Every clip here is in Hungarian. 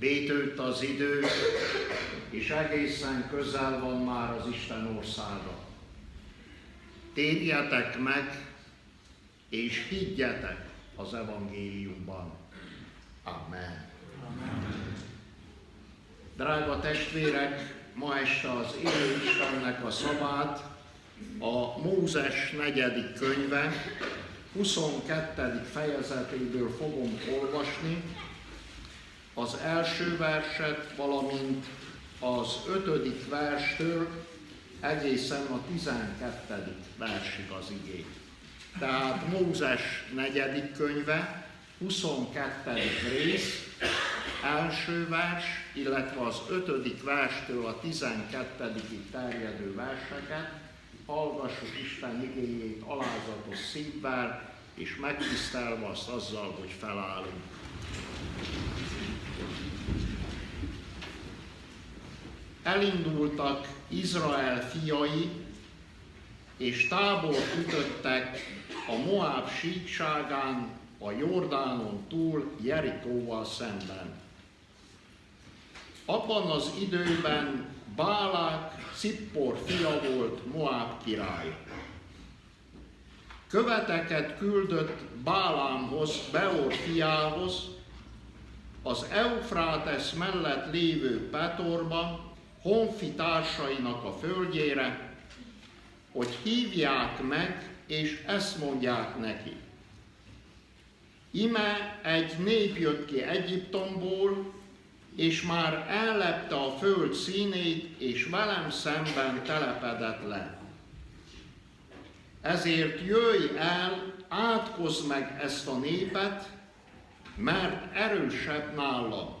Bétőtt az idő, és egészen közel van már az Isten országa. Térjetek meg, és higgyetek az evangéliumban. Amen. Amen. Drága testvérek, ma este az élő Istennek a szavát a Mózes negyedik könyve 22. fejezetéből fogom olvasni, az első verset, valamint az ötödik verstől egészen a 12. versig az igét. Tehát Mózes negyedik könyve, 22. rész, első vers, illetve az ötödik verstől a 12. terjedő verseket, hallgassuk Isten igényét alázatos szívvel, és megtisztelve azt azzal, hogy felállunk. Elindultak Izrael fiai, és tábor ütöttek a Moab síkságán, a Jordánon túl Jerikóval szemben. Abban az időben Bálák Cippor fia volt Moab király. Követeket küldött Bálámhoz, Beor fiához, az Eufrátes mellett lévő Petorba, honfi társainak a földjére, hogy hívják meg, és ezt mondják neki. Ime egy nép jött ki Egyiptomból, és már ellepte a föld színét, és velem szemben telepedett le. Ezért jöjj el, átkozz meg ezt a népet, mert erősebb nálam.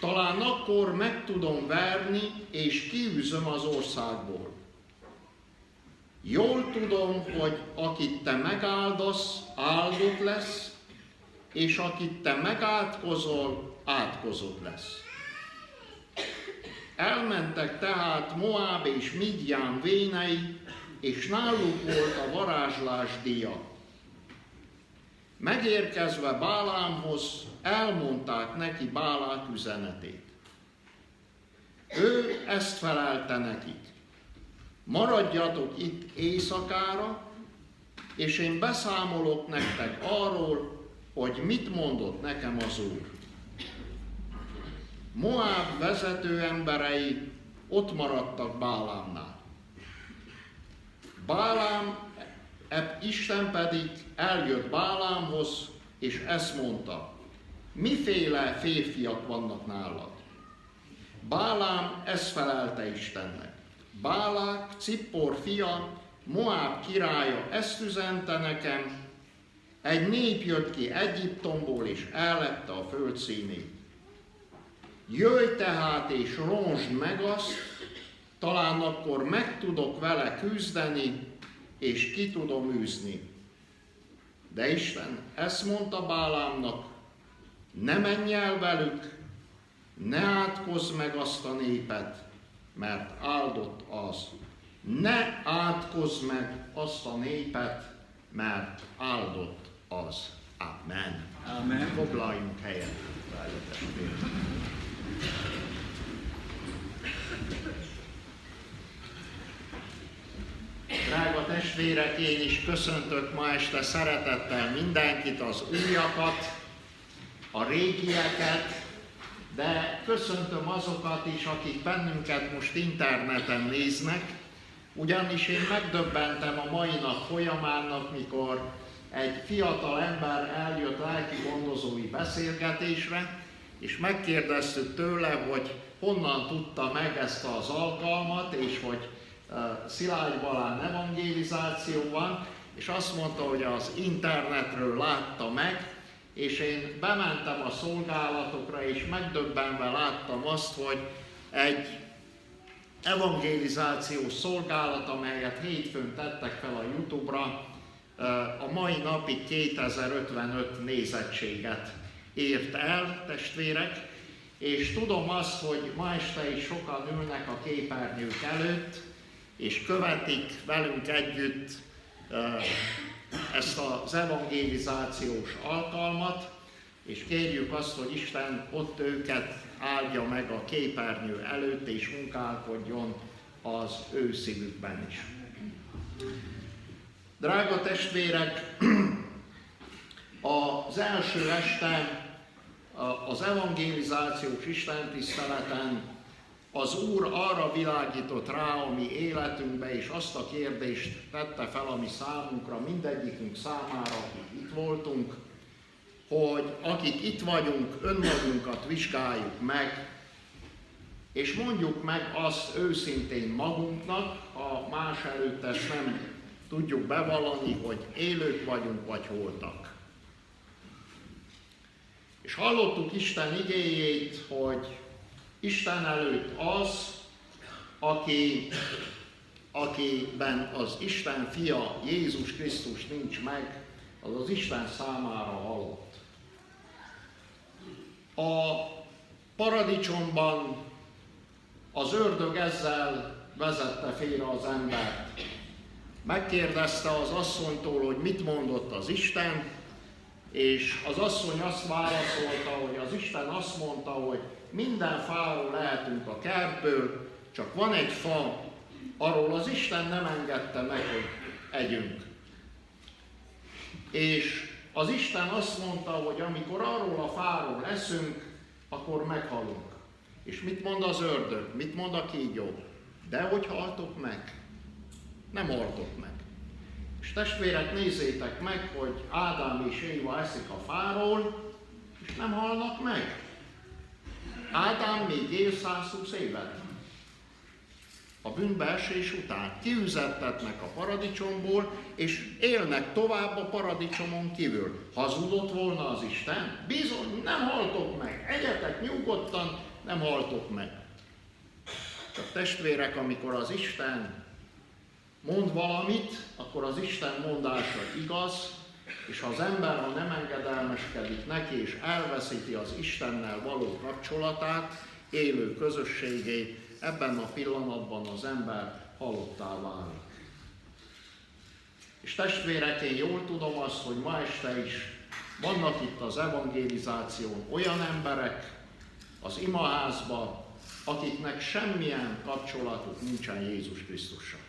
Talán akkor meg tudom verni, és kiűzöm az országból. Jól tudom, hogy akit te megáldasz, áldott lesz, és akit te megátkozol, átkozott lesz. Elmentek tehát Moab és Midján vénei, és náluk volt a varázslás díja. Megérkezve Bálámhoz, elmondták neki Bálák üzenetét. Ő ezt felelte nekik. Maradjatok itt éjszakára, és én beszámolok nektek arról, hogy mit mondott nekem az Úr. Moab vezető emberei ott maradtak Bálámnál. Bálám, Isten pedig eljött Bálámhoz, és ezt mondta, miféle férfiak vannak nálad? Bálám ezt felelte Istennek. Bálák, Cippor fia, Moab királya ezt üzente nekem, egy nép jött ki Egyiptomból, és ellette a föld színét. Jöjj tehát és ronsd meg azt, talán akkor meg tudok vele küzdeni, és ki tudom űzni. De Isten ezt mondta Bálámnak, ne menj el velük, ne átkozz meg azt a népet, mert áldott az. Ne átkozz meg azt a népet, mert áldott az. Amen. Amen. Foglaljunk helyet, Drága testvérek, én is köszöntök ma este szeretettel mindenkit, az újakat, a régieket, de köszöntöm azokat is, akik bennünket most interneten néznek, ugyanis én megdöbbentem a mai nap folyamának, mikor egy fiatal ember eljött lelki gondozói beszélgetésre, és megkérdeztük tőle, hogy honnan tudta meg ezt az alkalmat, és hogy Szilágy Balán evangelizáció van, és azt mondta, hogy az internetről látta meg, és én bementem a szolgálatokra, és megdöbbenve láttam azt, hogy egy evangelizációs szolgálat, amelyet hétfőn tettek fel a Youtube-ra, a mai napig 2055 nézettséget ért el, testvérek, és tudom azt, hogy ma este is sokan ülnek a képernyők előtt, és követik velünk együtt ezt az evangelizációs alkalmat, és kérjük azt, hogy Isten ott őket áldja meg a képernyő előtt, és munkálkodjon az ő szívükben is. Drága testvérek, az első este az evangelizációs istentiszteleten az Úr arra világított rá a mi életünkbe, és azt a kérdést tette fel a mi számunkra, mindegyikünk számára, akik itt voltunk, hogy akik itt vagyunk, önmagunkat vizsgáljuk meg, és mondjuk meg azt őszintén magunknak, ha más előtt ezt nem tudjuk bevallani, hogy élők vagyunk, vagy holtak. És hallottuk Isten igéjét, hogy Isten előtt az, aki, akiben az Isten fia Jézus Krisztus nincs meg, az az Isten számára halott. A paradicsomban az ördög ezzel vezette félre az embert. Megkérdezte az asszonytól, hogy mit mondott az Isten, és az asszony azt válaszolta, hogy az Isten azt mondta, hogy minden fáról lehetünk a kertből, csak van egy fa, arról az Isten nem engedte meg, hogy együnk. És az Isten azt mondta, hogy amikor arról a fáról leszünk, akkor meghalunk. És mit mond az ördög? Mit mond a kígyó? De hogy haltok meg? Nem haltok meg. És testvérek, nézzétek meg, hogy Ádám és Éva eszik a fáról, és nem halnak meg. Ádám még él 120 évet. A bűnbeesés után kiüzettetnek a paradicsomból, és élnek tovább a paradicsomon kívül. Hazudott volna az Isten? Bizony, nem haltok meg. Egyetek nyugodtan, nem haltok meg. Csak testvérek, amikor az Isten mond valamit, akkor az Isten mondása igaz, és ha az ember ha nem engedelmeskedik neki, és elveszíti az Istennel való kapcsolatát, élő közösségét, ebben a pillanatban az ember halottá válik. És testvérek, én jól tudom azt, hogy ma este is vannak itt az evangelizáción olyan emberek az imaházba, akiknek semmilyen kapcsolatuk nincsen Jézus Krisztussal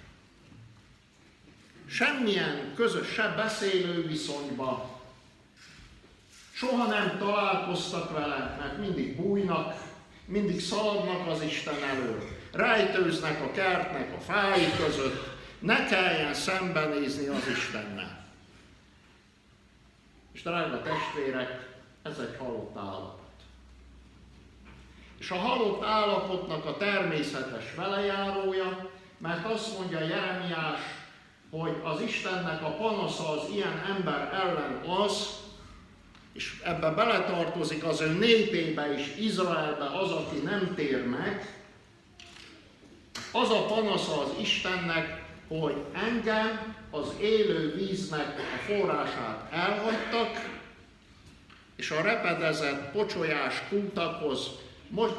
semmilyen közös, se beszélő viszonyba, soha nem találkoztak vele, mert mindig bújnak, mindig szaladnak az Isten elől, rejtőznek a kertnek a fái között, ne kelljen szembenézni az Istennel. És drága testvérek, ez egy halott állapot. És a halott állapotnak a természetes velejárója, mert azt mondja Jeremiás hogy az Istennek a panasza az ilyen ember ellen az, és ebbe beletartozik az ő népébe és Izraelbe az, aki nem tér meg, az a panasza az Istennek, hogy engem az élő víznek a forrását elhagytak, és a repedezett pocsolyás kútakhoz,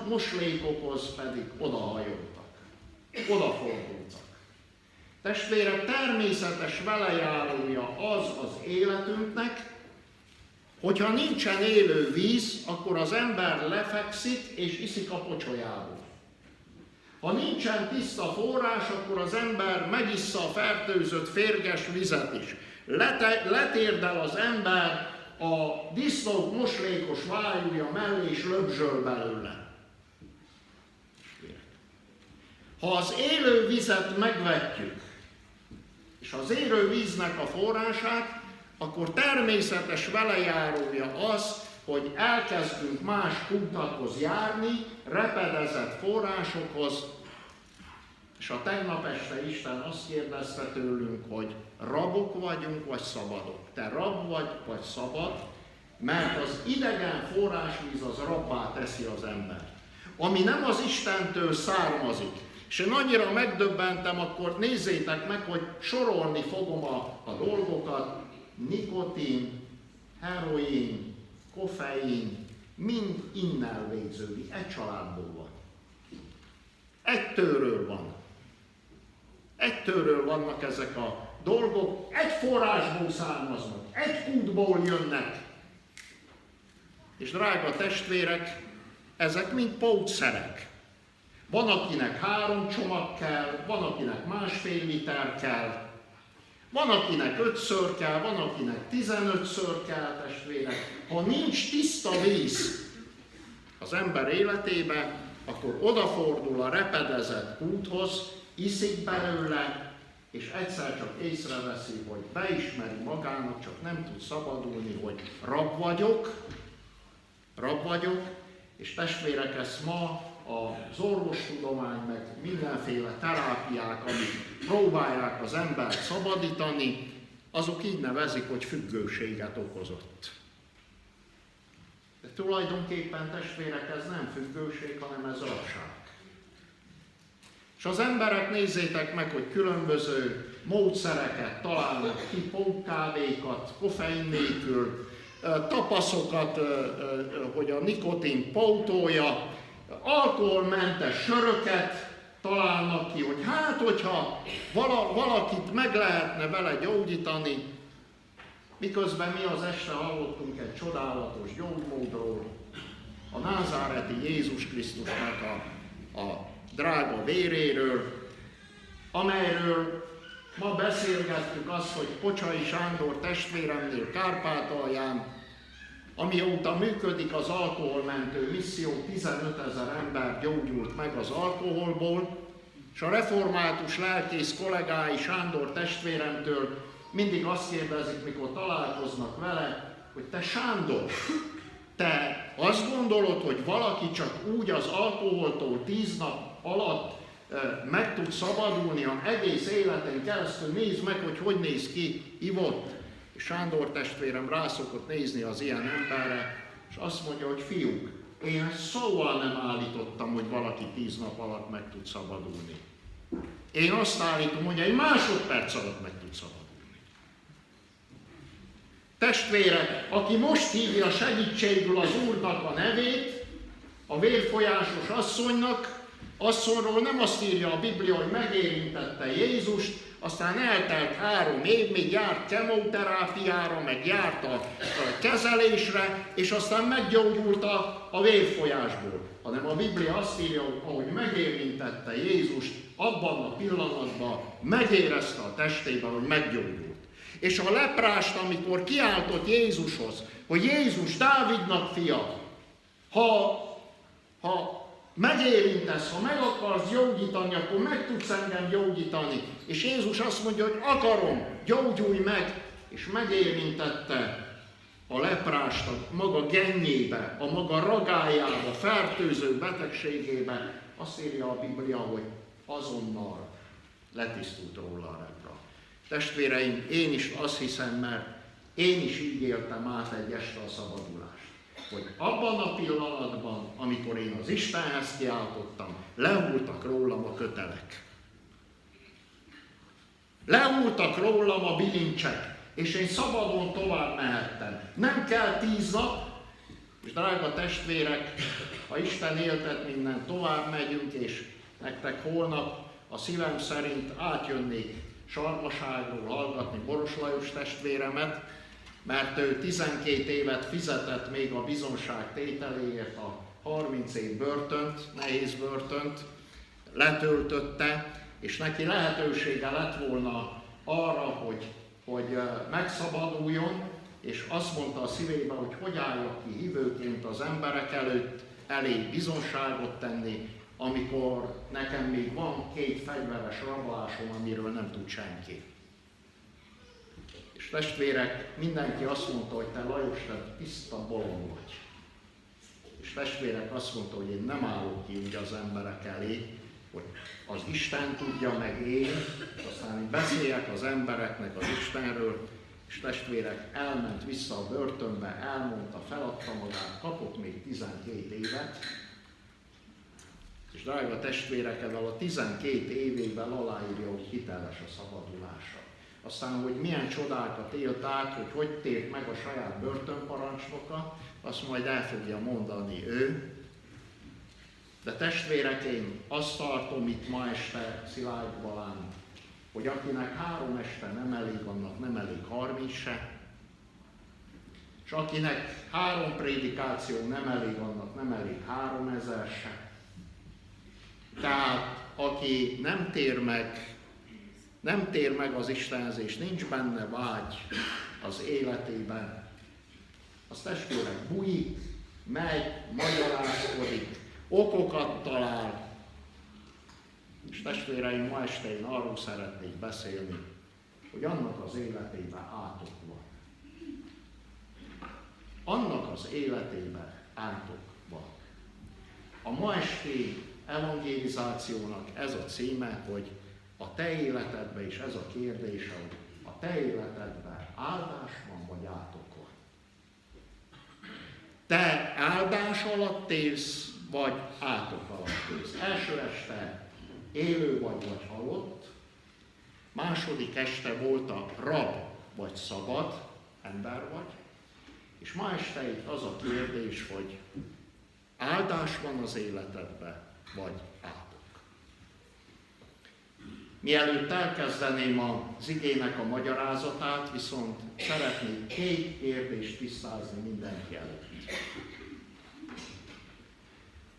moslékokhoz pedig odahajoltak, odafordultak. Testvérek, természetes velejárója az az életünknek, hogyha nincsen élő víz, akkor az ember lefekszik és iszik a pocsolyából. Ha nincsen tiszta forrás, akkor az ember megissza a fertőzött férges vizet is. Lete, letérdel az ember a disznók moslékos vájúja mellé és löbzsöl belőle. Ha az élő vizet megvetjük, és az érő víznek a forrását, akkor természetes velejárója az, hogy elkezdünk más kutakhoz járni, repedezett forrásokhoz, és a tegnap este Isten azt kérdezte tőlünk, hogy rabok vagyunk, vagy szabadok. Te rab vagy, vagy szabad, mert az idegen forrásvíz az rabbá teszi az embert. Ami nem az Istentől származik, és én annyira megdöbbentem, akkor nézzétek meg, hogy sorolni fogom a, a dolgokat. Nikotin, heroin, koffein, mind innen végződik. Egy családból van. Egy tőről van. Egy tőről vannak ezek a dolgok, egy forrásból származnak, egy kútból jönnek. És drága testvérek, ezek mind pótszerek. Van, akinek három csomag kell, van, akinek másfél liter kell, van, akinek ötször kell, van, akinek tizenötször kell, testvérek. Ha nincs tiszta víz az ember életébe, akkor odafordul a repedezett úthoz, iszik belőle, és egyszer csak észreveszi, hogy beismeri magának, csak nem tud szabadulni, hogy rab vagyok, rab vagyok, és testvérek, ezt ma az orvostudomány, meg mindenféle terápiák, amik próbálják az embert szabadítani, azok így nevezik, hogy függőséget okozott. De tulajdonképpen testvérek, ez nem függőség, hanem ez rabság. És az emberek nézzétek meg, hogy különböző módszereket találnak ki, pókkávékat, koffein nélkül, tapaszokat, hogy a nikotin pótolja, alkoholmentes söröket találnak ki, hogy hát, hogyha vala, valakit meg lehetne vele gyógyítani, miközben mi az este hallottunk egy csodálatos gyógymódról, a názáreti Jézus Krisztusnak a, a drága véréről, amelyről ma beszélgettük azt, hogy Pocsai Sándor testvéremnél Kárpátalján Amióta működik az alkoholmentő misszió, 15 ezer ember gyógyult meg az alkoholból, és a református lelkész kollégái Sándor testvéremtől mindig azt kérdezik, mikor találkoznak vele, hogy te Sándor, te azt gondolod, hogy valaki csak úgy az alkoholtól tíz nap alatt meg tud szabadulni, a egész életen keresztül nézd meg, hogy hogy néz ki ivott. Sándor testvérem rászokott nézni az ilyen emberre, és azt mondja, hogy fiúk, én szóval nem állítottam, hogy valaki tíz nap alatt meg tud szabadulni. Én azt állítom, hogy egy másodperc alatt meg tud szabadulni. Testvére, aki most hívja segítségül az Úrnak a nevét, a vérfolyásos asszonynak, asszonyról nem azt írja a Biblia, hogy megérintette Jézust, aztán eltelt három év, még járt kemoterápiára, meg járt a, a kezelésre, és aztán meggyógyult a, a vérfolyásból. Hanem a Biblia azt írja, hogy ahogy megérintette Jézust, abban a pillanatban megérezte a testében, hogy meggyógyult. És a leprást, amikor kiáltott Jézushoz, hogy Jézus Dávidnak fia, ha, ha megérintesz, ha meg akarsz gyógyítani, akkor meg tudsz engem gyógyítani. És Jézus azt mondja, hogy akarom, gyógyulj meg, és megérintette a leprást a maga gennyébe, a maga ragájába, fertőző betegségébe. Azt írja a Biblia, hogy azonnal letisztult róla a lepra. Testvéreim, én is azt hiszem, mert én is így éltem át egy este a szabadulást hogy abban a pillanatban, amikor én az Istenhez kiáltottam, leúltak rólam a kötelek. Leúltak rólam a bilincsek, és én szabadon tovább mehettem. Nem kell tíz nap, és drága testvérek, ha Isten éltet minden, tovább megyünk, és nektek holnap a szívem szerint átjönnék Sarmaságról hallgatni Boros Lajos testvéremet, mert ő 12 évet fizetett még a bizonság tételéért a 30 év börtönt, nehéz börtönt, letöltötte, és neki lehetősége lett volna arra, hogy, hogy megszabaduljon, és azt mondta a szívébe, hogy hogy álljak ki hívőként az emberek előtt, elég bizonságot tenni, amikor nekem még van két fegyveres rablásom, amiről nem tud senki testvérek, mindenki azt mondta, hogy te Lajos, te tiszta bolond vagy. És testvérek azt mondta, hogy én nem állok ki úgy az emberek elé, hogy az Isten tudja, meg én, aztán én beszéljek az embereknek az Istenről, és testvérek elment vissza a börtönbe, elmondta, feladta magát, kapott még 12 évet, és drága testvérek, ezzel a 12 évében aláírja, hogy hiteles a szabadulása aztán, hogy milyen csodákat élt át, hogy hogy tért meg a saját börtönparancsnoka, azt majd el fogja mondani ő. De testvérek, én azt tartom itt ma este Szilárd Balán, hogy akinek három este nem elég, annak nem elég harminc se. És akinek három prédikáció nem elég, annak nem elég három ezer se. Tehát aki nem tér meg, nem tér meg az Istenhez, nincs benne vágy az életében, az testvérek bujik, megy, magyarázkodik, okokat talál. És testvéreim, ma este én arról szeretnék beszélni, hogy annak az életében átok van. Annak az életében átok van. A ma esti evangelizációnak ez a címe, hogy a te életedben, és ez a kérdése, hogy a te életedben áldás van, vagy átok van. Te áldás alatt élsz, vagy átok alatt élsz. Első este élő vagy, vagy halott, második este volt a rab, vagy szabad, ember vagy, és ma este itt az a kérdés, hogy áldás van az életedben, vagy. Mielőtt elkezdeném az igének a magyarázatát, viszont szeretnék két kérdést tisztázni mindenki előtt.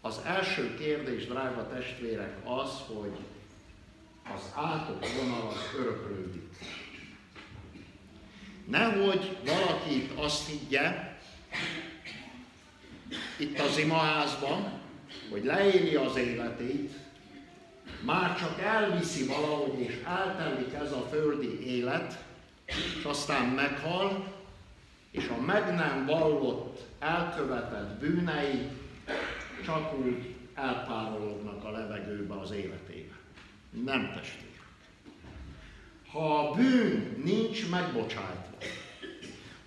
Az első kérdés, drága testvérek, az, hogy az átok vonal az öröklődik. Nehogy valaki azt higgye, itt az imaházban, hogy leéli az életét, már csak elviszi valahogy, és eltelik ez a földi élet, és aztán meghal, és a meg nem vallott, elkövetett bűnei csak úgy elpárolognak a levegőbe az életébe. Nem testvér. Ha a bűn nincs megbocsájtva,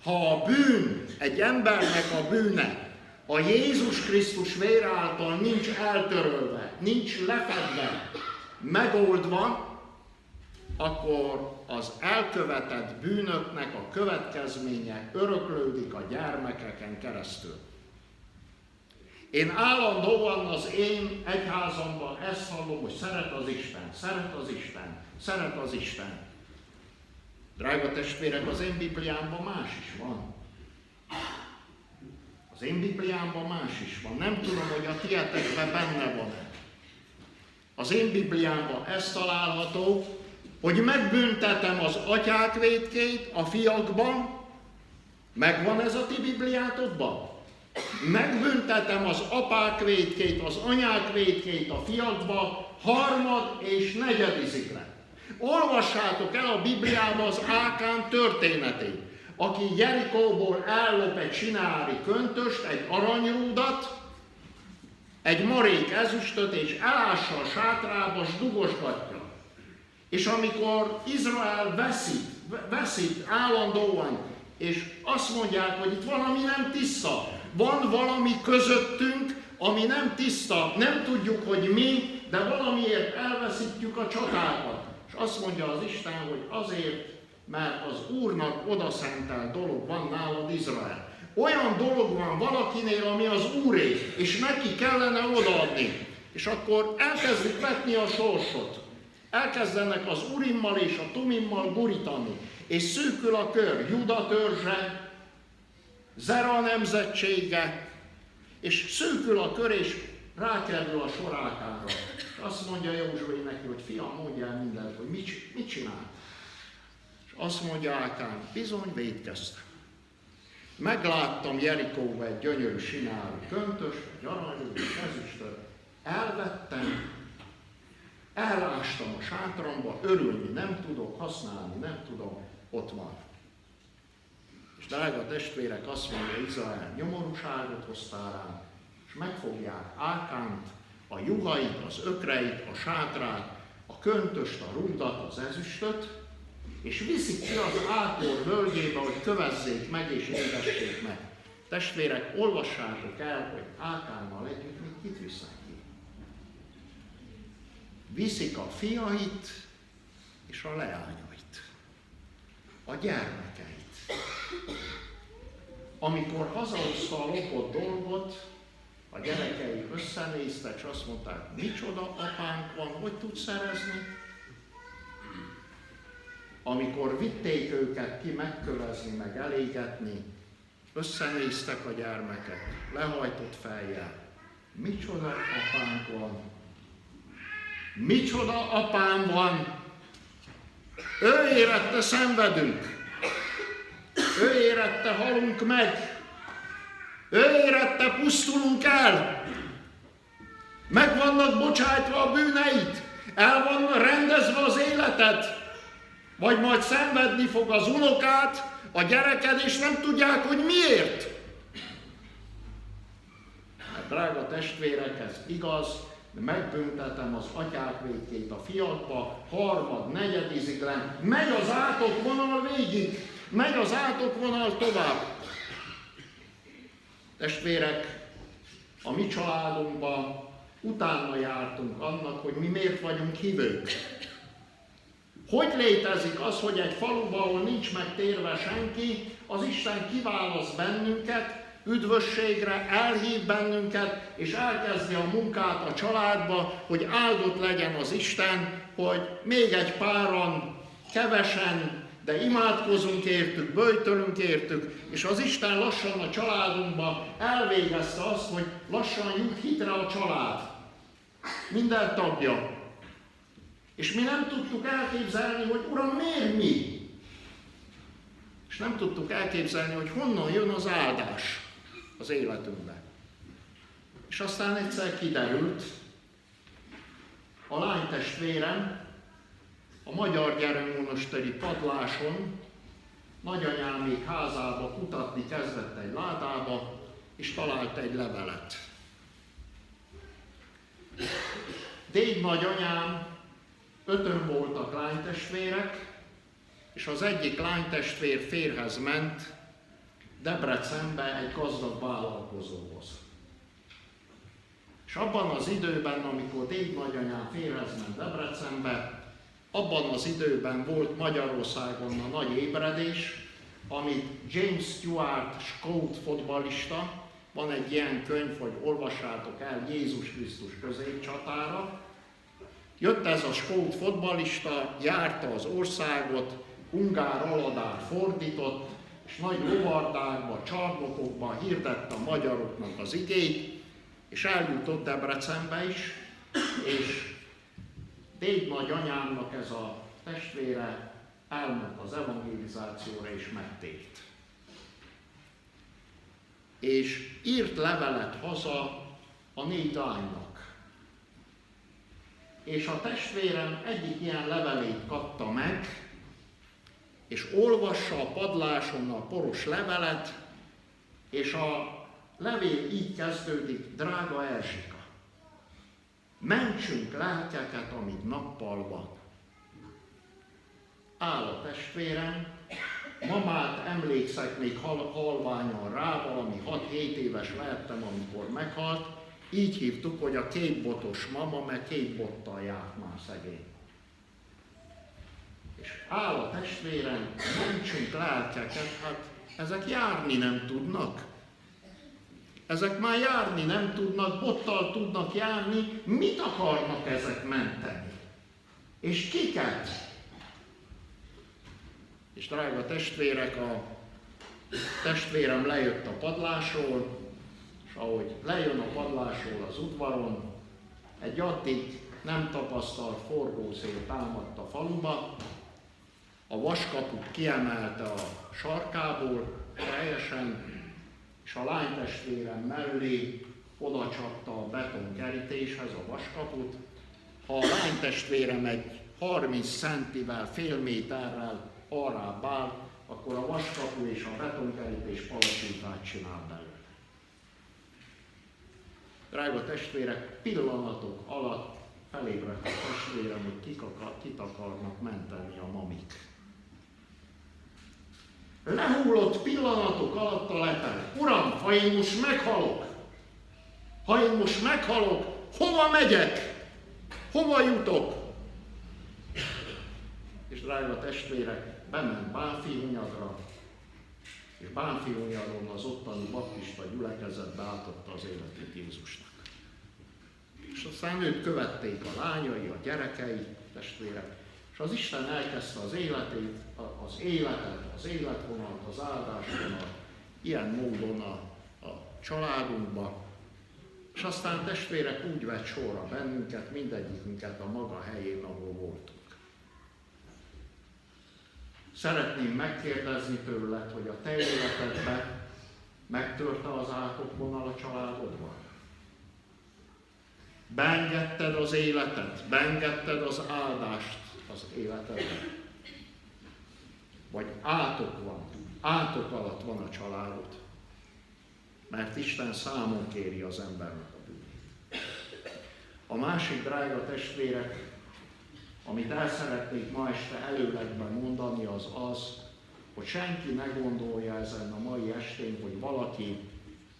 ha a bűn, egy embernek a bűne a Jézus Krisztus vér által nincs eltörölve, nincs lefedve, megoldva, akkor az elkövetett bűnöknek a következménye öröklődik a gyermekeken keresztül. Én állandóan az én egyházamban ezt hallom, hogy szeret az Isten, szeret az Isten, szeret az Isten. Drága testvérek, az én Bibliámban más is van. Az én Bibliámban más is van. Nem tudom, hogy a tietekben benne van-e. Az én Bibliámban ez található, hogy megbüntetem az atyák védkét a fiakban. Megvan ez a ti Bibliátokban? Megbüntetem az apák védkét, az anyák védkét a fiakba, harmad és negyedizikre. Olvassátok el a Bibliába az Ákán történetét aki Jerikóból ellop egy sinári köntöst, egy aranyrúdat, egy marék ezüstöt, és elássa a sátrába, s dugosgatja. És amikor Izrael veszít, veszít állandóan, és azt mondják, hogy itt valami nem tiszta, van valami közöttünk, ami nem tiszta, nem tudjuk, hogy mi, de valamiért elveszítjük a csatákat. És azt mondja az Isten, hogy azért, mert az Úrnak odaszentelt dolog van nálad Izrael. Olyan dolog van valakinél, ami az Úré, és neki kellene odaadni. És akkor elkezdik vetni a sorsot. Elkezdenek az Urimmal és a Tumimmal gurítani. És szűkül a kör, Juda törzse, Zera nemzetsége, és szűkül a kör, és rákerül a sorákára. Azt mondja Józsué neki, hogy fiam, mondjál mindent, hogy mit, mit csinál. Azt mondja Ákán, bizony védkeztem. Megláttam Jerikóba egy gyönyörű sinálú köntös, egy aranyú, egy ezüstöt, elvettem, elástam a sátramba, örülni nem tudok, használni nem tudom, ott van. És drága testvérek, azt mondja Izrael, nyomorúságot hoztál rám, és megfogják Ákánt, a juhait, az ökreit, a sátrát, a köntöst, a rundat, az ezüstöt, és viszik ki az Ákor völgyébe, hogy kövezzék meg és égessék meg. Testvérek, olvassátok el, hogy Ákánnal együtt még kit visznek ki. Viszik a fiait és a leányait, a gyermekeit. Amikor hazahozta a lopott dolgot, a gyerekei összenéztek, és azt mondták, micsoda apánk van, hogy tud szerezni? Amikor vitték őket ki megkövezni, meg elégetni, Összenéztek a gyermekek, lehajtott fejjel. Micsoda apánk van. Micsoda apám van. Ő érette szenvedünk. Ő érette halunk meg. Ő érette pusztulunk el. Meg vannak bocsájtva a bűneit. El van rendezve az életet. Vagy majd szenvedni fog az unokát, a gyereked, és nem tudják, hogy miért. Hát, drága testvérek, ez igaz, de megbüntetem az atyák végét a fiatba, harmad, negyediziglen, megy az átokvonal végig, megy az átokvonal tovább. Testvérek, a mi családunkban utána jártunk annak, hogy mi miért vagyunk hívők. Hogy létezik az, hogy egy faluban, ahol nincs megtérve senki, az Isten kiválaszt bennünket, üdvösségre, elhív bennünket, és elkezdi a munkát a családba, hogy áldott legyen az Isten, hogy még egy páran, kevesen, de imádkozunk értük, böjtölünk értük, és az Isten lassan a családunkba elvégezte azt, hogy lassan jut hitre a család. Minden tagja. És mi nem tudtuk elképzelni, hogy Uram, miért mi? És nem tudtuk elképzelni, hogy honnan jön az áldás az életünkbe. És aztán egyszer kiderült, a lánytestvérem a Magyar Gyermekmonosteri padláson nagyanyámék házába kutatni kezdett egy ládába, és talált egy levelet. Déd nagyanyám Ötön voltak lánytestvérek, és az egyik lánytestvér férhez ment Debrecenbe egy gazdag vállalkozóhoz. És abban az időben, amikor Déd nagyanyám férhez ment Debrecenbe, abban az időben volt Magyarországon a nagy ébredés, amit James Stewart Scout fotbalista, van egy ilyen könyv, hogy olvassátok el Jézus Krisztus középcsatára, Jött ez a skót fotbalista, járta az országot, ungár aladár fordított, és nagy lovardákba, csarnokokba hirdette a magyaroknak az igét, és eljutott Debrecenbe is, és Déd nagyanyámnak ez a testvére elment az evangelizációra és megtért. És írt levelet haza a négy lánynak és a testvérem egyik ilyen levelét kapta meg, és olvassa a padláson a poros levelet, és a levél így kezdődik, drága Erzsika, mentsünk lelkeket, amíg nappal van. Áll a testvérem, mamát emlékszek még hal- halványan rá, valami 6-7 éves lehettem, amikor meghalt, így hívtuk, hogy a kétbotos mama, mert két bottal járt már szegény. És a testvérem, mentsünk lelkeket, hát ezek járni nem tudnak. Ezek már járni nem tudnak, bottal tudnak járni, mit akarnak ezek menteni? És kiket? És drága testvérek, a testvérem lejött a padlásról, ahogy lejön a padlásról az udvaron, egy addig nem tapasztalt forgószél támadt a faluba, a vaskaput kiemelte a sarkából teljesen, és a lánytestvérem mellé oda csapta a betonkerítéshez a vaskaput. Ha a lánytestvérem egy 30 centivel, fél méterrel arrább áll, akkor a vaskapu és a betonkerítés palacsintát csinál belőle. Drága testvérek, pillanatok alatt felébredt a testvérem, hogy kik, akar, kit akarnak menteni a mamik. Lehullott pillanatok alatt a lepel. Uram, ha én most meghalok, ha én most meghalok, hova megyek? Hova jutok? És drága testvérek, bement Bánfiúnyagra, és Bánfiúnyaron az ottani baptista gyülekezetbe átadta az életét Jézusnak és aztán őt követték a lányai, a gyerekei, testvérek, és az Isten elkezdte az életét, az életet, az életvonalat, az áldásvonalat ilyen módon a, a családunkba, és aztán testvérek úgy vett sorra bennünket, mindegyikünket a maga helyén, ahol voltunk. Szeretném megkérdezni tőled, hogy a te életedben megtörte az átok a családodban? Beengedted az életet, beengedted az áldást az életedben. Vagy átok van, átok alatt van a családod. Mert Isten számon kéri az embernek a bűnét. A másik drága testvérek, amit el szeretnék ma este előlegben mondani, az az, hogy senki ne gondolja ezen a mai estén, hogy valaki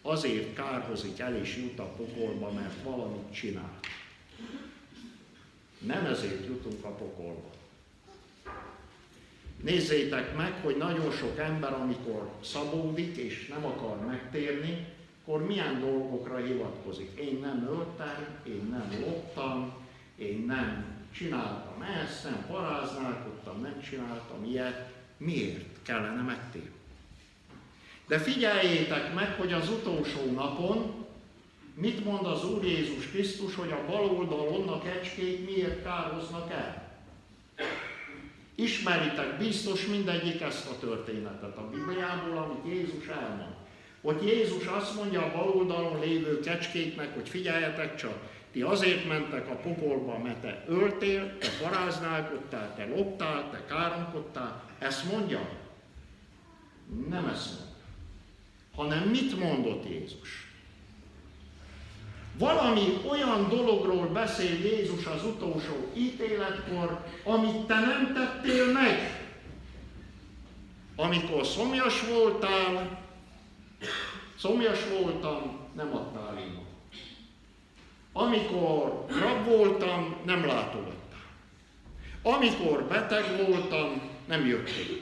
azért kárhozik el és jut a pokolba, mert valamit csinál. Nem ezért jutunk a pokolba. Nézzétek meg, hogy nagyon sok ember, amikor szabódik és nem akar megtérni, akkor milyen dolgokra hivatkozik. Én nem öltem, én nem loptam, én nem csináltam ezt, nem paráználkodtam, nem csináltam ilyet. Miért kellene megtérni? De figyeljétek meg, hogy az utolsó napon mit mond az Úr Jézus Krisztus, hogy a bal oldalon a kecskék miért károznak el. Ismeritek biztos mindegyik ezt a történetet a Bibliából, amit Jézus elmond. Hogy Jézus azt mondja a bal oldalon lévő kecskéknek, hogy figyeljetek csak, ti azért mentek a pokolba, mert te öltél, te paráználkodtál, te loptál, te káromkodtál. Ezt mondja? Nem ezt mondja. Hanem mit mondott Jézus? Valami olyan dologról beszél Jézus az utolsó ítéletkor, amit te nem tettél meg. Amikor szomjas voltál, szomjas voltam, nem adtál. Amikor rab voltam, nem látogattál. Amikor beteg voltam, nem jöttél.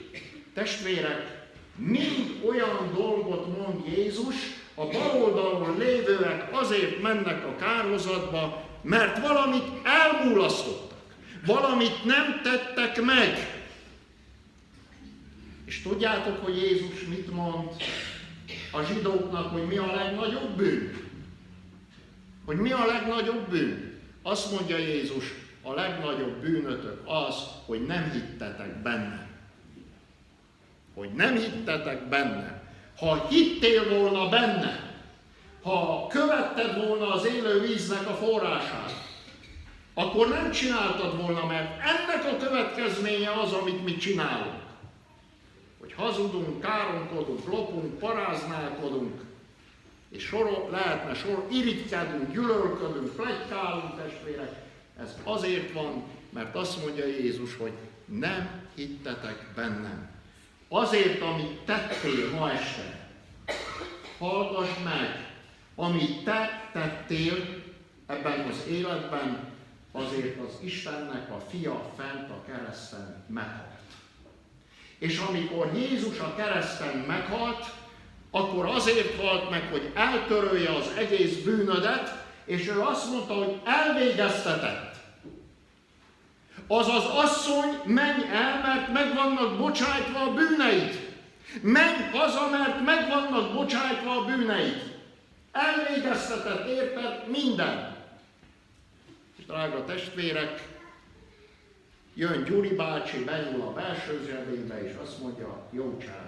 Testvérek, mind olyan dolgot mond Jézus, a bal oldalon lévőek azért mennek a kárhozatba, mert valamit elmúlasztottak, valamit nem tettek meg. És tudjátok, hogy Jézus mit mond a zsidóknak, hogy mi a legnagyobb bűn? Hogy mi a legnagyobb bűn? Azt mondja Jézus, a legnagyobb bűnötök az, hogy nem hittetek benne. Hogy nem hittetek benne. Ha hittél volna benne, ha követted volna az élő víznek a forrását, akkor nem csináltad volna, mert ennek a következménye az, amit mi csinálunk. Hogy hazudunk, káromkodunk, lopunk, paráználkodunk, és sor, lehetne sor, irigykedünk, gyűlölködünk, plegykálunk testvérek. Ez azért van, mert azt mondja Jézus, hogy nem hittetek bennem. Azért, amit tettél ma este, hallgass meg, amit te tettél ebben az életben, azért az Istennek a fia fent a kereszten meghalt. És amikor Jézus a kereszten meghalt, akkor azért halt meg, hogy eltörölje az egész bűnödet, és ő azt mondta, hogy elvégeztetett. Azaz asszony, menj el, mert meg vannak bocsájtva a bűneid. Menj haza, mert meg vannak bocsájtva a bűneid. Elvégeztetett érted minden. És drága testvérek, jön Gyuri bácsi, benyúl a belső zsebébe, és azt mondja, jó cselekedet.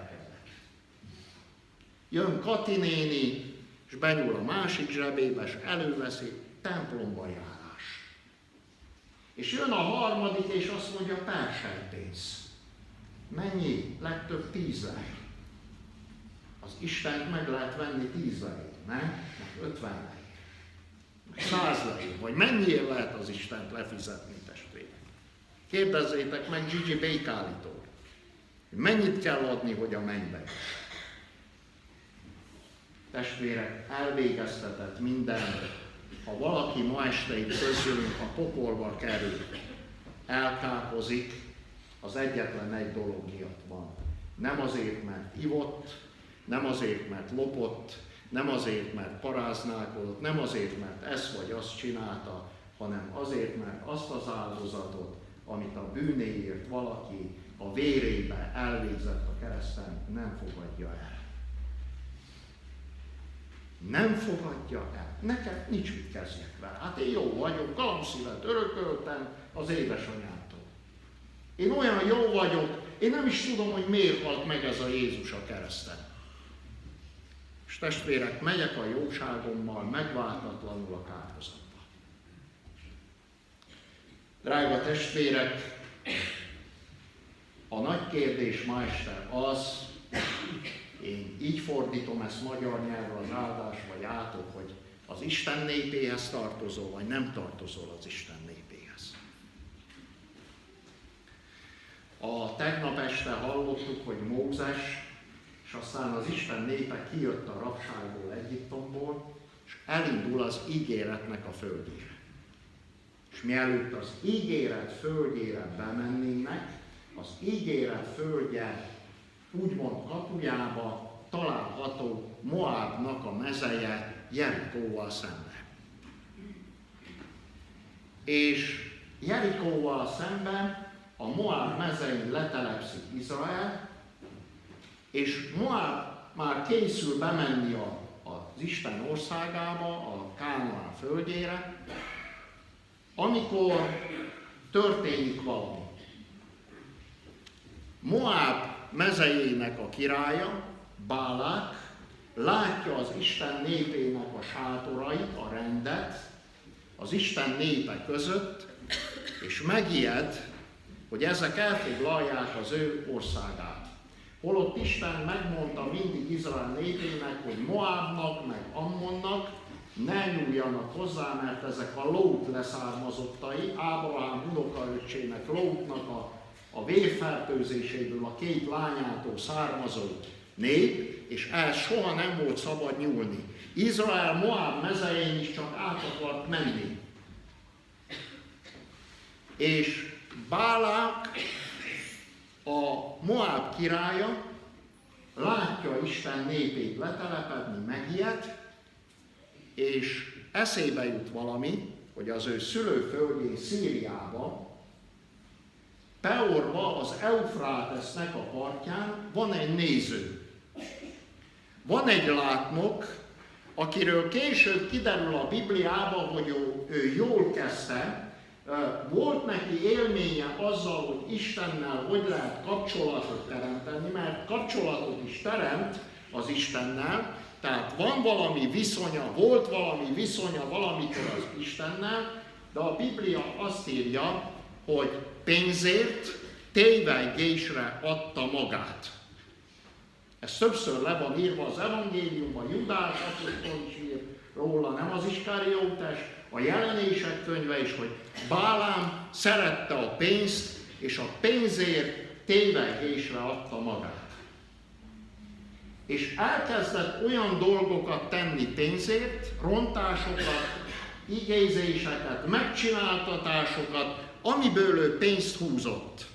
Jön Kati néni, és benyúl a másik zsebébe, és előveszi, templomba jár. És jön a harmadik, és azt mondja, persejpénz. Mennyi? Legtöbb tíz lej. Az Isten meg lehet venni tíz lej, nem? Meg ötven lej. Meg száz lej. Vagy mennyiért lehet az Istent lefizetni, testvérek? Kérdezzétek meg Gigi Békálitól. Mennyit kell adni, hogy a mennybe Testvérek, elvégeztetett minden ha valaki ma este itt közülünk a pokolba kerül, elkápozik, az egyetlen egy dolog miatt van. Nem azért, mert ivott, nem azért, mert lopott, nem azért, mert paráználkodott, nem azért, mert ezt vagy azt csinálta, hanem azért, mert azt az áldozatot, amit a bűnéért valaki a vérébe elvégzett a kereszten, nem fogadja el. Nem fogadja el. Nekem nincs mit kezdjek vele. Hát én jó vagyok, galamszívet örököltem az édesanyától. Én olyan jó vagyok, én nem is tudom, hogy miért halt meg ez a Jézus a kereszten. És testvérek, megyek a jóságommal megváltatlanul a kárhozatba. Drága testvérek, a nagy kérdés ma este az, én így fordítom ezt magyar nyelvre az áldás, vagy átok, hogy az Isten népéhez tartozol, vagy nem tartozol az Isten népéhez. A tegnap este hallottuk, hogy Mózes, és aztán az Isten népe kijött a rabságból Egyiptomból, és elindul az ígéretnek a földjére. És mielőtt az ígéret földjére bemennének, az ígéret földje úgymond kapujába található Moabnak a mezeje Jerikóval szemben. És Jerikóval szemben a Moab mezein letelepszik Izrael, és Moab már készül bemenni a, az Isten országába, a Kánoán földjére, amikor történik valami. Moab mezejének a királya, Bálák, látja az Isten népének a sátorait, a rendet, az Isten népe között, és megijed, hogy ezek elfoglalják az ő országát. Holott Isten megmondta mindig Izrael népének, hogy Moabnak, meg Ammonnak ne nyúljanak hozzá, mert ezek a Lót leszármazottai, Ábrahám unokaöccsének Lótnak a, a vérfertőzéséből, a két lányától származó nép, és el soha nem volt szabad nyúlni. Izrael Moab mezején is csak át akart menni. És Bálák, a Moab királya, látja Isten népét letelepedni, megijed, és eszébe jut valami, hogy az ő szülőföldjén Szíriába, Peorba, az Eufrátesznek a partján van egy néző. Van egy látnok, akiről később kiderül a Bibliában, hogy ő, jól kezdte, volt neki élménye azzal, hogy Istennel hogy lehet kapcsolatot teremteni, mert kapcsolatot is teremt az Istennel, tehát van valami viszonya, volt valami viszonya valamikor az Istennel, de a Biblia azt írja, hogy pénzért tévegésre adta magát. Ez többször le van írva az evangéliumban, Judás apostol is ír róla, nem az Iskariótes, a jelenések könyve is, hogy Bálám szerette a pénzt, és a pénzért tévegésre adta magát. És elkezdett olyan dolgokat tenni pénzért, rontásokat, igézéseket, megcsináltatásokat, amiből ő pénzt húzott.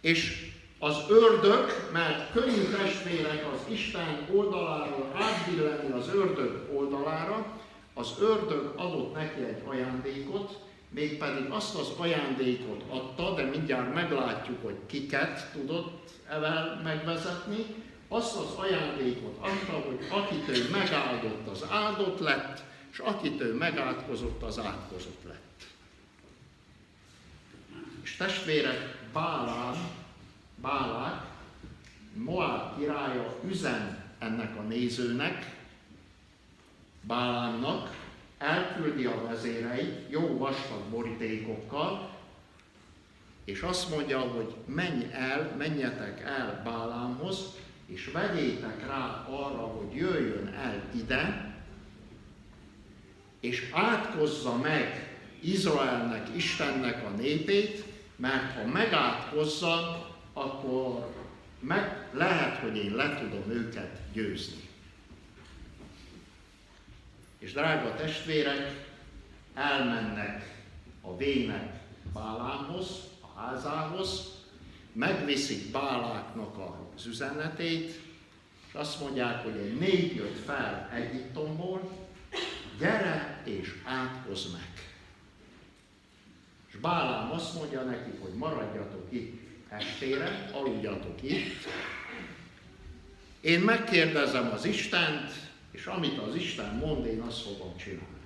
És az ördög, mert könnyű testvérek az Isten oldaláról átbillenni az ördög oldalára, az ördög adott neki egy ajándékot, mégpedig azt az ajándékot adta, de mindjárt meglátjuk, hogy kiket tudott evel megvezetni, azt az ajándékot adta, hogy akit ő megáldott, az áldott lett, és akit ő megátkozott, az átkozott lett. Testvérek, Bálán, Bálák, Moab királya üzen ennek a nézőnek, Bálámnak, elküldi a vezéreit jó vastag borítékokkal, és azt mondja, hogy menj el, menjetek el Bálámhoz, és vegyétek rá arra, hogy jöjjön el ide, és átkozza meg Izraelnek, Istennek a népét, mert ha megátkozza, akkor meg lehet, hogy én le tudom őket győzni. És drága testvérek, elmennek a vének Bálámhoz, a házához, megviszik Báláknak az üzenetét, és azt mondják, hogy egy nép jött fel Egyiptomból, gyere és átkozz meg. Bálám azt mondja nekik, hogy maradjatok itt estére, aludjatok itt. Én megkérdezem az Istent, És amit az Isten mond, én azt fogom csinálni.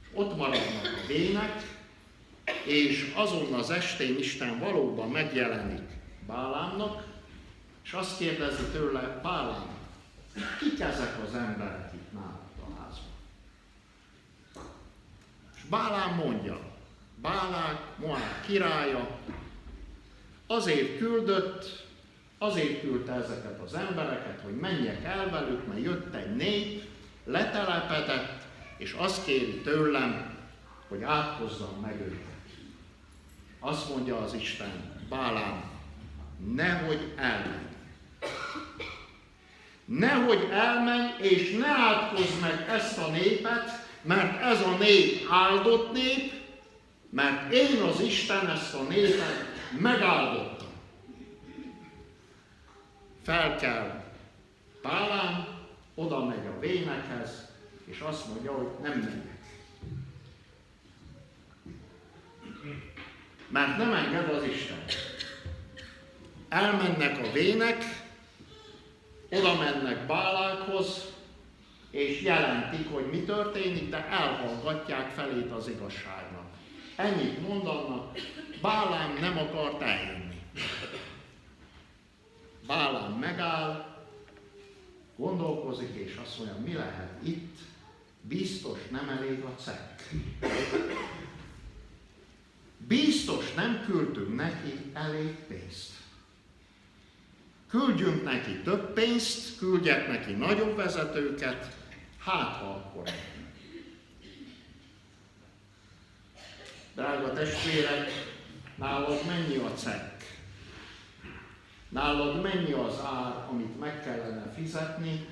És ott maradnak a vének, és azon az estén Isten valóban megjelenik Bálámnak, és azt kérdezi tőle, Bálám, kik ezek az emberek itt nálad a házban? És Bálám mondja, Bálák, Moab királya, azért küldött, azért küldte ezeket az embereket, hogy menjek el velük, mert jött egy nép, letelepedett, és azt kéri tőlem, hogy átkozzam meg őket. Azt mondja az Isten, Bálám, nehogy elmenj. Nehogy elmenj, és ne átkozz meg ezt a népet, mert ez a nép áldott nép, mert én az Isten ezt a népet megáldottam. Fel kell Pálán, oda megy a vénekhez, és azt mondja, hogy nem megyek. Mert nem enged az Isten. Elmennek a vének, oda mennek Bálákhoz, és jelentik, hogy mi történik, de elhallgatják felét az igazságnak. Ennyit mondanak, Bálám nem akart eljönni. Bálám megáll, gondolkozik, és azt mondja, mi lehet itt, biztos nem elég a cekk. Biztos nem küldtünk neki elég pénzt. Küldjünk neki több pénzt, küldjek neki nagyobb vezetőket, hát ha akkor Drága testvérek, nálad mennyi a cekk? Nálad mennyi az ár, amit meg kellene fizetni,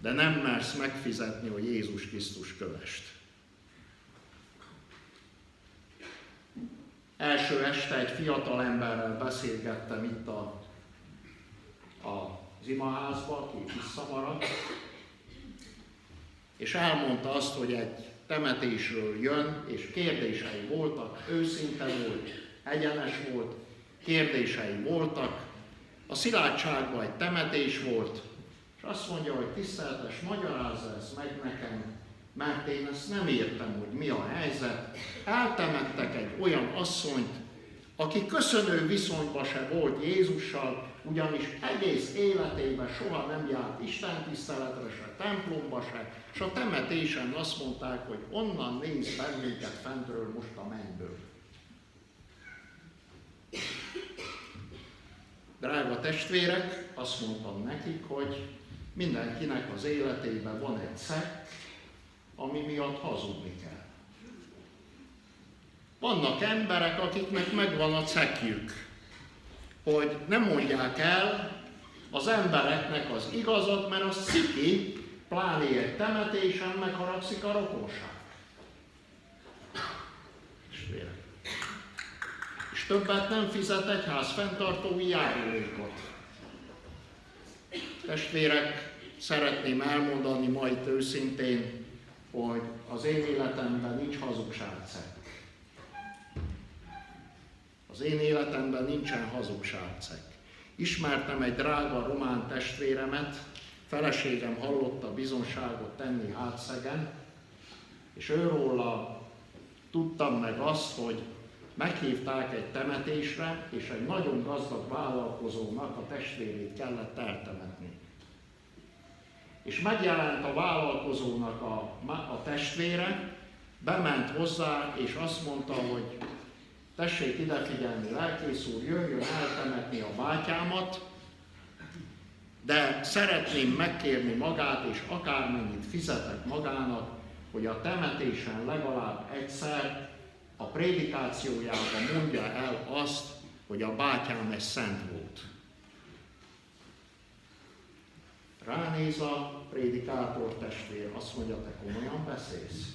de nem mersz megfizetni, hogy Jézus Krisztus kövest? Első este egy fiatal emberrel beszélgettem itt a, a zimaházba, aki visszamaradt, és elmondta azt, hogy egy temetésről jön, és kérdései voltak, őszinte volt, egyenes volt, kérdései voltak. A szilárdságban egy temetés volt, és azt mondja, hogy tiszteltes, magyarázza ezt meg nekem, mert én ezt nem értem, hogy mi a helyzet. Eltemettek egy olyan asszonyt, aki köszönő viszonyba se volt Jézussal, ugyanis egész életében soha nem járt Isten tiszteletre, se templomba se, és a temetésen azt mondták, hogy onnan néz bennünket fentről most a mennyből. Drága testvérek, azt mondtam nekik, hogy mindenkinek az életében van egy szek, ami miatt hazudni kell. Vannak emberek, akiknek megvan a cekjük, hogy nem mondják el az embereknek az igazat, mert az sziki, pláne egy temetésen megharagszik a rokonság. És többet nem fizet egy ház fenntartói járulékot. Testvérek, szeretném elmondani ma itt őszintén, hogy az én életemben nincs hazugságcek. Az én életemben nincsen hazugságcek. Ismertem egy drága román testvéremet, feleségem hallotta bizonságot tenni hátszegen, és őróla tudtam meg azt, hogy meghívták egy temetésre, és egy nagyon gazdag vállalkozónak a testvérét kellett eltemetni. És megjelent a vállalkozónak a, a testvére, bement hozzá, és azt mondta, hogy tessék ide figyelni, lelkész úr, jöjjön eltemetni a bátyámat, de szeretném megkérni magát, és akármennyit fizetek magának, hogy a temetésen legalább egyszer a prédikációjában mondja el azt, hogy a bátyám egy szent volt. Ránéz a prédikátor testvér, azt mondja, te komolyan beszélsz?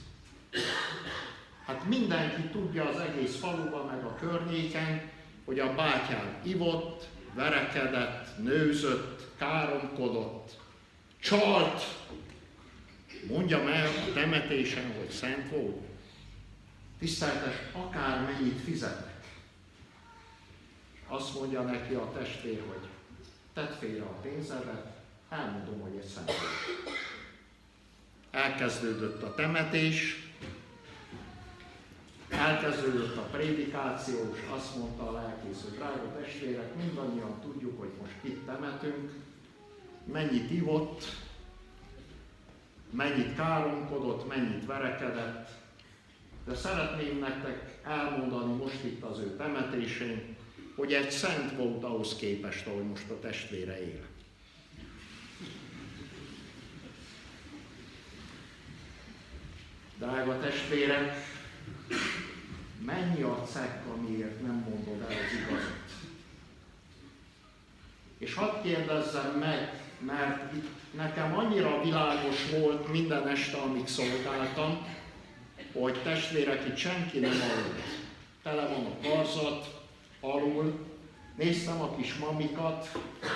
Hát mindenki tudja az egész faluban, meg a környéken, hogy a bátyám ivott, verekedett, nőzött, káromkodott, csalt. Mondjam el a temetésen, hogy szent volt. Tiszteltes, akármennyit fizetek. Azt mondja neki a testvér, hogy tedd félre a pénzedet, Elmondom, hogy egy szenvedés. Elkezdődött a temetés, elkezdődött a prédikáció, és azt mondta a lelkész, hogy drága testvérek, mindannyian tudjuk, hogy most itt temetünk, mennyit ivott, mennyit káromkodott, mennyit verekedett, de szeretném nektek elmondani most itt az ő temetésén, hogy egy szent volt ahhoz képest, ahogy most a testvére él. Drága testvérek, mennyi a cekk, amiért nem mondod el az igazat? És hadd kérdezzem meg, mert itt nekem annyira világos volt minden este, amíg szolgáltam, hogy testvérek, itt senki nem aludt. Tele van a karzat, alul. Néztem a kis mamikat,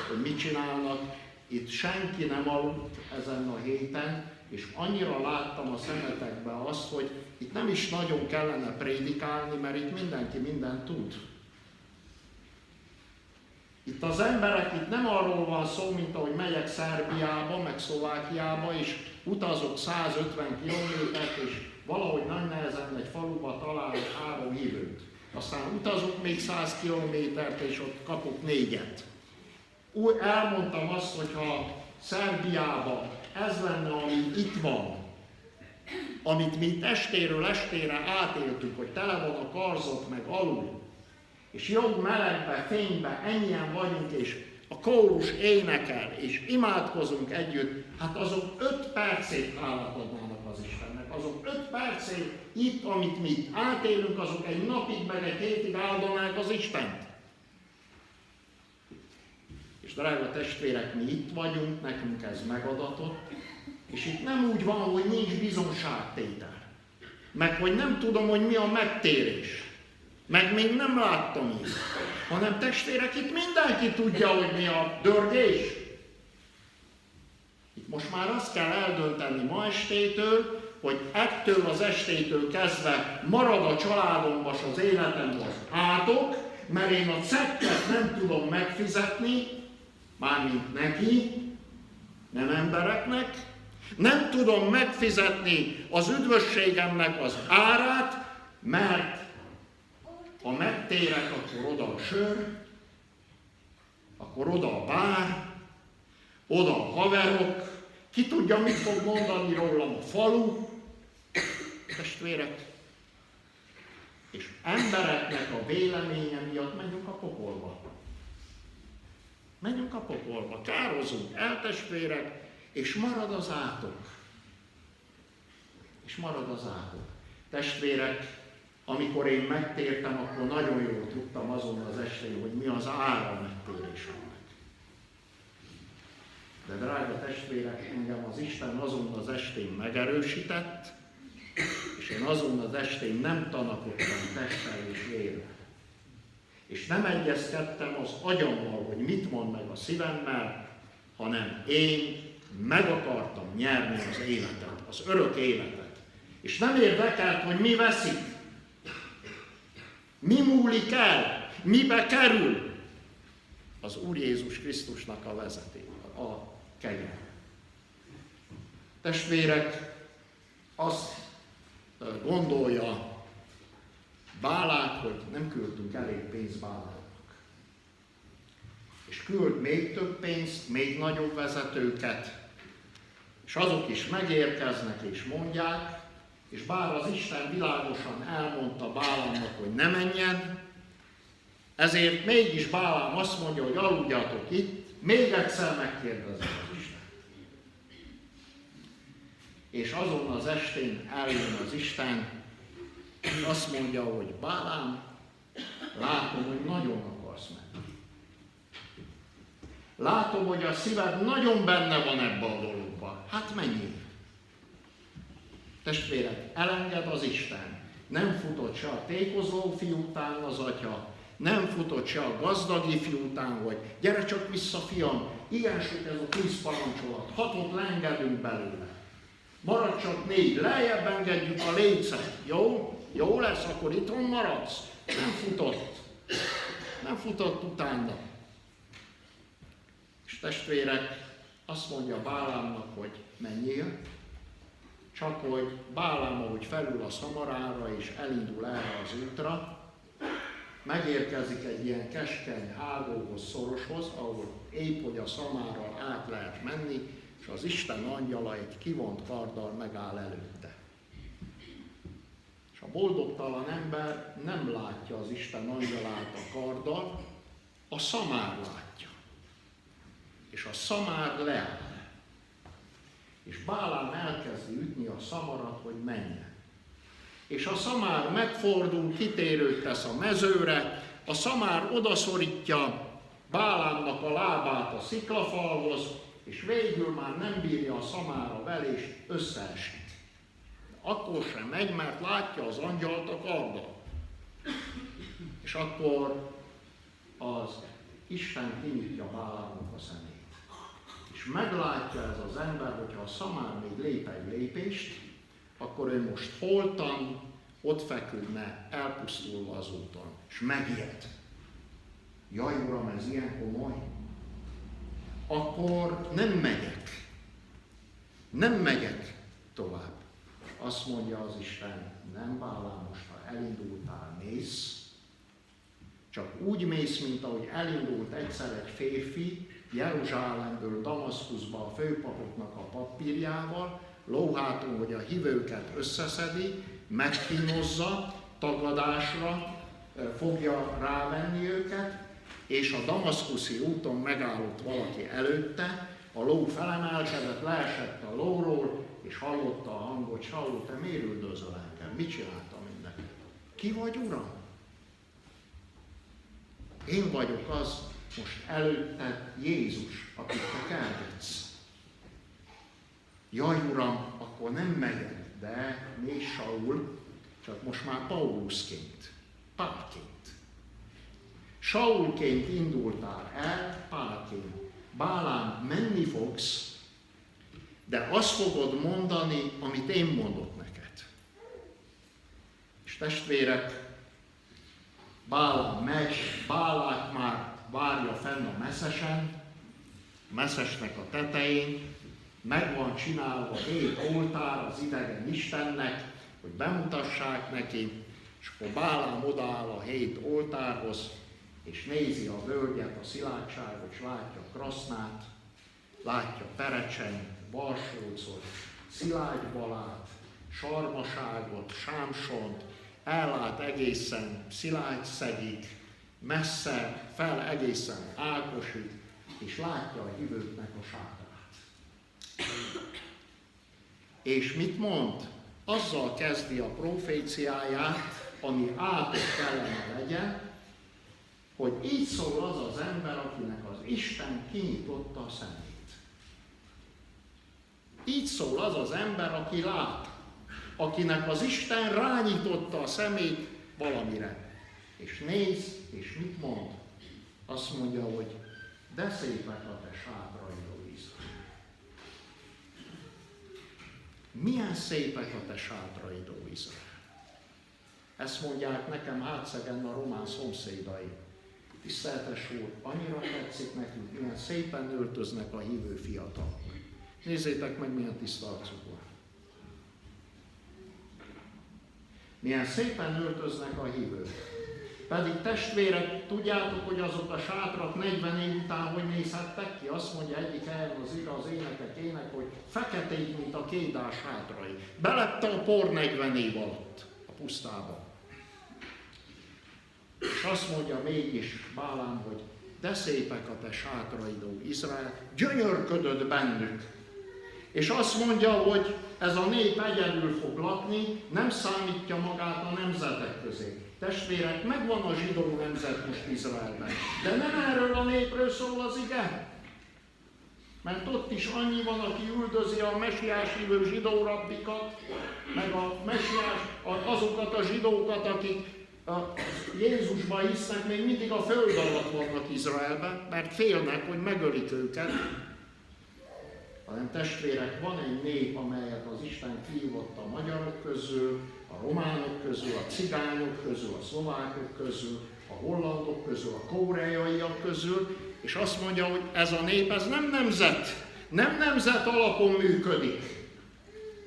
hogy mit csinálnak. Itt senki nem aludt ezen a héten, és annyira láttam a szemetekbe azt, hogy itt nem is nagyon kellene prédikálni, mert itt mindenki mindent tud. Itt az emberek, itt nem arról van szó, mint ahogy megyek Szerbiába, meg Szlovákiába, és utazok 150 kilométert, és valahogy nagy nehezen egy faluba találok három hívőt. Aztán utazok még 100 kilométert, és ott kapok négyet. Úgy elmondtam azt, hogy Szerbiába ez lenne, ami itt van, amit mi estéről estére átéltük, hogy tele van a karzok meg alul, és jó melegbe, fénybe, ennyien vagyunk, és a kórus énekel, és imádkozunk együtt, hát azok öt percét hálát adnának az Istennek. Azok öt percét itt, amit mi átélünk, azok egy napig, meg egy hétig áldanák az Istent. És drága testvérek, mi itt vagyunk, nekünk ez megadatott, és itt nem úgy van, hogy nincs bizonságtétel. Meg hogy nem tudom, hogy mi a megtérés. Meg még nem láttam is. Hanem testvérek, itt mindenki tudja, hogy mi a dörgés. Itt most már azt kell eldönteni ma estétől, hogy ettől az estétől kezdve marad a családomban az életem az átok, mert én a cekket nem tudom megfizetni, mármint neki, nem embereknek, nem tudom megfizetni az üdvösségemnek az árát, mert ha megtérek, akkor oda a sör, akkor oda a bár, oda a haverok, ki tudja, mit fog mondani rólam a falu, testvérek. És embereknek a véleménye miatt menjünk a pokolba. Menjünk a pokolba, kározunk el testvérek, és marad az átok. És marad az átok. Testvérek, amikor én megtértem, akkor nagyon jól tudtam azon az estén, hogy mi az ára megtérésemnek. De drága testvérek, engem az Isten azon az estén megerősített, és én azon az estén nem tanakodtam testtel és vérrel. És nem egyezkedtem az agyammal, hogy mit mond meg a szívemmel, hanem én meg akartam nyerni az életet, az örök életet. És nem érdekelt, hogy mi veszik, mi múlik el, mibe kerül az Úr Jézus Krisztusnak a vezeté, a kegyel. Testvérek, azt gondolja Bálák, hogy nem küldtünk elég pénzt Báláknak. És küld még több pénzt, még nagyobb vezetőket, és azok is megérkeznek és mondják, és bár az Isten világosan elmondta Bálámnak, hogy ne menjen, ezért mégis Bálám azt mondja, hogy aludjatok itt, még egyszer megkérdezem az Isten. És azon az estén eljön az Isten, és azt mondja, hogy Bálám, látom, hogy nagyon. Látom, hogy a szíved nagyon benne van ebbe a dologba. Hát menjél. Testvérek, elenged az Isten. Nem futott se a tékozó fiú után az atya, nem futott se a gazdag ifjú után, hogy gyere csak vissza, fiam, ilyen sok ez a tíz parancsolat, hatot lengedünk belőle. Maradj csak négy, lejjebb engedjük a lécet, jó? Jó lesz, akkor itthon maradsz. Nem futott. Nem futott utána. Testvérek, azt mondja Bálámnak, hogy menjél, csak hogy Bálám, ahogy felül a szamarára és elindul erre az útra, megérkezik egy ilyen keskeny hágóhoz, szoroshoz, ahol épp hogy a szamárral át lehet menni, és az Isten angyala egy kivont karddal megáll előtte. És a boldogtalan ember nem látja az Isten angyalát a karddal, a szamár látja. És a szamár leáll. És Bálám elkezdi ütni a szamarat, hogy menjen. És a szamár megfordul, kitérőt tesz a mezőre, a szamár odaszorítja Bálámnak a lábát a sziklafalhoz, és végül már nem bírja a szamára vel, és összeesik. Akkor sem megy, mert látja az angyalt a kardon. És akkor az Isten kinyitja Bálámnak a szemét. És meglátja ez az ember, hogyha a szamár még lép egy lépést, akkor ő most holtan ott feküdne, elpusztulva az úton, és megijed. Jaj, Uram, ez ilyen komoly? Akkor nem megyek. Nem megyek tovább. Azt mondja az Isten, nem Bálám, most ha elindultál, mész, csak úgy mész, mint ahogy elindult egyszer egy férfi Jeruzsálemből Damaszkuszba a főpapoknak a papírjával, lóháton, hogy a hívőket összeszedi, megkínozza, tagadásra fogja rávenni őket, és a damaszkuszi úton megállott valaki előtte, a ló felemelkedett, leesett a lóról, és hallotta a hangot, Saul, te miért üldözöl engem? Mit csináltam mindenki? Ki vagy, Uram? Én vagyok az, most előtte Jézus, akit te kergetsz. Jaj, Uram, akkor nem megyek, de még Saul, csak most már Paulusként, Pálként. Saulként indultál el, Pálként. Bálám, menni fogsz, de azt fogod mondani, amit én mondok neked. És testvérek, Bálám megy, Bálák már várja fenn a messzesen, messzesnek a tetején, meg van csinálva hét oltár az idegen Istennek, hogy bemutassák neki, és akkor Bálám odáll a hét oltárhoz, és nézi a völgyet, a szilárdságot, és látja Krasznát, látja Perecsen, Balsócot, Szilágy Balát, Sarmaságot, Sámsont, ellát egészen Szilágy Szegig, messze fel egészen Ákosig, és látja a hívőknek a sátrát. És mit mond? Azzal kezdi a proféciáját, ami átok kellene legyen, hogy így szól az az ember, akinek az Isten kinyitotta a szemét. Így szól az az ember, aki lát, akinek az Isten rányitotta a szemét valamire. És néz, és mit mond? Azt mondja, hogy de szépek a te sátraidó Izrael. Milyen szépek a te sátraidó Izrael. Ezt mondják nekem átszegen a román szomszédai. Tiszteltes úr, annyira tetszik nekünk, milyen szépen öltöznek a hívő fiatalok. Nézzétek meg, milyen tiszta arcuk van. Milyen szépen öltöznek a hívők. Pedig testvérek, tudjátok, hogy azok a sátrak 40 év után hogy nézhettek ki? Azt mondja egyik helyen az ira az énekek ének, hogy feketék, mint a kédás sátrai. Belette a por 40 év alatt a pusztába. És azt mondja mégis Bálám, hogy de szépek a te sátraidó Izrael, gyönyörködött bennük. És azt mondja, hogy ez a nép egyedül fog lakni, nem számítja magát a nemzetek közé. Testvérek, megvan a zsidó nemzet most Izraelben. De nem erről a népről szól az ige. Mert ott is annyi van, aki üldözi a mesiás hívő zsidó rabbikat, meg a mesiás, azokat a zsidókat, akik a Jézusban hisznek, még mindig a föld alatt vannak Izraelben, mert félnek, hogy megölik őket. Hanem testvérek, van egy nép, amelyet az Isten kihívott a magyarok közül, románok közül, a cigányok közül, a szlovákok közül, a hollandok közül, a koreaiak közül, és azt mondja, hogy ez a nép, ez nem nemzet, Nem nemzet alapon működik,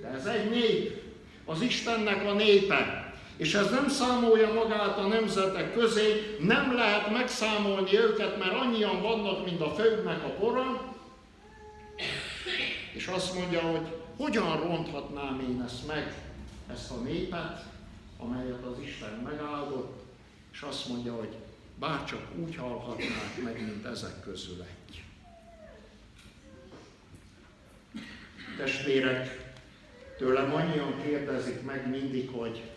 de ez egy nép, az Istennek a népe. És ez nem számolja magát a nemzetek közé, nem lehet megszámolni őket, mert annyian vannak, mint a földnek a pora. És azt mondja, hogy hogyan ronthatnám én ezt meg, ezt a népet, amelyet az Isten megáldott, és azt mondja, hogy bárcsak úgy halhatnák meg, mint ezek közül egy. Testvérek, tőlem annyian kérdezik meg mindig, hogy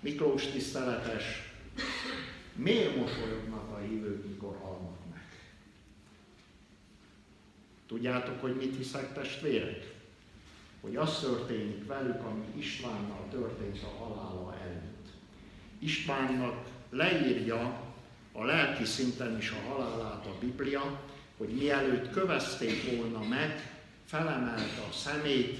Miklós tiszteletes, miért mosolyognak a hívők, mikor halnak meg? Tudjátok, hogy mit hiszek testvérek? Hogy az történik velük, ami Istvánnal történt a halála előtt. Istvánnak leírja a lelki szinten is a halálát a Biblia, hogy mielőtt kövezték volna meg, felemelte a szemét,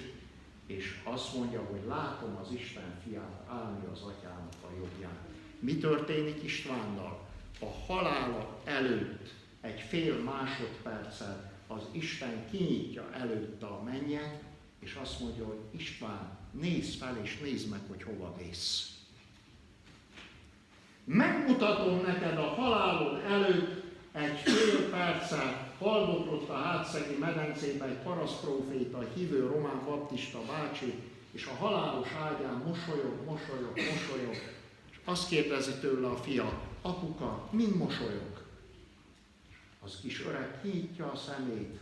és azt mondja, hogy látom az Isten fiát állni az atyának a jobbján. Mi történik Istvánnal? A halála előtt egy fél másodperccel az Isten kinyitja előtte a mennyet, és azt mondja, hogy István, nézz fel és nézd meg, hogy hova vész. Megmutatom neked a halálod előtt egy fél perccel haldoklott a hátszegi medencébe egy parasztpróféta, egy hívő román baptista bácsi, és a halálos ágyán mosolyog, mosolyog, mosolyog, és azt kérdezi tőle a fia, apuka, mind mosolyog? Az kis öreg kinyitja a szemét,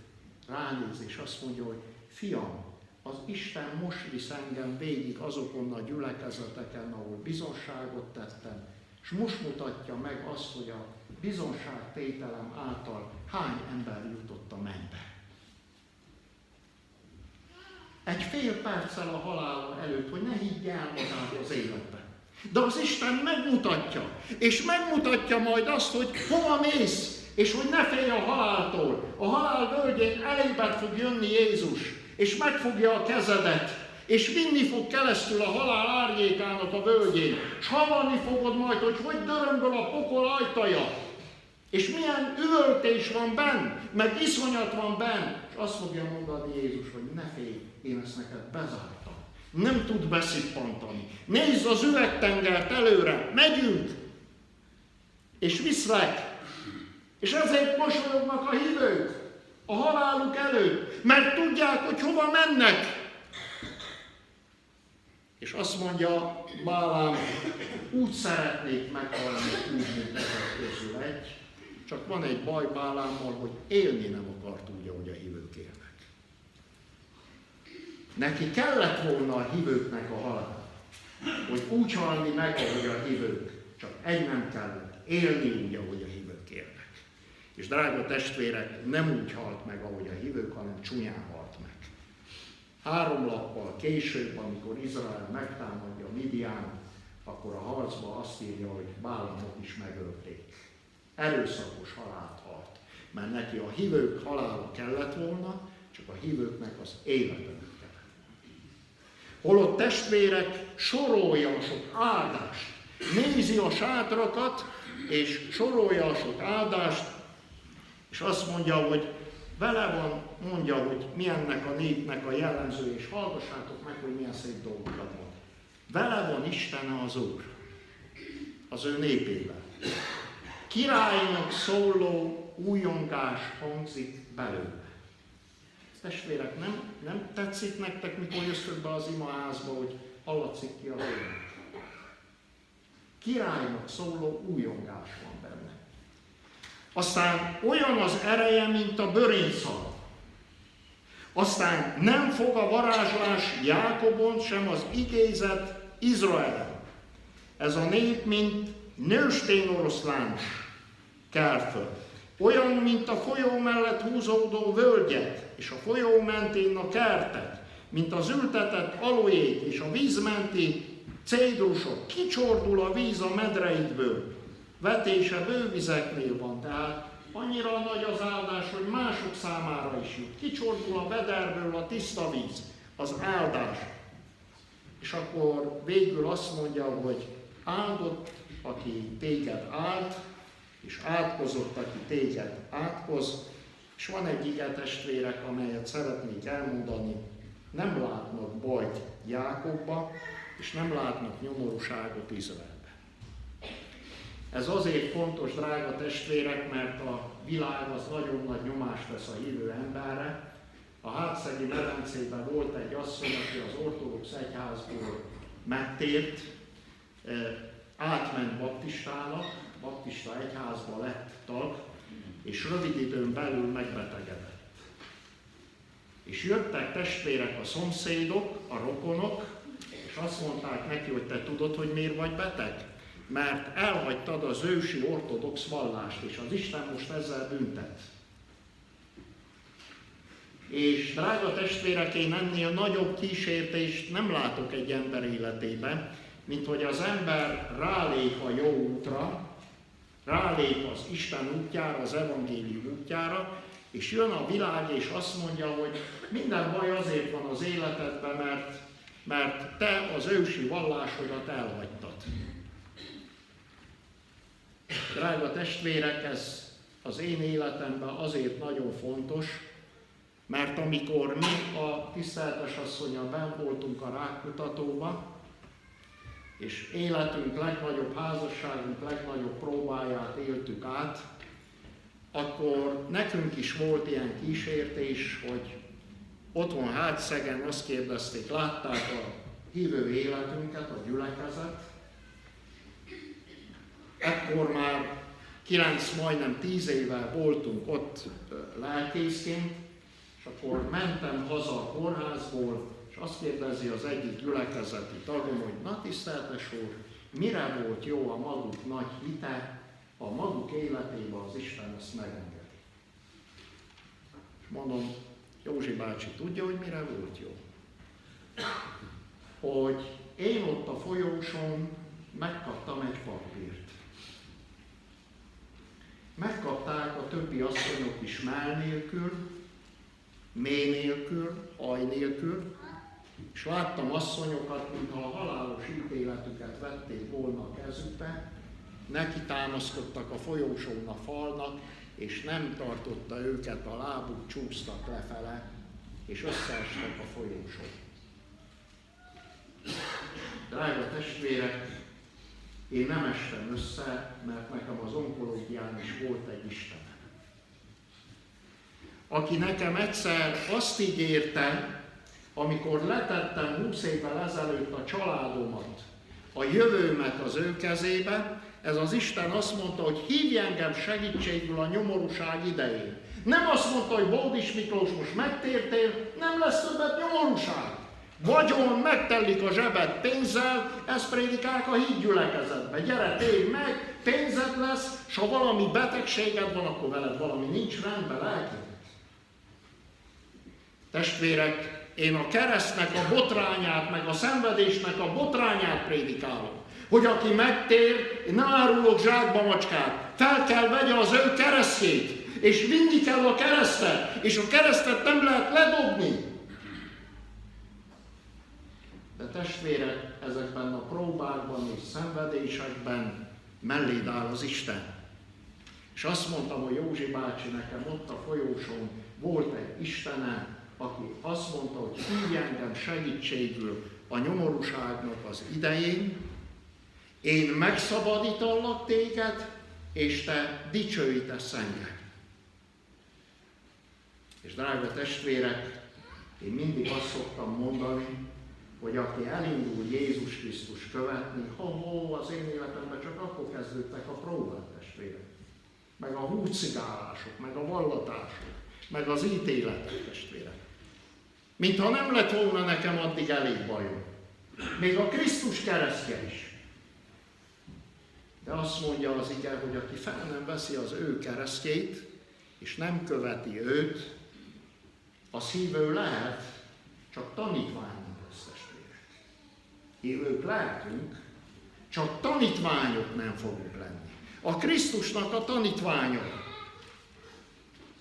ránéz, és azt mondja, hogy fiam, az Isten most visz engem végig azokon a gyülekezeteken, ahol bizonságot tettem, és most mutatja meg azt, hogy a bizonságtételem által hány ember jutott a mennybe. Egy fél perccel a halála előtt, hogy ne higgy el magát az életbe. De az Isten megmutatja, és megmutatja majd azt, hogy hova mész, és hogy ne félj a haláltól. A halál völgyén elébet fog jönni Jézus, és megfogja a kezedet, és vinni fog keresztül a halál árnyékának a völgyén, és hallani fogod majd, hogy hogy dörömböl a pokol ajtaja, és milyen üvöltés van benn, meg iszonyat van benn, és azt fogja mondani Jézus, hogy ne félj, én ezt neked bezártam. Nem tud beszippantani. Nézd az üvegtengert előre, megyünk, és viszlek. És ezért mosolyognak a hívők a haláluk előtt, mert tudják, hogy hova mennek. És azt mondja Bálám, úgy szeretnék meghalni, úgy, mint ezek közül egy, csak van egy baj Bálámmal, hogy élni nem akart úgy, ahogy a hívők élnek. Neki kellett volna a hívőknek a halál, hogy úgy halni meg, ahogy a hívők, csak egy nem kellett, élni úgy, ahogy a hívők. És drága testvérek, nem úgy halt meg, ahogy a hívők, hanem csúnyán halt meg. Három lappal később, amikor Izrael megtámadja Midian, akkor a harcba azt írja, hogy Bálamot is megölték. Erőszakos halált halt. Mert neki a hívők halála kellett volna, csak a hívőknek az élete nem kellett. Holott testvérek sorolja a sok áldást, nézi a sátrakat, és sorolja a sok áldást, és azt mondja, hogy vele van, mondja, hogy milyennek a népnek a jellemző, és hallgassátok meg, hogy milyen szép dolgokat mond. Vele van Isten az Úr, az ő népével. Királynak szóló újongás hangzik belőle. Testvérek, nem, nem tetszik nektek, mikor jöttök be az imaházba, hogy hallatszik ki az élet? Királynak szóló újongás van. Aztán olyan az ereje, mint a börénszal. Aztán nem fog a varázslás Jákobon, sem az igézet Izraelen. Ez a nép, mint nőstény oroszlán kell föl. Olyan, mint a folyó mellett húzódó völgyek, és a folyó mentén a kertek, mint az ültetett alójék és a vízmenti cédrusok. Kicsordul a víz a medreidből, vetése bővizeknél van, tehát annyira nagy az áldás, hogy mások számára is jut. Kicsordul a vederből a tiszta víz, az áldás. És akkor végül azt mondja, hogy áldott, aki téged áld, és átkozott, aki téged átkoz, És van egy ige testvérek, amelyet szeretnék elmondani. Nem látnak bajt Jákobba, és nem látnak nyomorúságot Izraelbe. Ez azért fontos, drága testvérek, mert a világ az nagyon nagy nyomást tesz a hívő emberre. A hátszegi medencében volt egy asszony, aki az ortodox egyházból megtért, átment baptistának, baptista egyházba lett tag, és rövid időn belül megbetegedett. És jöttek testvérek a szomszédok, a rokonok, és azt mondták neki, hogy te tudod, hogy miért vagy beteg? Mert elhagytad az ősi ortodox vallást, és az Isten most ezzel büntet. És drága testvérek, én ennél nagyobb kísértést nem látok egy ember életében, mint hogy az ember rálép a jó útra, rálép az Isten útjára, az evangélium útjára, és jön a világ, és azt mondja, hogy minden baj azért van az életedben, mert, mert te az ősi vallásodat elhagytad. Drága testvérek, ez az én életemben azért nagyon fontos, mert amikor mi a tiszteltes asszonyal ben voltunk a rákutatóban, és életünk legnagyobb, házasságunk legnagyobb próbáját éltük át, akkor nekünk is volt ilyen kísértés, hogy otthon hátszegen azt kérdezték, látták a hívő életünket, a gyülekezet. Ekkor már kilenc, majdnem tíz éve voltunk ott lelkészként, és akkor mentem haza a kórházból, és azt kérdezi az egyik gyülekezeti tagom, hogy na tiszteltes úr, mire volt jó a maguk nagy hite, a maguk életében az Isten ezt megengedi. És mondom, Józsi bácsi tudja, hogy mire volt jó? Hogy én ott a folyóson megkaptam egy papírt. Megkapták a többi asszonyok is mell nélkül, mély nélkül, aj nélkül, és láttam asszonyokat, mintha a halálos ítéletüket vették volna a kezükbe, neki támaszkodtak a folyósón a falnak, és nem tartotta őket, a lábuk csúsztak lefele, és összeestek a folyósón. Drága testvérek, én nem estem össze, mert nekem az onkológián is volt egy Istenem. Aki nekem egyszer azt ígérte, amikor letettem 20 évvel ezelőtt a családomat, a jövőmet az ő kezébe, ez az Isten azt mondta, hogy hívj engem segítségül a nyomorúság idején. Nem azt mondta, hogy Bódis Miklós, most megtértél, nem lesz többet nyomorúság. Vagyon megtellik a zsebet pénzzel, ezt prédikálják a hídgyülekezetbe. Gyere, térj meg, pénzed lesz, és ha valami betegséged van, akkor veled valami nincs rendben, lelkileg. Testvérek, én a keresztnek a botrányát, meg a szenvedésnek a botrányát prédikálom. Hogy aki megtér, nem árulok zsákba macskát, fel kell vegye az ő keresztjét, és vinni kell a keresztet, és a keresztet nem lehet ledobni. De testvérek, ezekben a próbákban és szenvedésekben melléd áll az Isten. És azt mondtam, hogy Józsi bácsi nekem ott a folyóson volt egy Istenem, aki azt mondta, hogy hívj engem segítségül a nyomorúságnak az idején, én megszabadítalak téged, és te dicsőítesz engem. És drága testvérek, én mindig azt szoktam mondani, hogy aki elindul Jézus Krisztus követni, ha az én életemben csak akkor kezdődtek a próbák testvérek. Meg a húcigálások, meg a vallatások, meg az ítéletek testvérek. Mintha nem lett volna nekem addig elég bajom. Még a Krisztus keresztje is. De azt mondja az ige, hogy aki fel nem veszi az ő keresztjét, és nem követi őt, a szívő lehet, csak testvérek. Élők lehetünk, csak tanítványok nem fogunk lenni. A Krisztusnak a tanítványa.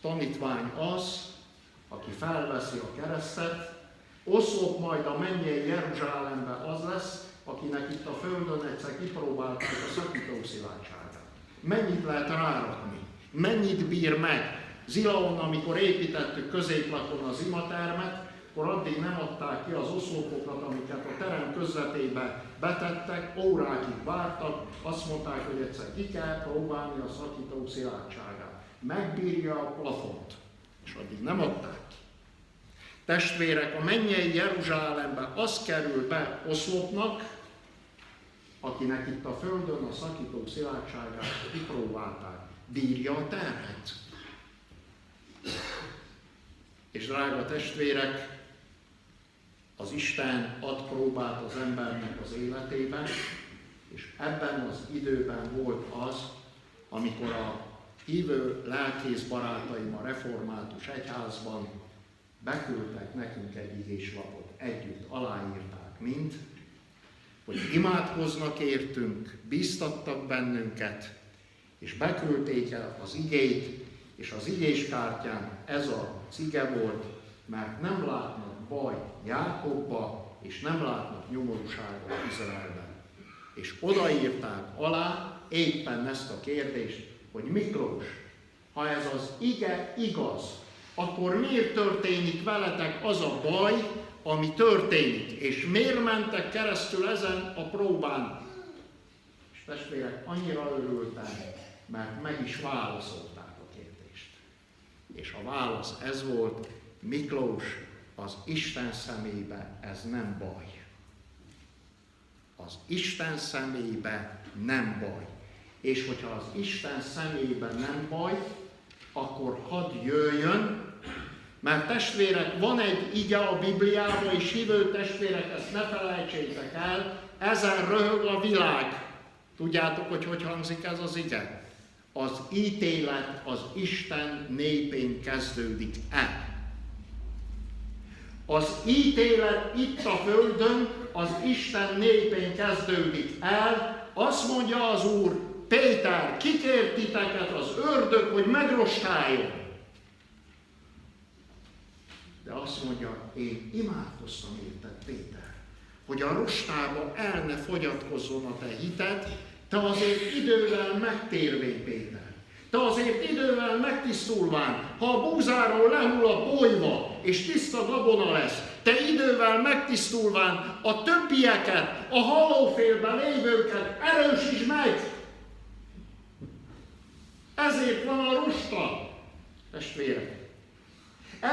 Tanítvány az, aki felveszi a keresztet, oszlop majd a mennyei Jeruzsálembe az lesz, akinek itt a földön egyszer kipróbálták a szakító szilágyságát. Mennyit lehet rárakni? Mennyit bír meg? Zilaon, amikor építettük középlakon az imatermet, akkor addig nem adták ki az oszlopokat, amiket a terem közvetébe betettek, órákig vártak, azt mondták, hogy egyszer ki kell próbálni a szakító szilárdságát. Megbírja a plafont, és addig nem adták ki. Testvérek, a mennyei Jeruzsálembe az kerül be oszlopnak, akinek itt a földön a szakító szilárdságát kipróbálták. Bírja a terhet. És drága testvérek, az Isten ad próbát az embernek az életében, és ebben az időben volt az, amikor a hívő lelkész barátaim a református egyházban beküldtek nekünk egy igéslapot, együtt aláírták mind, hogy imádkoznak értünk, bíztattak bennünket, és beküldték el az igét, és az igéskártyán ez az ige volt, mert nem látnak baj Jákobba, és nem látnak nyomorúságot Izraelben. És odaírták alá éppen ezt a kérdést, hogy Miklós, ha ez az ige igaz, akkor miért történik veletek az a baj, ami történik, és miért mentek keresztül ezen a próbán. És testvérek, annyira örültem, mert meg is válaszolták a kérdést. És a válasz ez volt, Miklós, az Isten szemébe ez nem baj. Az Isten szemébe nem baj. És hogyha az Isten szemébe nem baj, akkor hadd jöjjön mert testvérek, van egy ige a Bibliában, és hívő testvérek, ezt ne felejtsétek el, ezen röhög a világ. Tudjátok, hogy hogy hangzik ez az ige? Az ítélet az Isten népén kezdődik el. Az ítélet itt a Földön az Isten népén kezdődik el. Azt mondja az Úr, Péter, kikért titeket az ördög, hogy megrostáljon de azt mondja, én imádkoztam érted, Péter, hogy a rostába el ne fogyatkozzon a te hited, te azért idővel megtérvény, Péter. Te azért idővel megtisztulván, ha a búzáról lehull a bolyva, és tiszta gabona lesz, te idővel megtisztulván a többieket, a halófélben lévőket erősíts meg. Ezért van a rosta, testvérek.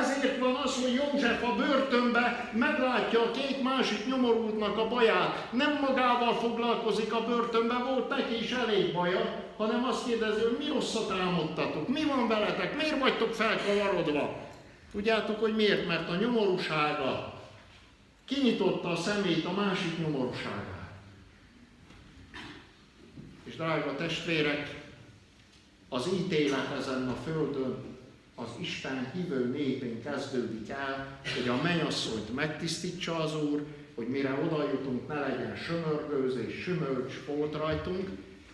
Ezért van az, hogy József a börtönbe meglátja a két másik nyomorultnak a baját. Nem magával foglalkozik a börtönbe, volt neki is elég baja, hanem azt kérdezi, hogy mi rosszat álmodtatok, mi van veletek, miért vagytok felkavarodva. Tudjátok, hogy miért? Mert a nyomorúsága kinyitotta a szemét a másik nyomorúságá. És drága testvérek, az ítélet ezen a földön az Isten hívő népén kezdődik el, hogy a mennyasszonyt megtisztítsa az Úr, hogy mire oda jutunk, ne legyen sömörgőzés, sümölcs, folt rajtunk,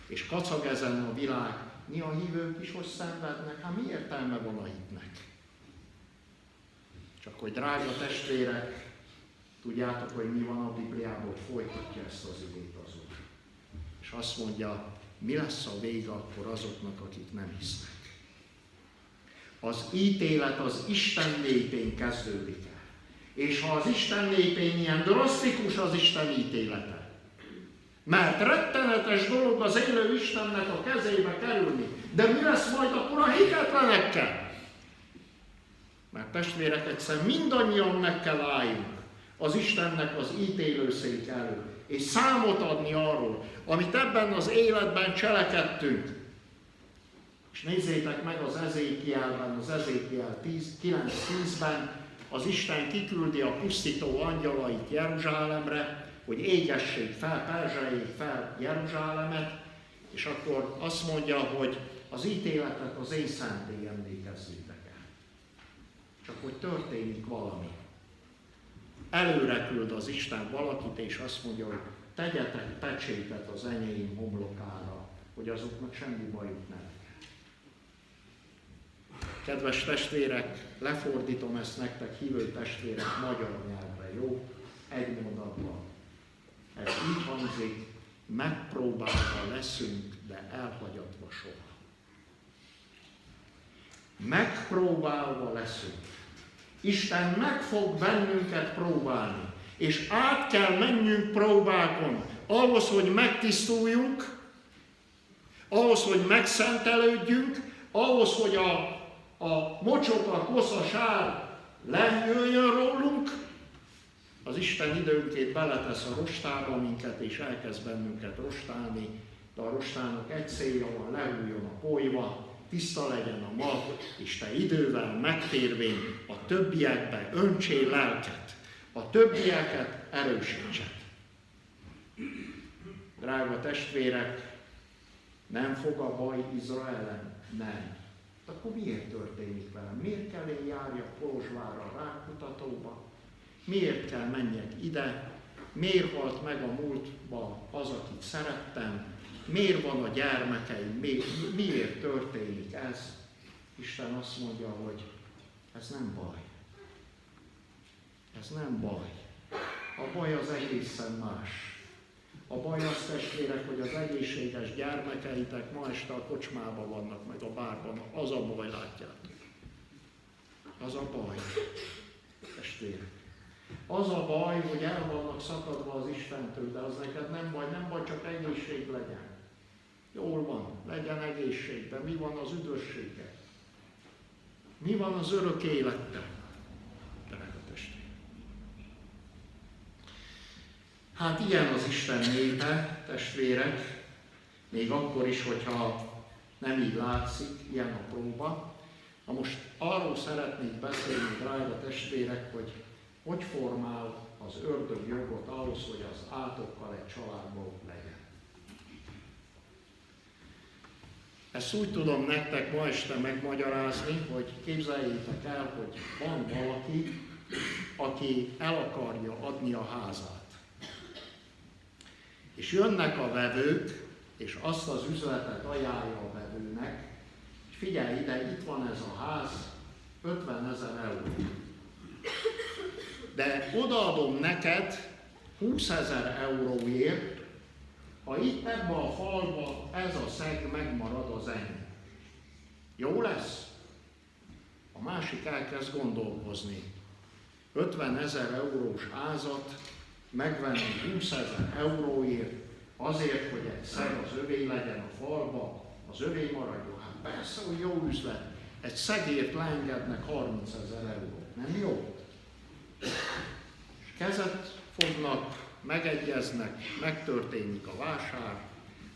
és kacag ezen a világ. Mi a hívők is hogy szenvednek? Hát mi értelme van a hitnek? Csak hogy drága testvérek, tudjátok, hogy mi van a Bibliában, hogy folytatja ezt az igét az Úr. És azt mondja, mi lesz a vége akkor azoknak, akik nem hisznek. Az ítélet az Isten népén kezdődik el. És ha az Isten népén ilyen drasztikus az Isten ítélete, mert rettenetes dolog az élő Istennek a kezébe kerülni, de mi lesz majd akkor a hitetlenekkel? Mert testvérek, egyszer mindannyian meg kell álljunk az Istennek az ítélőszék elő, és számot adni arról, amit ebben az életben cselekedtünk, és nézzétek meg az Ezékielben, az Ezékiel 9.10-ben, az Isten kiküldi a pusztító angyalait Jeruzsálemre, hogy égessék fel, perzseljék fel Jeruzsálemet, és akkor azt mondja, hogy az ítéletet az én szentély emlékezzétek el. Csak hogy történik valami. Előre küld az Isten valakit, és azt mondja, hogy tegyetek pecsétet az enyém homlokára, hogy azoknak semmi bajuk nem. Kedves testvérek, lefordítom ezt nektek, hívő testvérek, magyar nyelvre, jó? Egy mondatban. Ez így hangzik, megpróbálva leszünk, de elhagyatva soha. megpróbálva leszünk. Isten meg fog bennünket próbálni, és át kell menjünk próbákon, ahhoz, hogy megtisztuljunk, ahhoz, hogy megszentelődjünk, ahhoz, hogy a, a mocsok, a sár lejöjjön rólunk, az Isten időnként beletesz a rostába minket, és elkezd bennünket rostálni, de a rostának egy célja van, lehújjon a polyva, tiszta legyen a mag, és te idővel megtérvén a többiekbe öntsél lelket, a többieket erősítsed. Drága testvérek, nem fog a baj Izraelen? Nem. Akkor miért történik velem? Miért kell én járjak Kolozsvárra, Rákutatóba? Miért kell menjek ide? Miért halt meg a múltba az, akit szerettem? Miért van a gyermekeim? Miért, miért történik ez? Isten azt mondja, hogy ez nem baj. Ez nem baj. A baj az egészen más. A baj az testvérek, hogy az egészséges gyermekeitek ma este a kocsmában vannak, meg a bárban. Az a baj, látjátok. Az a baj, testvérek. Az a baj, hogy el vannak szakadva az Istentől, de az neked nem baj, nem baj, csak egészség legyen. Jól van, legyen egészség, de mi van az üdvössége? Mi van az örök élettel? Drága testvér. Hát ilyen az Isten népe, testvérek, még akkor is, hogyha nem így látszik, ilyen a próba. Na most arról szeretnék beszélni, drága testvérek, hogy hogy formál az ördög jogot ahhoz, hogy az átokkal egy családban legyen. Ezt úgy tudom nektek ma este megmagyarázni, hogy képzeljétek el, hogy van valaki, aki el akarja adni a házát. És jönnek a vevők, és azt az üzletet ajánlja a vevőnek, hogy figyelj ide, itt van ez a ház, 50 ezer euró. De odaadom neked 20 ezer euróért, ha itt ebbe a falba ez a szeg megmarad az enyém. Jó lesz? A másik elkezd gondolkozni. 50 ezer eurós házat megvenni 20 ezer euróért, azért, hogy egy szeg az övé legyen a falba, az övé maradjon. Hát persze, hogy jó üzlet. Egy szegért leengednek 30 ezer eurót. Nem jó? És kezet fognak, megegyeznek, megtörténik a vásár,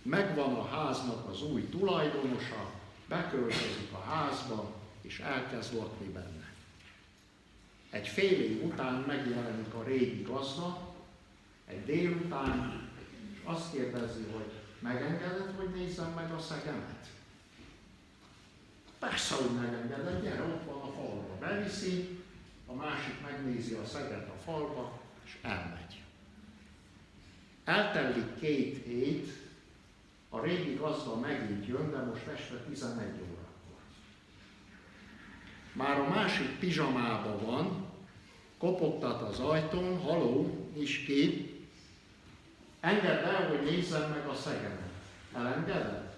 megvan a háznak az új tulajdonosa, beköltözik a házba, és elkezd lakni benne. Egy fél év után megjelenik a régi gazda, egy délután, és azt kérdezi, hogy megengedett, hogy nézzem meg a szegemet? Persze, hogy megengedett, gyere, ott van a falba. Beviszi, a másik megnézi a szeget a falba, és elmegy. Eltelik két hét, a régi gazda megint jön, de most este 11 órakor. Már a másik pizsamában van, kopogtat az ajtón, haló, is ki, engedd el, hogy nézzem meg a szegemet. Elengeded?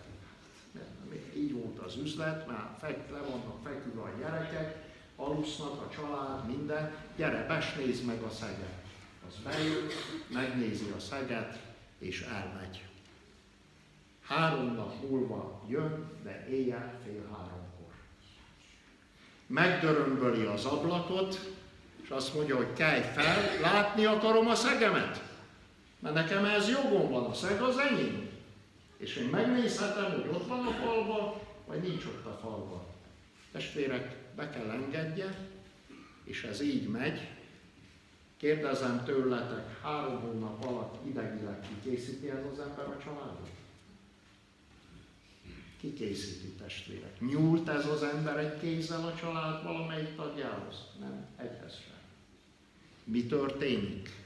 Így volt az üzlet, már fek, le vannak feküdve a gyerekek, alusznak a család, minden, gyere, besnézd meg a szeget az bejön, megnézi a szeget, és elmegy. Három nap múlva jön, de éjjel fél háromkor. Megdörömböli az ablakot, és azt mondja, hogy kelj fel, látni akarom a szegemet. Mert nekem ez jogom van, a szeg az enyém. És én megnézhetem, hogy ott van a falba, vagy nincs ott a falba. Testvérek, be kell engedje, és ez így megy, Kérdezem tőletek, három hónap alatt idegileg kikészíti ez az ember a családot? Ki készíti testvérek? Nyúlt ez az ember egy kézzel a család valamelyik tagjához? Nem, egyhez sem. Mi történik?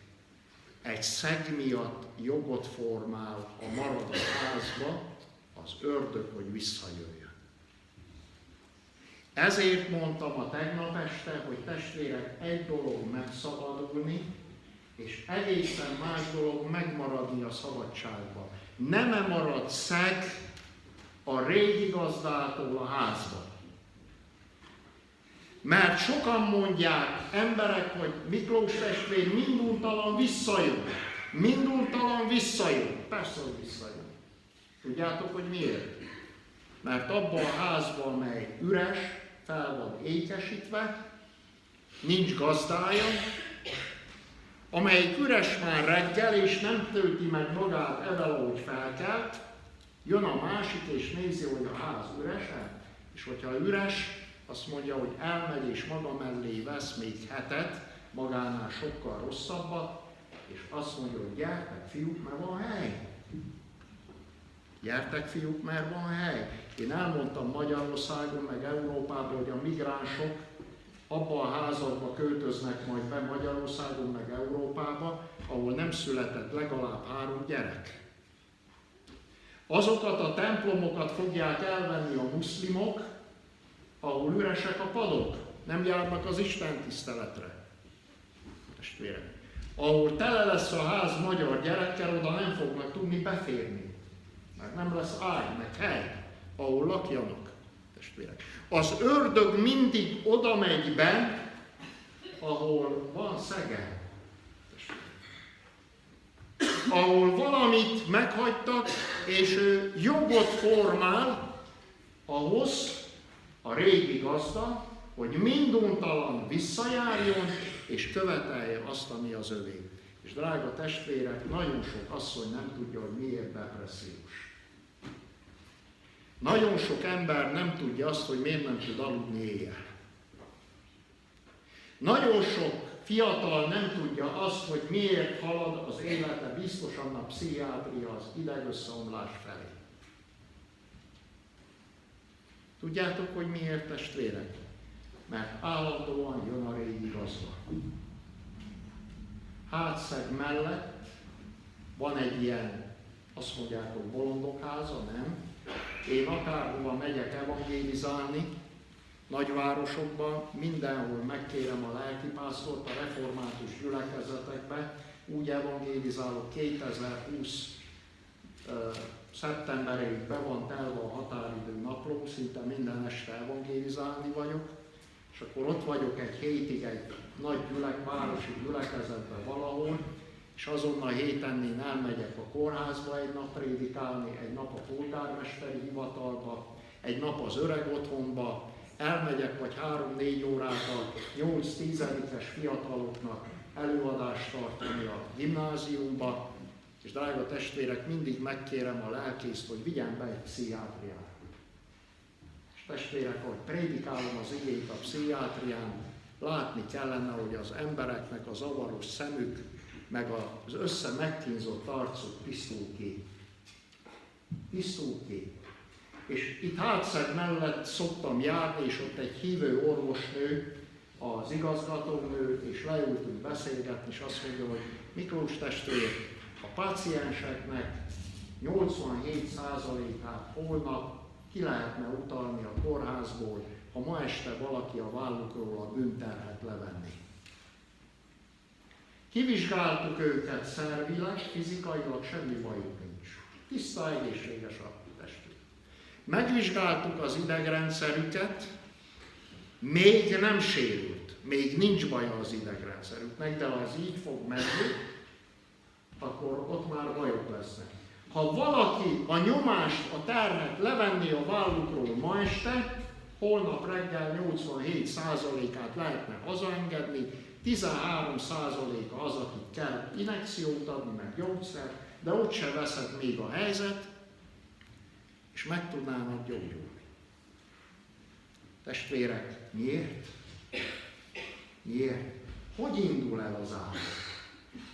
Egy szeg miatt jogot formál a maradó házba az ördög, hogy visszajöjjön. Ezért mondtam a tegnap este, hogy testvérek, egy dolog megszabadulni, és egészen más dolog megmaradni a szabadságban. Nem -e marad szeg a régi gazdától a házba. Mert sokan mondják emberek, hogy Miklós testvér minduntalan visszajön. Minduntalan visszajön. Persze, hogy visszajön. Tudjátok, hogy miért? Mert abban a házban, mely üres, fel van ékesítve, nincs gazdája, amelyik üres már reggel, és nem tölti meg magát evel, ahogy felkelt, jön a másik, és nézi, hogy a ház üresen, és hogyha üres, azt mondja, hogy elmegy és maga mellé vesz még hetet, magánál sokkal rosszabbat, és azt mondja, hogy gyertek fiúk, mert van hely. Gyertek fiúk, mert van hely. Én elmondtam Magyarországon, meg Európában, hogy a migránsok abba a házakba költöznek majd be Magyarországon, meg Európába, ahol nem született legalább három gyerek. Azokat a templomokat fogják elvenni a muszlimok, ahol üresek a padok, nem járnak az Isten tiszteletre. Testvérek. Ahol tele lesz a ház magyar gyerekkel, oda nem fognak tudni beférni. Mert nem lesz ágy, meg hely, ahol lakjanak. Testvérek. Az ördög mindig oda megy be, ahol van szege. Ahol valamit meghagytak, és ő jogot formál, ahhoz a régi gazda, hogy minduntalan visszajárjon, és követelje azt, ami az övé. És drága testvérek, nagyon sok asszony nem tudja, hogy miért depressziós. Nagyon sok ember nem tudja azt, hogy miért nem tud aludni éjjel. Nagyon sok fiatal nem tudja azt, hogy miért halad az élete biztosan a pszichiátria az idegösszeomlás felé. Tudjátok, hogy miért testvérek? Mert állandóan jön a régi gazda. Hátszeg mellett van egy ilyen, azt mondják, hogy bolondok háza, nem? Én akárhova megyek evangélizálni, nagyvárosokban, mindenhol megkérem a lelkipásztort a református gyülekezetekbe, úgy evangélizálok 2020 szeptemberig be van telve a határidő napló, szinte minden este evangélizálni vagyok, és akkor ott vagyok egy hétig egy nagy gyülek, városi gyülekezetben valahol, és azon a elmegyek a kórházba egy nap prédikálni, egy nap a polgármesteri hivatalba, egy nap az öreg otthonba, elmegyek vagy három-négy órát a 8-10 fiataloknak előadást tartani a gimnáziumba, és drága testvérek, mindig megkérem a lelkészt, hogy vigyen be egy pszichiátriát. És testvérek, ahogy prédikálom az igét a pszichiátrián, látni kellene, hogy az embereknek az avaros szemük, meg az össze megkínzott arcuk tisztul ki. Tisztul ki. És itt hátszeg mellett szoktam járni, és ott egy hívő orvosnő, az igazgatónő, és leültünk beszélgetni, és azt mondja, hogy Miklós testvér, a pácienseknek 87%-át holnap ki lehetne utalni a kórházból, ha ma este valaki a vállukról a bűnterhet levenni. Kivizsgáltuk őket szervileg, fizikailag semmi bajuk nincs. Tiszta, egészséges a testük. Megvizsgáltuk az idegrendszerüket, még nem sérült, még nincs baja az idegrendszerüknek, de az így fog menni, akkor ott már bajok lesznek. Ha valaki a nyomást, a terhet levenné a vállukról ma este, holnap reggel 87%-át lehetne hazaengedni, 13%-a az, akik kell inekciót adni, meg gyógyszert, de ott se veszett még a helyzet, és meg tudnának gyógyulni. Testvérek, miért? Miért? Hogy indul el az állat?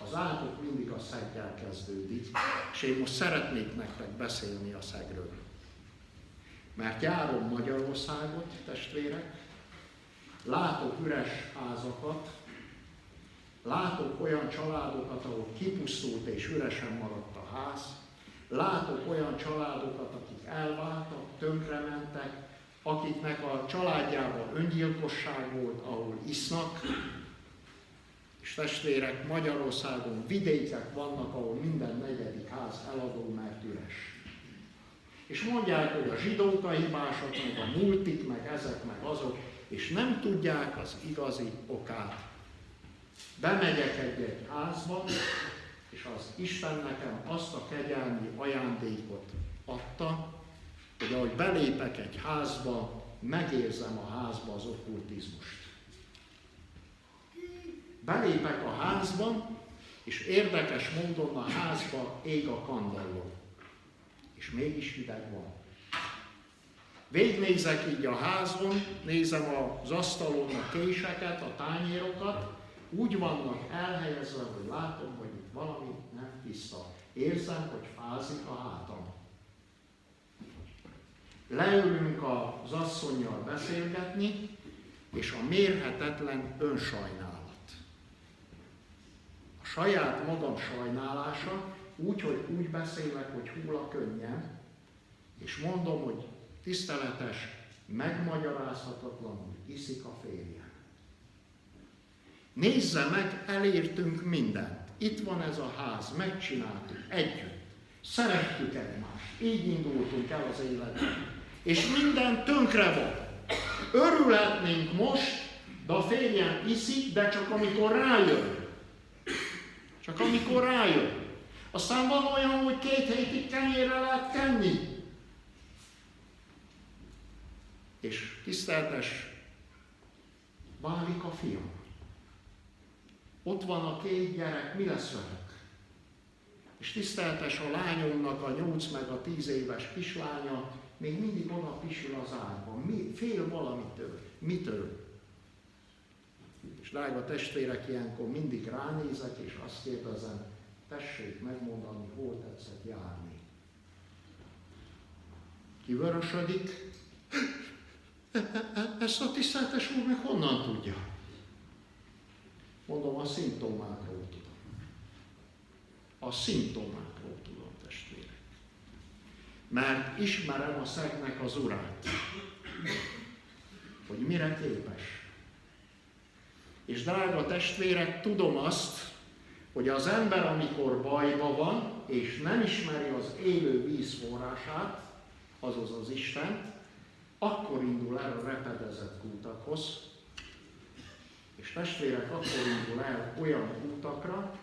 Az állatok mindig a szeggel kezdődik, és én most szeretnék nektek beszélni a szegről. Mert járom Magyarországot, testvérek, látok üres házakat, látok olyan családokat, ahol kipusztult és üresen maradt a ház, látok olyan családokat, akik elváltak, tönkrementek, akiknek a családjában öngyilkosság volt, ahol isznak, és testvérek, Magyarországon vidékek vannak, ahol minden negyedik ház eladó, mert üres. És mondják, hogy a zsidók a hibások, meg a multik, meg ezek, meg azok. és nem tudják az igazi okát. Bemegyek egy-egy házba, és az Isten nekem azt a kegyelmi ajándékot adta, hogy ahogy belépek egy házba, megérzem a házba az okkultizmust. Belépek a házba, és érdekes módon a házba ég a kandalló. És mégis hideg van. Végnézek így a házon, nézem az asztalon a késeket, a tányérokat, úgy vannak elhelyezve, hogy látom, hogy itt valami nem tiszta. Érzem, hogy fázik a hátam. Leülünk az asszonyjal beszélgetni, és a mérhetetlen önsajnálat. Saját magam sajnálása, úgy, hogy úgy beszélek, hogy hull a könnyen, és mondom, hogy tiszteletes, megmagyarázhatatlanul iszik a férjem. Nézze meg, elértünk mindent. Itt van ez a ház, megcsináltuk együtt. Szerettük egymást. Így indultunk el az életben. És minden tönkre van. Örülhetnénk most, de a férjem iszik, de csak amikor rájön. Csak amikor rájön. Aztán van olyan, hogy két hétig kenyérre lehet tenni. És tiszteltes, válik a fiam. Ott van a két gyerek, mi lesz velük? És tiszteltes a lányomnak a nyolc meg a tíz éves kislánya, még mindig oda pisil az ágyban. Mi, fél valamitől. Mitől? Drága testvérek, ilyenkor mindig ránézek, és azt kérdezem, tessék megmondani, hol tetszett járni. Kivörösödik, ezt a tiszteltes úr meg honnan tudja? Mondom, a szimptomákról tudom. A szimptomákról tudom, testvérek. Mert ismerem a szegnek az urát. Hogy mire képes. És drága testvérek, tudom azt, hogy az ember, amikor bajba van, és nem ismeri az élő víz forrását, azaz az Istent, akkor indul el a repedezett útakhoz, és testvérek akkor indul el olyan útakra,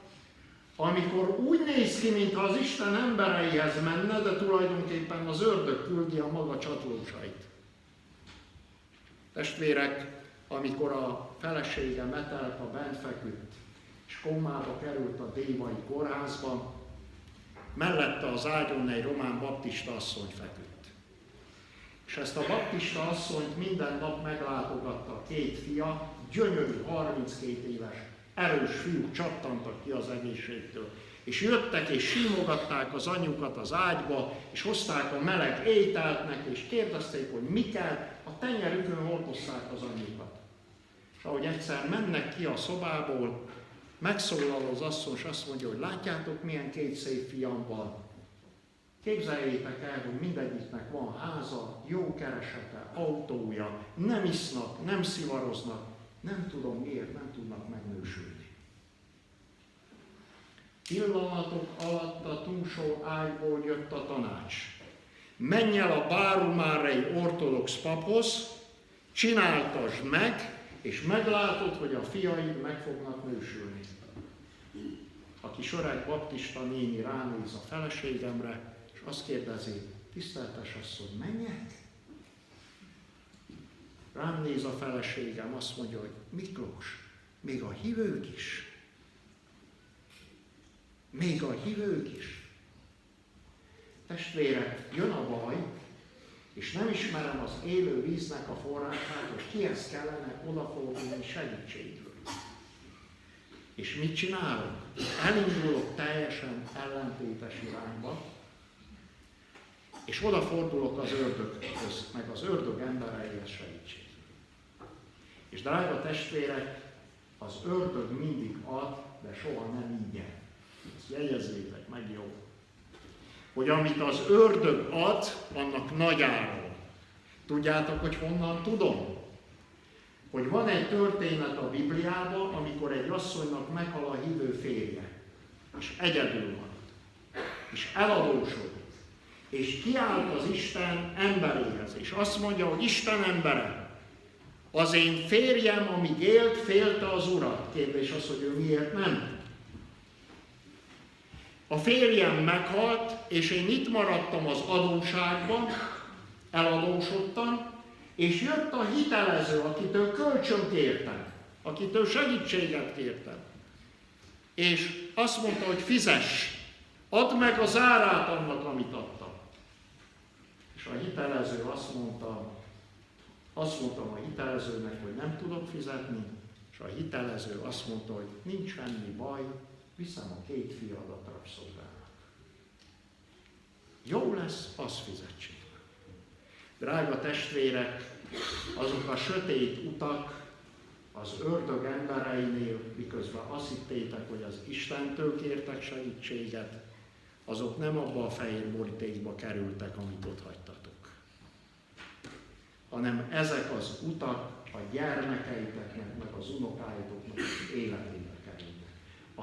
amikor úgy néz ki, mintha az Isten embereihez menne, de tulajdonképpen az ördög küldi a maga csatlósait. Testvérek, amikor a felesége Metelka bent feküdt, és komába került a Dévai kórházba, mellette az ágyon egy román baptista asszony feküdt. És ezt a baptista asszonyt minden nap meglátogatta két fia, gyönyörű, 32 éves, erős fiúk csattantak ki az egészségtől. És jöttek és simogatták az anyukat az ágyba, és hozták a meleg ételt neki, és kérdezték, hogy mi kell, a tenyerükön hordozták az anyukat. És ahogy egyszer mennek ki a szobából, megszólal az asszony, és azt mondja, hogy látjátok, milyen két szép fiam van. Képzeljétek el, hogy mindegyiknek van háza, jó keresete, autója, nem isznak, nem szivaroznak, nem tudom miért, nem tudnak megnősülni. Pillanatok alatt a túlsó ágyból jött a tanács. Menj el a Bárumárei ortodox paphoz, csináltasd meg, és meglátod, hogy a fiaid meg fognak nősülni. A kis öreg baptista néni ránéz a feleségemre, és azt kérdezi, tiszteltes asszony, menjek? Rám néz a feleségem, azt mondja, hogy Miklós, még a hívők is. Még a hívők is. Testvérek, jön a baj, és nem ismerem az élő víznek a forrását, és kihez kellene odafordulni segítségül. És mit csinálok? Elindulok teljesen ellentétes irányba, és odafordulok az ördöghöz, meg az ördög embereihez segítség. És drága testvérek, az ördög mindig ad, de soha nem ingyen. Ezt jegyezzétek meg jó. Hogy amit az ördög ad, annak nagy áron. Tudjátok, hogy honnan tudom? Hogy van egy történet a Bibliában, amikor egy asszonynak meghal a hívő férje, és egyedül van, és eladósodik, és kiállt az Isten emberéhez, és azt mondja, hogy Isten embere, Az én férjem, amíg élt, félte az urat. Kérdés az, hogy ő miért nem. A férjem meghalt, és én itt maradtam az adóságban, eladósodtam, és jött a hitelező, akitől kölcsön kértem, akitől segítséget kértem. És azt mondta, hogy fizess, add meg az árát annak, amit adtam. És a hitelező azt mondta, azt mondtam a hitelezőnek, hogy nem tudok fizetni, és a hitelező azt mondta, hogy nincs semmi baj, viszem a két fiadat rabszolgának. Jó lesz, az fizetség. Drága testvérek, azok a sötét utak az ördög embereinél, miközben azt hittétek, hogy az Istentől kértek segítséget, azok nem abba a fehér borítékba kerültek, amit ott hagytatok. Hanem ezek az utak a gyermekeiteknek, meg az unokáitoknak az kerülnek.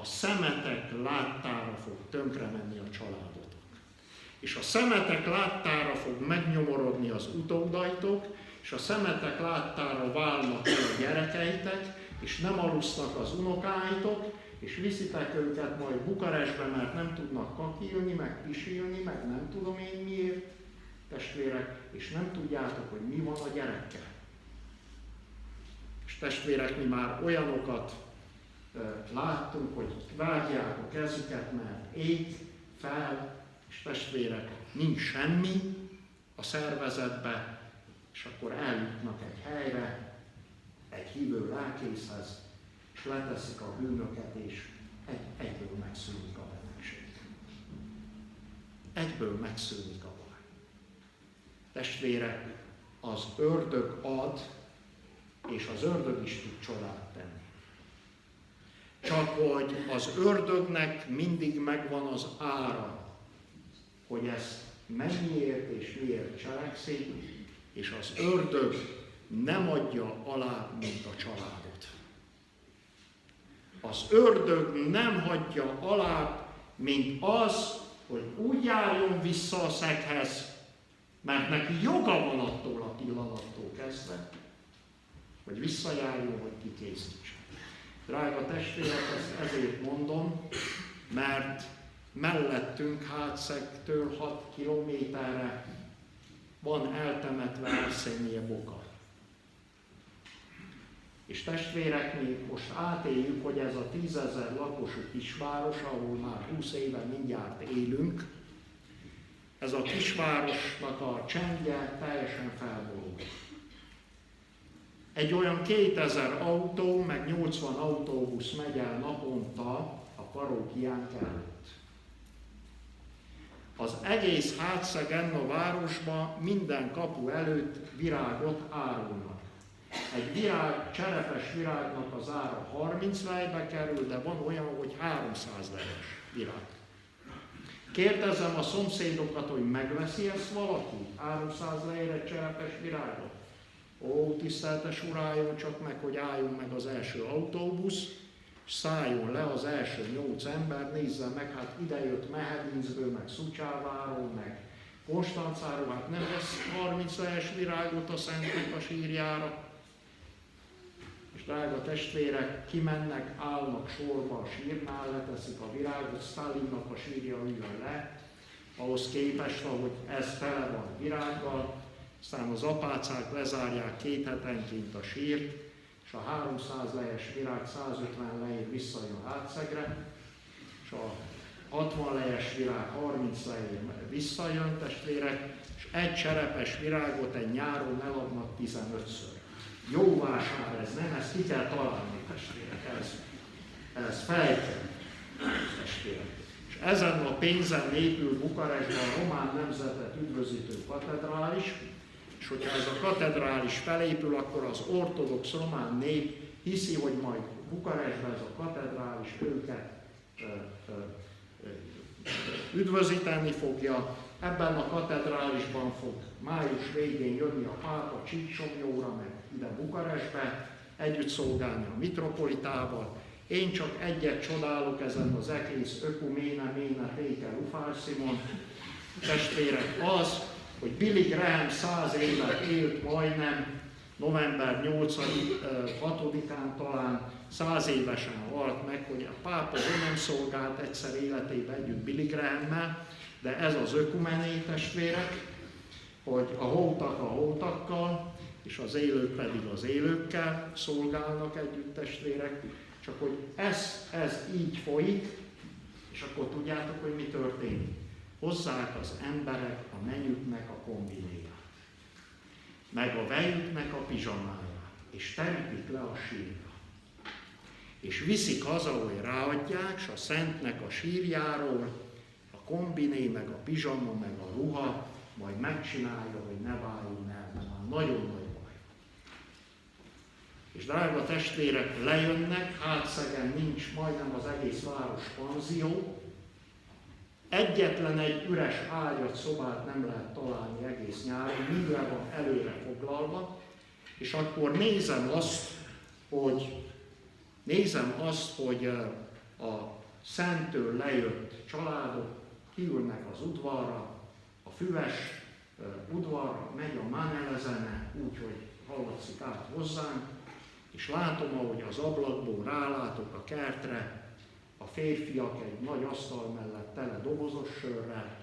A szemetek láttára fog tönkre menni a családotok. És a szemetek láttára fog megnyomorodni az utódaitok, és a szemetek láttára válnak el a gyerekeitek, és nem alusznak az unokáitok, és viszitek őket majd Bukarestbe, mert nem tudnak kakilni, meg pisilni, meg nem tudom én miért, testvérek, és nem tudjátok, hogy mi van a gyerekkel. És testvérek, mi már olyanokat láttunk, hogy vágják a kezüket, mert ég fel, és testvérek, nincs semmi a szervezetbe, és akkor eljutnak egy helyre, egy hívő lelkészhez, és leteszik a bűnöket, és egy, egyből megszűnik a betegség. Egyből megszűnik a baj. Testvérek, az ördög ad, és az ördög is tud tenni. Csak hogy az ördögnek mindig megvan az ára, hogy ezt mennyiért és miért cselekszik, és az ördög nem adja alá, mint a családot. Az ördög nem hagyja alá, mint az, hogy úgy járjon vissza a szeghez, mert neki joga van attól a pillanattól kezdve, hogy visszajárjon, hogy kikészítsen. Drága testvérek, ezt ezért mondom, mert mellettünk hátszegtől 6 kilométerre van eltemetve Arszénie boka. És testvérek, mi most átéljük, hogy ez a tízezer lakosú kisváros, ahol már 20 éve mindjárt élünk, ez a kisvárosnak a csendje teljesen felborult. Egy olyan 2000 autó, meg 80 autóbusz megy el naponta a parókián előtt. Az egész hátszegen a városba minden kapu előtt virágot árulnak. Egy virág, cserepes virágnak az ára 30 lejbe kerül, de van olyan, hogy 300 lejes virág. Kérdezem a szomszédokat, hogy megveszi ezt valaki? 300 lejre cserepes virágot? Ó, tiszteltes urájon csak meg, hogy álljon meg az első autóbusz, szálljon le az első nyolc ember, nézze meg, hát idejött Mehedincből, meg Szucsáváról, meg Konstancáról, hát nem vesz 30 lejes virágot a Szentnek a sírjára. És drága testvérek, kimennek, állnak sorba a sírnál, leteszik a virágot, Stalinnak a sírja üljön le, ahhoz képest, ahogy ez tele van virággal, aztán az apácák lezárják két hetenként a sírt, és a 300 lejes virág 150 lejér visszajön hátszegre, és a 60 lejes virág 30 lejér visszajön testvérek, és egy cserepes virágot egy nyáron eladnak 15-ször. Jó vásár ez, nem? Ezt ki kell találni, testvérek, ez, ez fejtő, testvérek. És ezen a pénzen épül Bukarestben a román nemzetet üdvözítő katedrális, és hogyha ez a katedrális felépül, akkor az ortodox román nép hiszi, hogy majd Bukarestben ez a katedrális őket üdvözíteni fogja. Ebben a katedrálisban fog május végén jönni a pápa Csíksomjóra, meg ide Bukarestbe, együtt szolgálni a mitropolitával. Én csak egyet csodálok ezen az egész ökuméne, méne, téke, Ufár Simon testvérek, az, hogy Billy Graham száz évet élt majdnem, november 8-6-án talán száz évesen halt meg, hogy a pápa nem szolgált egyszer életében együtt Billy Graham-mel, de ez az ökumené testvérek, hogy a holtak a holtakkal, és az élők pedig az élőkkel szolgálnak együtt testvérek, csak hogy ez, ez így folyik, és akkor tudjátok, hogy mi történik. Hozzák az emberek a menyüknek a kombinéját, meg a vejüknek a pizsamáját, és terítik le a sírra. És viszik haza, hogy ráadják, és a szentnek a sírjáról a kombiné, meg a pizsama, meg a ruha, majd megcsinálja, hogy ne váljon el, mert már nagyon nagy baj. És drága testvérek, lejönnek, hátszegen nincs majdnem az egész város panzió, Egyetlen egy üres ágyat, szobát nem lehet találni egész nyáron, minden van előre foglalva, és akkor nézem azt, hogy nézem azt, hogy a szentől lejött családok kiülnek az udvarra, a füves udvarra megy a mánelezene, úgyhogy hallatszik át hozzánk, és látom, ahogy az ablakból rálátok a kertre, a férfiak egy nagy asztal mellett tele dobozos sörrel,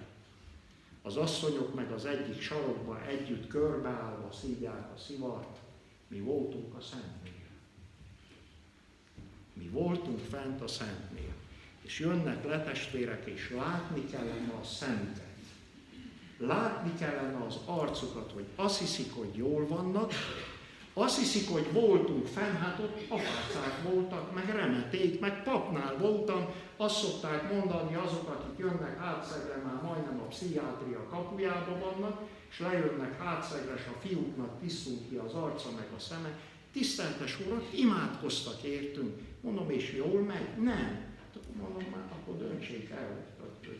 az asszonyok meg az egyik sarokba együtt körbeállva szívják a szivart, mi voltunk a Szentnél. Mi voltunk fent a Szentnél. És jönnek letestvérek, és látni kellene a Szentet. Látni kellene az arcukat, hogy azt hiszik, hogy jól vannak, azt hiszik, hogy voltunk fenn, hát ott apácák voltak, meg remeték, meg papnál voltam, azt szokták mondani azok, akik jönnek hátszegre, már majdnem a pszichiátria kapujába vannak, és lejönnek hátszegre, és a fiúknak tisztul ki az arca, meg a szeme. Tiszteltes urak, imádkoztak értünk. Mondom, és jól megy? Nem. Hát mondom, már akkor döntsék el, hogy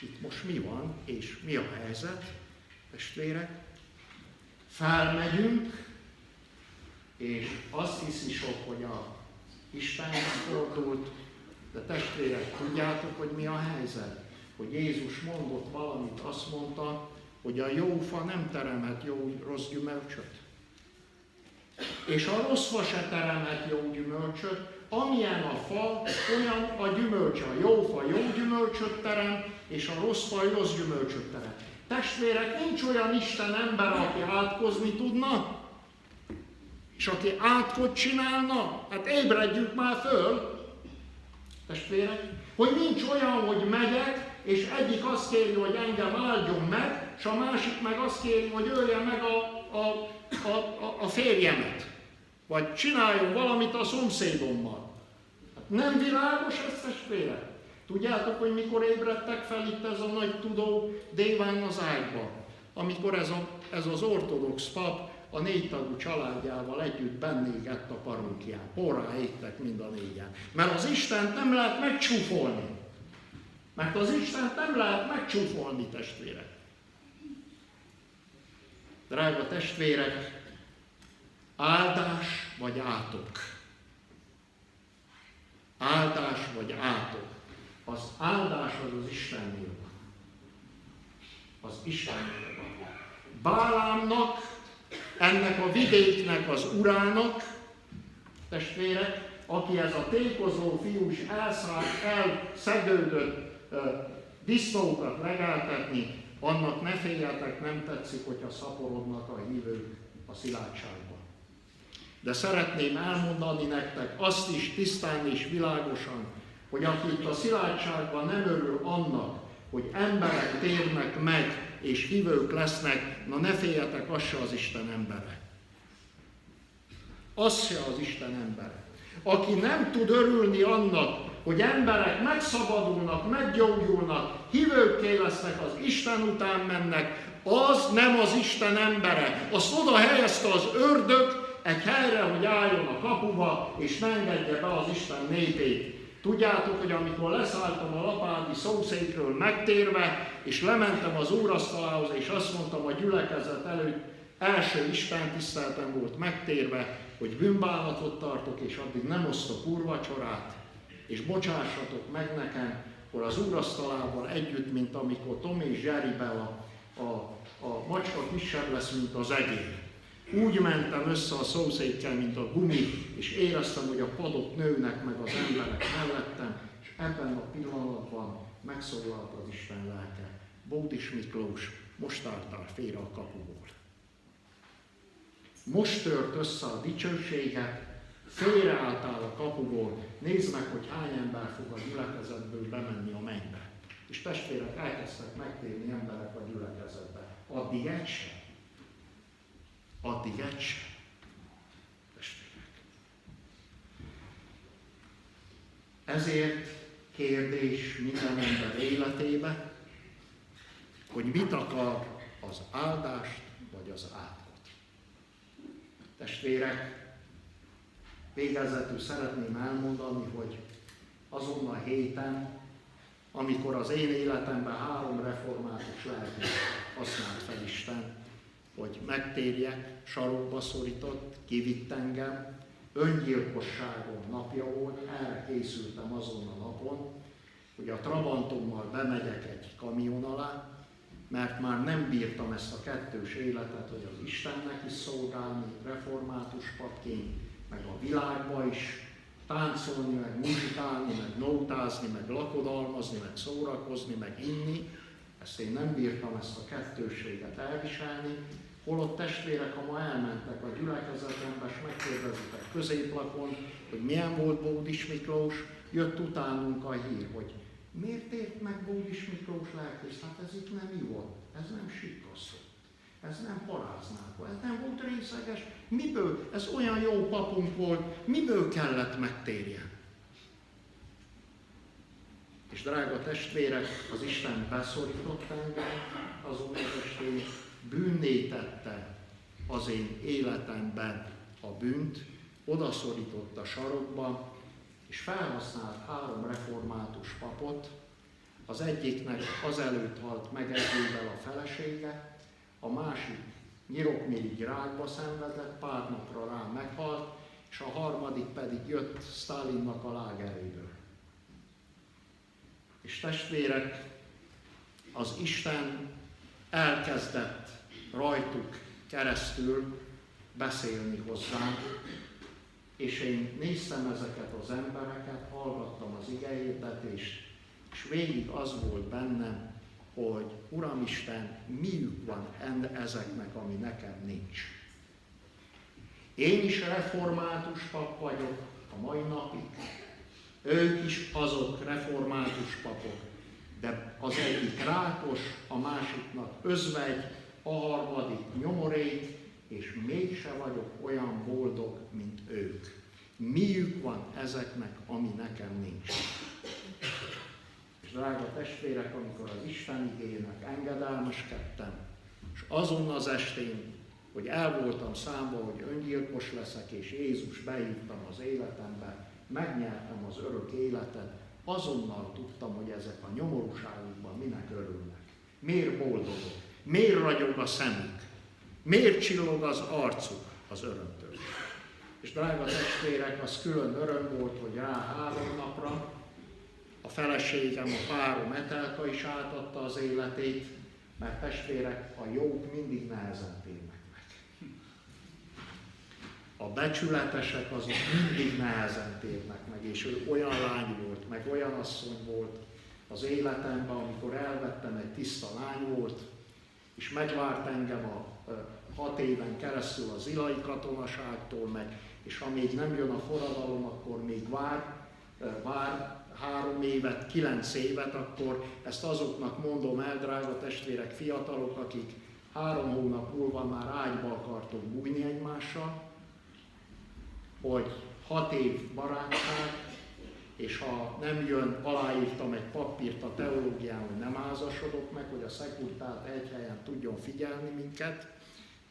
itt most mi van, és mi a helyzet, testvérek. Felmegyünk, és azt hiszi sok, hogy a Istenhez fordult, de testvérek, tudjátok, hogy mi a helyzet? Hogy Jézus mondott valamit, azt mondta, hogy a jó fa nem teremhet jó rossz gyümölcsöt. És a rossz fa se teremhet jó gyümölcsöt, amilyen a fa, olyan a gyümölcs. A jó fa jó gyümölcsöt terem, és a rossz fa rossz gyümölcsöt terem. Testvérek, nincs olyan Isten ember, aki átkozni tudna, és aki átkot csinálna, hát ébredjük már föl, testvérek, hogy nincs olyan, hogy megyek, és egyik azt kéri, hogy engem áldjon meg, és a másik meg azt kéri, hogy ölje meg a, a, a, a, a férjemet. Vagy csináljon valamit a szomszédommal. Nem világos ez, testvérek? Tudjátok, hogy mikor ébredtek fel itt ez a nagy tudó déván az ágyba? Amikor ez, a, ez az ortodox pap a négy tagú családjával együtt bennégett a parókián. Porrá égtek mind a négyen. Mert az Istent nem lehet megcsúfolni. Mert az Istent nem lehet megcsúfolni, testvérek. Drága testvérek, áldás vagy átok. Áldás vagy átok. Az áldás az az Istennél van. Az Istennél van. Bálámnak ennek a vidéknek az urának, testvérek, aki ez a tékozó fiús elszállt, elszegődött disznókat legeltetni, annak ne féljetek, nem tetszik, hogyha szaporodnak a hívők a szilárdságban. De szeretném elmondani nektek azt is tisztán és világosan, hogy aki itt a szilárdságban nem örül annak, hogy emberek térnek meg és hívők lesznek, na ne féljetek, az se az Isten embere. Az se az Isten embere. Aki nem tud örülni annak, hogy emberek megszabadulnak, meggyógyulnak, hívőkké lesznek, az Isten után mennek, az nem az Isten embere. Azt oda helyezte az ördög egy helyre, hogy álljon a kapuba, és ne engedje be az Isten népét. Tudjátok, hogy amikor leszálltam a lapádi szószékről megtérve, és lementem az úrasztalához, és azt mondtam a gyülekezet előtt, első Isten tiszteltem volt megtérve, hogy bűnbánatot tartok, és addig nem osztok úrvacsorát, és bocsássatok meg nekem, akkor az úrasztalával együtt, mint amikor Tom és Jerrybe a, a, a macska kisebb lesz, mint az egér. Úgy mentem össze a szószékkel, mint a gumi, és éreztem, hogy a padok nőnek meg az emberek mellettem, és ebben a pillanatban megszólalt az Isten lelke. Bódis Miklós, most álltál félre a kapuból. Most tört össze a dicsőséget, félreálltál a kapuból, nézd meg, hogy hány ember fog a gyülekezetből bemenni a mennybe. És testvérek elkezdtek megtérni emberek a gyülekezetbe. Addig egy sem. Addig egy sem. Testvérek. Ezért kérdés minden ember életébe, hogy mit akar az áldást vagy az átkot. Testvérek, végezetül szeretném elmondani, hogy azon a héten, amikor az én életemben három református lelkét használt fel Isten, hogy megtérjek, sarokba szorított, kivitt engem, öngyilkosságom napja volt, erre készültem azon a napon, hogy a Trabantommal bemegyek egy kamion alá, mert már nem bírtam ezt a kettős életet, hogy az Istennek is szolgálni, református papként, meg a világba is táncolni, meg muzsikálni, meg nótázni, meg lakodalmazni, meg szórakozni, meg inni. Ezt én nem bírtam ezt a kettőséget elviselni, holott testvérek, ha ma elmentek a gyülekezetembe, és megkérdezitek középlakon, hogy milyen volt Bódis Miklós, jött utánunk a hír, hogy miért ért meg Bódis Miklós lelkész? Hát ez itt nem jó, ez nem sikasztott, ez nem paráználko, ez nem volt részeges. Miből? Ez olyan jó papunk volt, miből kellett megtérjen? És drága testvérek, az Isten beszorított engem az estén, bűnné tette az én életemben a bűnt, odaszorított a sarokba, és felhasznált három református papot, az egyiknek azelőtt halt meg egyével a felesége, a másik nyirokmirigy rákba szenvedett, pár napra rá meghalt, és a harmadik pedig jött Stalinnak a lágeréből. És testvérek, az Isten elkezdett rajtuk keresztül beszélni hozzánk, és én néztem ezeket az embereket, hallgattam az igehirdetést, és végig az volt bennem, hogy Uramisten, miük van ezeknek, ami nekem nincs. Én is református pap vagyok a mai napig. Ők is azok református papok, de az egyik rákos, a másiknak özvegy, a harmadik nyomorék, és mégse vagyok olyan boldog, mint ők. Miük van ezeknek, ami nekem nincs. És drága testvérek, amikor az Isten igénynek engedelmeskedtem, és azon az estén, hogy el voltam számba, hogy öngyilkos leszek, és Jézus behívtam az életembe, megnyertem az örök életet, azonnal tudtam, hogy ezek a nyomorúságukban minek örülnek. Miért boldogok? Miért ragyog a szemük? Miért csillog az arcuk az örömtől? És drága testvérek, az külön öröm volt, hogy rá három napra a feleségem, a párom Etelka is átadta az életét, mert testvérek, a jók mindig nehezen térnek meg. A becsületesek azok mindig nehezen térnek meg, és ő olyan lány volt, meg olyan asszony volt az életemben, amikor elvettem, egy tiszta lány volt, és megvárt engem a hat éven keresztül az ilai katonaságtól, meg, és ha még nem jön a forradalom, akkor még vár, vár három évet, kilenc évet, akkor ezt azoknak mondom el, drága testvérek, fiatalok, akik három hónap múlva már ágyba akartok bújni egymással, hogy hat év barátság, és ha nem jön, aláírtam egy papírt a teológián, hogy nem házasodok meg, hogy a szekuritát egy helyen tudjon figyelni minket,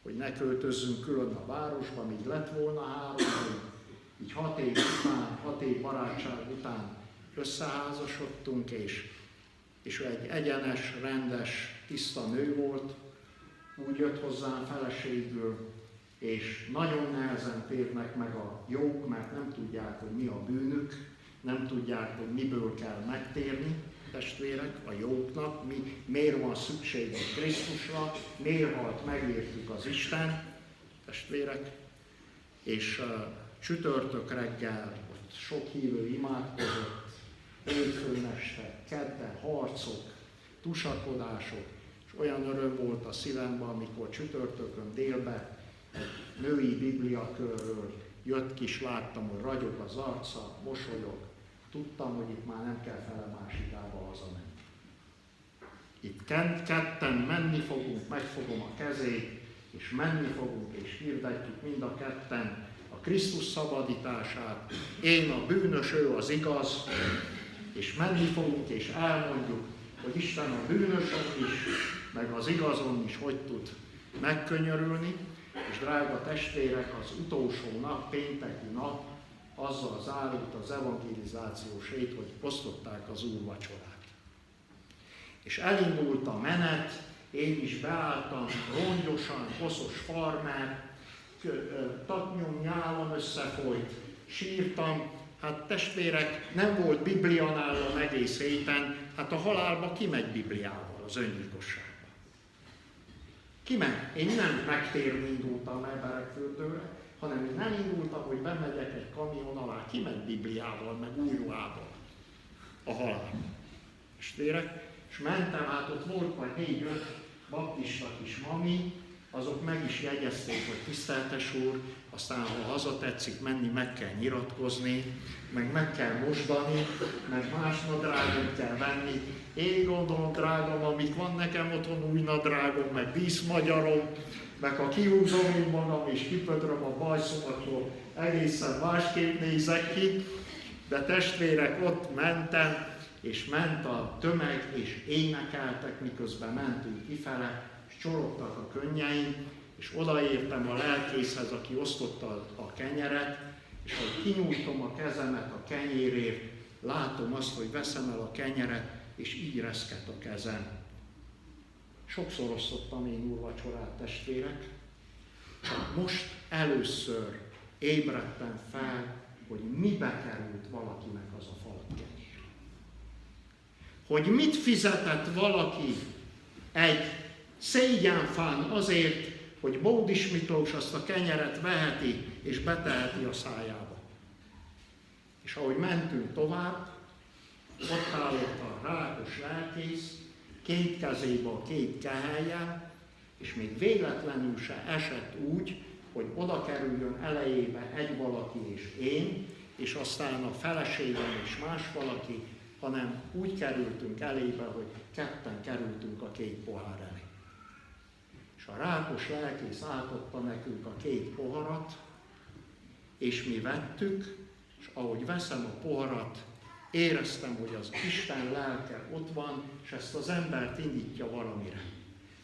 hogy ne költözzünk külön a városba, míg lett volna három így hat év után, hat év barátság után összeházasodtunk, és, és egy egyenes, rendes, tiszta nő volt, úgy jött hozzám feleségül, és nagyon nehezen térnek meg a jók, mert nem tudják, hogy mi a bűnük, nem tudják, hogy miből kell megtérni, testvérek, a jóknak, mi, miért van szükségünk Krisztusra, miért halt megértük az Isten, testvérek, és uh, csütörtök reggel, ott sok hívő imádkozott, hétfőn este, kedden harcok, tusakodások, és olyan öröm volt a szívemben, amikor csütörtökön délbe egy női bibliakörről jött kis, láttam, hogy ragyog az arca, mosolyog. Tudtam, hogy itt már nem kell fele másikába hazamenni. Itt ketten menni fogunk, megfogom a kezét, és menni fogunk, és hirdetjük mind a ketten a Krisztus szabadítását. Én a bűnös, ő az igaz, és menni fogunk, és elmondjuk, hogy Isten a bűnösön is, meg az igazon is hogy tud megkönyörülni, és drága testvérek, az utolsó nap, pénteki nap, azzal zárult az evangelizációs hét, hogy osztották az úrvacsorát. És elindult a menet, én is beálltam, rongyosan, hosszos farmer, taknyom nyálom összefolyt, sírtam, hát testvérek, nem volt Biblia nálam egész héten, hát a halálba kimegy Bibliával, az öngyilkosságba. Kimegy. Én nem megtérni indultam el Berekfürdőre, hanem én nem indultam, hogy bemegyek egy kamion alá, kimegy Bibliával, meg új ruhával a halálba. Testvérek, és mentem át, ott volt majd négy-öt baptista kis mami, azok meg is jegyezték, hogy tiszteltes úr, aztán ha haza tetszik menni, meg kell nyilatkozni, meg meg kell mosdani, meg más nadrágot kell venni. Én gondolom, drágom, amik van nekem otthon, új nadrágom, meg díszmagyarom, meg ha kihúzom én magam és kipötröm a bajszomatról, egészen másképp nézek ki, de testvérek, ott mentem, és ment a tömeg, és énekeltek, miközben mentünk kifele, és csorogtak a könnyeim, és odaértem a lelkészhez, aki osztotta a kenyeret, és ahogy kinyújtom a kezemet a kenyérért, látom azt, hogy veszem el a kenyeret, és így reszket a kezem. Sokszor osztottam én úrvacsorát, testvérek, csak most először ébredtem fel, hogy mibe került valakinek az a falat kenyér. Hogy mit fizetett valaki egy szégyenfán azért, hogy Bódis Miklós azt a kenyeret veheti és beteheti a szájába. És ahogy mentünk tovább, ott állott a rákos lelkész, két kezébe két kehelye, és még véletlenül se esett úgy, hogy oda kerüljön elejébe egy valaki és én, és aztán a feleségem és más valaki, hanem úgy kerültünk elébe, hogy ketten kerültünk a két pohár elé. És a rákos lelkész átadta nekünk a két poharat, és mi vettük, és ahogy veszem a poharat, éreztem, hogy az Isten lelke ott van, és ezt az embert indítja valamire.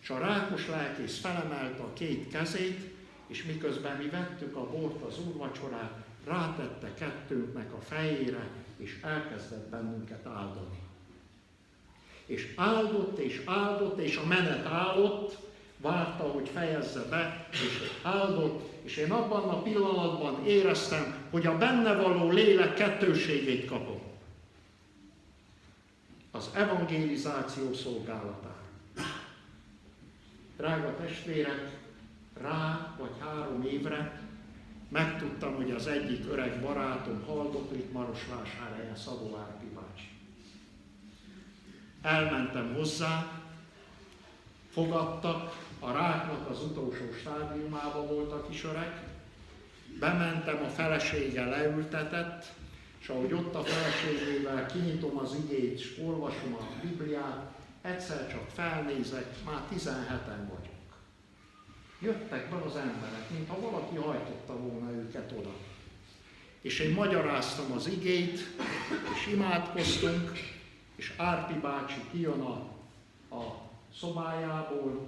És a rákos lelkész felemelte a két kezét, és miközben mi vettük a bort, az úrvacsorát, rátette kettőnknek a fejére, és elkezdett bennünket áldani. És áldott, és áldott, és a menet állott, várta, hogy fejezze be, és áldott, és én abban a pillanatban éreztem, hogy a benne való lélek kettőségét kapom. Az evangelizáció szolgálatára. Drága testvérek, rá vagy három évre megtudtam, hogy az egyik öreg barátom haldoklik Marosvásárhelyen Szabó Árpi bácsi. Elmentem hozzá, fogadtak, a ráknak az utolsó stádiumában volt a kis öreg, bementem, a felesége leültetett, és ahogy ott a feleségével kinyitom az igét, és olvasom a Bibliát, egyszer csak felnézek, már 17-en vagyunk. Jöttek be az emberek, mintha valaki hajtotta volna őket oda. És én magyaráztam az igét, és imádkoztunk, és Árpi bácsi kijön a, a szobájából,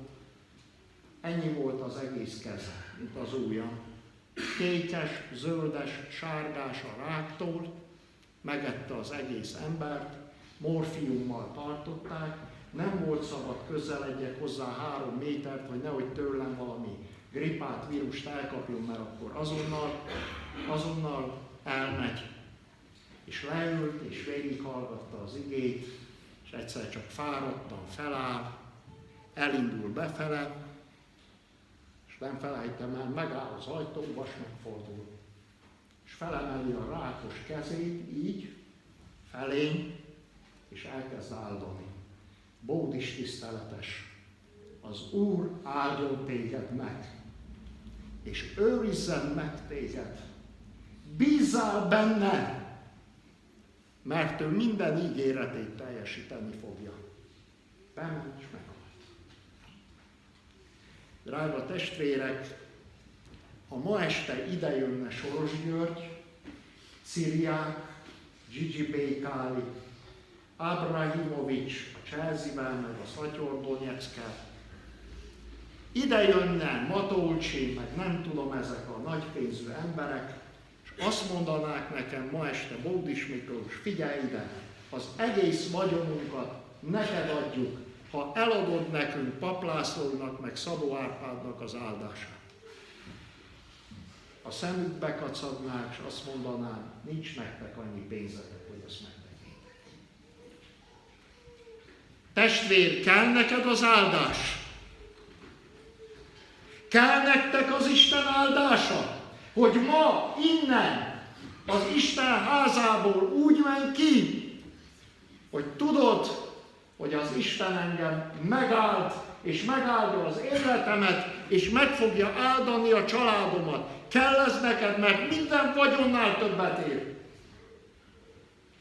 ennyi volt az egész keze, mint az ujja. Kékes, zöldes, sárgás a ráktól, megette az egész embert, morfiummal tartották, nem volt szabad közeledjek hozzá három métert, hogy nehogy tőlem valami gripát, vírust elkapjon, mert akkor azonnal, azonnal elmegy. És leült, és végighallgatta az igét, és egyszer csak fáradtan feláll, elindul befele, és nem felejtem el, megáll az ajtó, vas megfordul, és felemeli a rákos kezét, így, felény, és elkezd áldani. Bódis tiszteletes, az Úr áldjon téged meg, és őrizzen meg téged. Bízzál benne, mert ő minden ígéretét teljesíteni fogja. Bement és meghalt. Drága testvérek, ha ma este ide jönne Soros György, Ciriák, Gigi Békáli, Abrahimovics, Cselzivel, meg a Szatyor Donyeckkel, ide jönne Matolcsi, meg nem tudom, ezek a nagypénzű emberek, és azt mondanák nekem ma este Bódis Miklós, figyelj ide, az egész vagyonunkat neked adjuk, ha eladod nekünk Paplászlónak, meg Szabó Árpádnak az áldását. A szemükbe kacadnák, és azt mondanám, nincs nektek annyi pénzetek, hogy ezt megtegyétek. Testvér, kell neked az áldás? Kell nektek az Isten áldása? Hogy ma innen az Isten házából úgy menj ki, hogy tudod, hogy az Isten engem megáld, és megáldja az életemet, és meg fogja áldani a családomat. Kell ez neked, mert minden vagyonnál többet ér.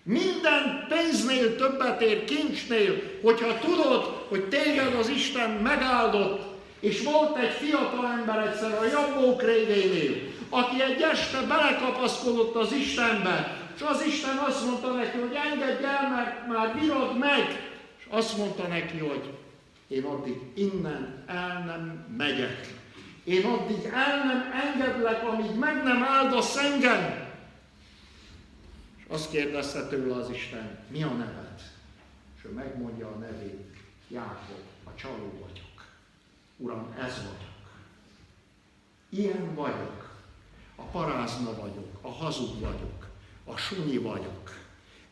Minden pénznél többet ér, kincsnél, hogyha tudod, hogy téged az Isten megáldott, és volt egy fiatal ember egyszer a Jabbók révénél, aki egy este belekapaszkodott az Istenbe, és az Isten azt mondta neki, hogy engedj el, mert már bírod meg. És azt mondta neki, hogy én addig innen el nem megyek. Én addig el nem engedlek, amíg meg nem áldasz engem. És azt kérdezte tőle az Isten, mi a neved? És ő megmondja a nevét, Jákob, a csaló vagyok. Uram, ez vagyok. Ilyen vagyok. A parázna vagyok, a hazug vagyok, a sunyi vagyok.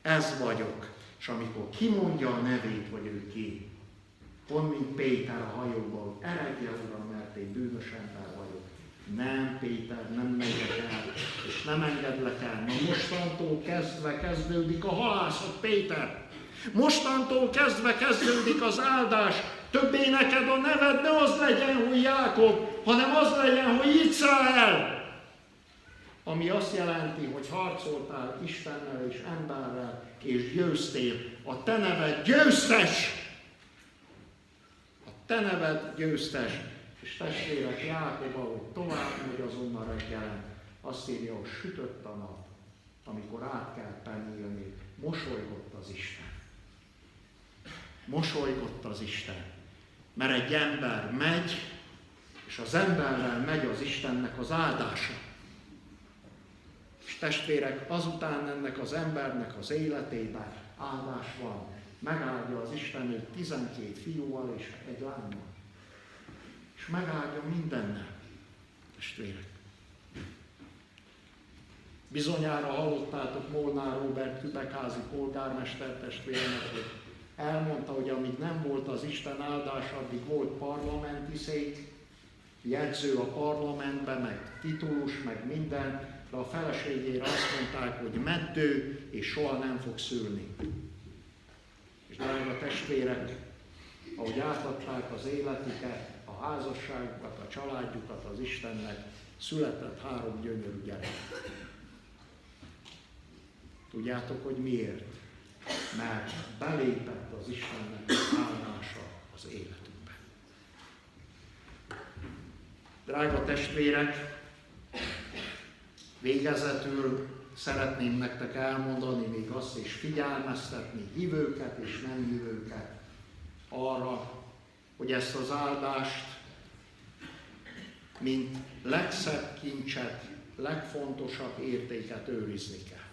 Ez vagyok. És amikor kimondja a nevét, hogy ő ki, pont mint Péter a hajóból, eredje Uram, mert én bűnös ember vagyok. Nem, Péter, nem megyek el, és nem engedlek el. Na mostantól kezdve kezdődik a halászat, Péter. Mostantól kezdve kezdődik az áldás, Többé neked a neved ne az legyen, hogy Jákob, hanem az legyen, hogy Izrael. Ami azt jelenti, hogy harcoltál Istennel és emberrel, és győztél. A te neved győztes! Te neved győztes. És testvérek, Jákob, ahogy tovább megy azonnal reggelen, azt írja, hogy sütött a nap, amikor át kell penélni, mosolygott az Isten. Mosolygott az Isten. Mert egy ember megy, és az emberrel megy az Istennek az áldása. És testvérek, azután ennek az embernek az életében áldás van. Megáldja az Isten őt 12 fiúval és egy lánymal. És megáldja mindennel. Testvérek. Bizonyára hallottátok Molnár Robert Kübekázi polgármester testvéremet, hogy elmondta, hogy amíg nem volt az Isten áldás, addig volt parlamenti szék, jegyző a parlamentben, meg titulus, meg minden, de a feleségére azt mondták, hogy meddő, és soha nem fog szülni. Drága testvérek, ahogy átadták az életüket, a házasságukat, a családjukat az Istennek, született három gyönyörű gyerek. Tudjátok, hogy miért? mert belépett az Istennek áldása az életünkbe. Drága testvérek, végezetül szeretném nektek elmondani még azt, és figyelmeztetni hívőket és nem hívőket arra, hogy ezt az áldást, mint legszebb kincset, legfontosabb értéket őrizni kell.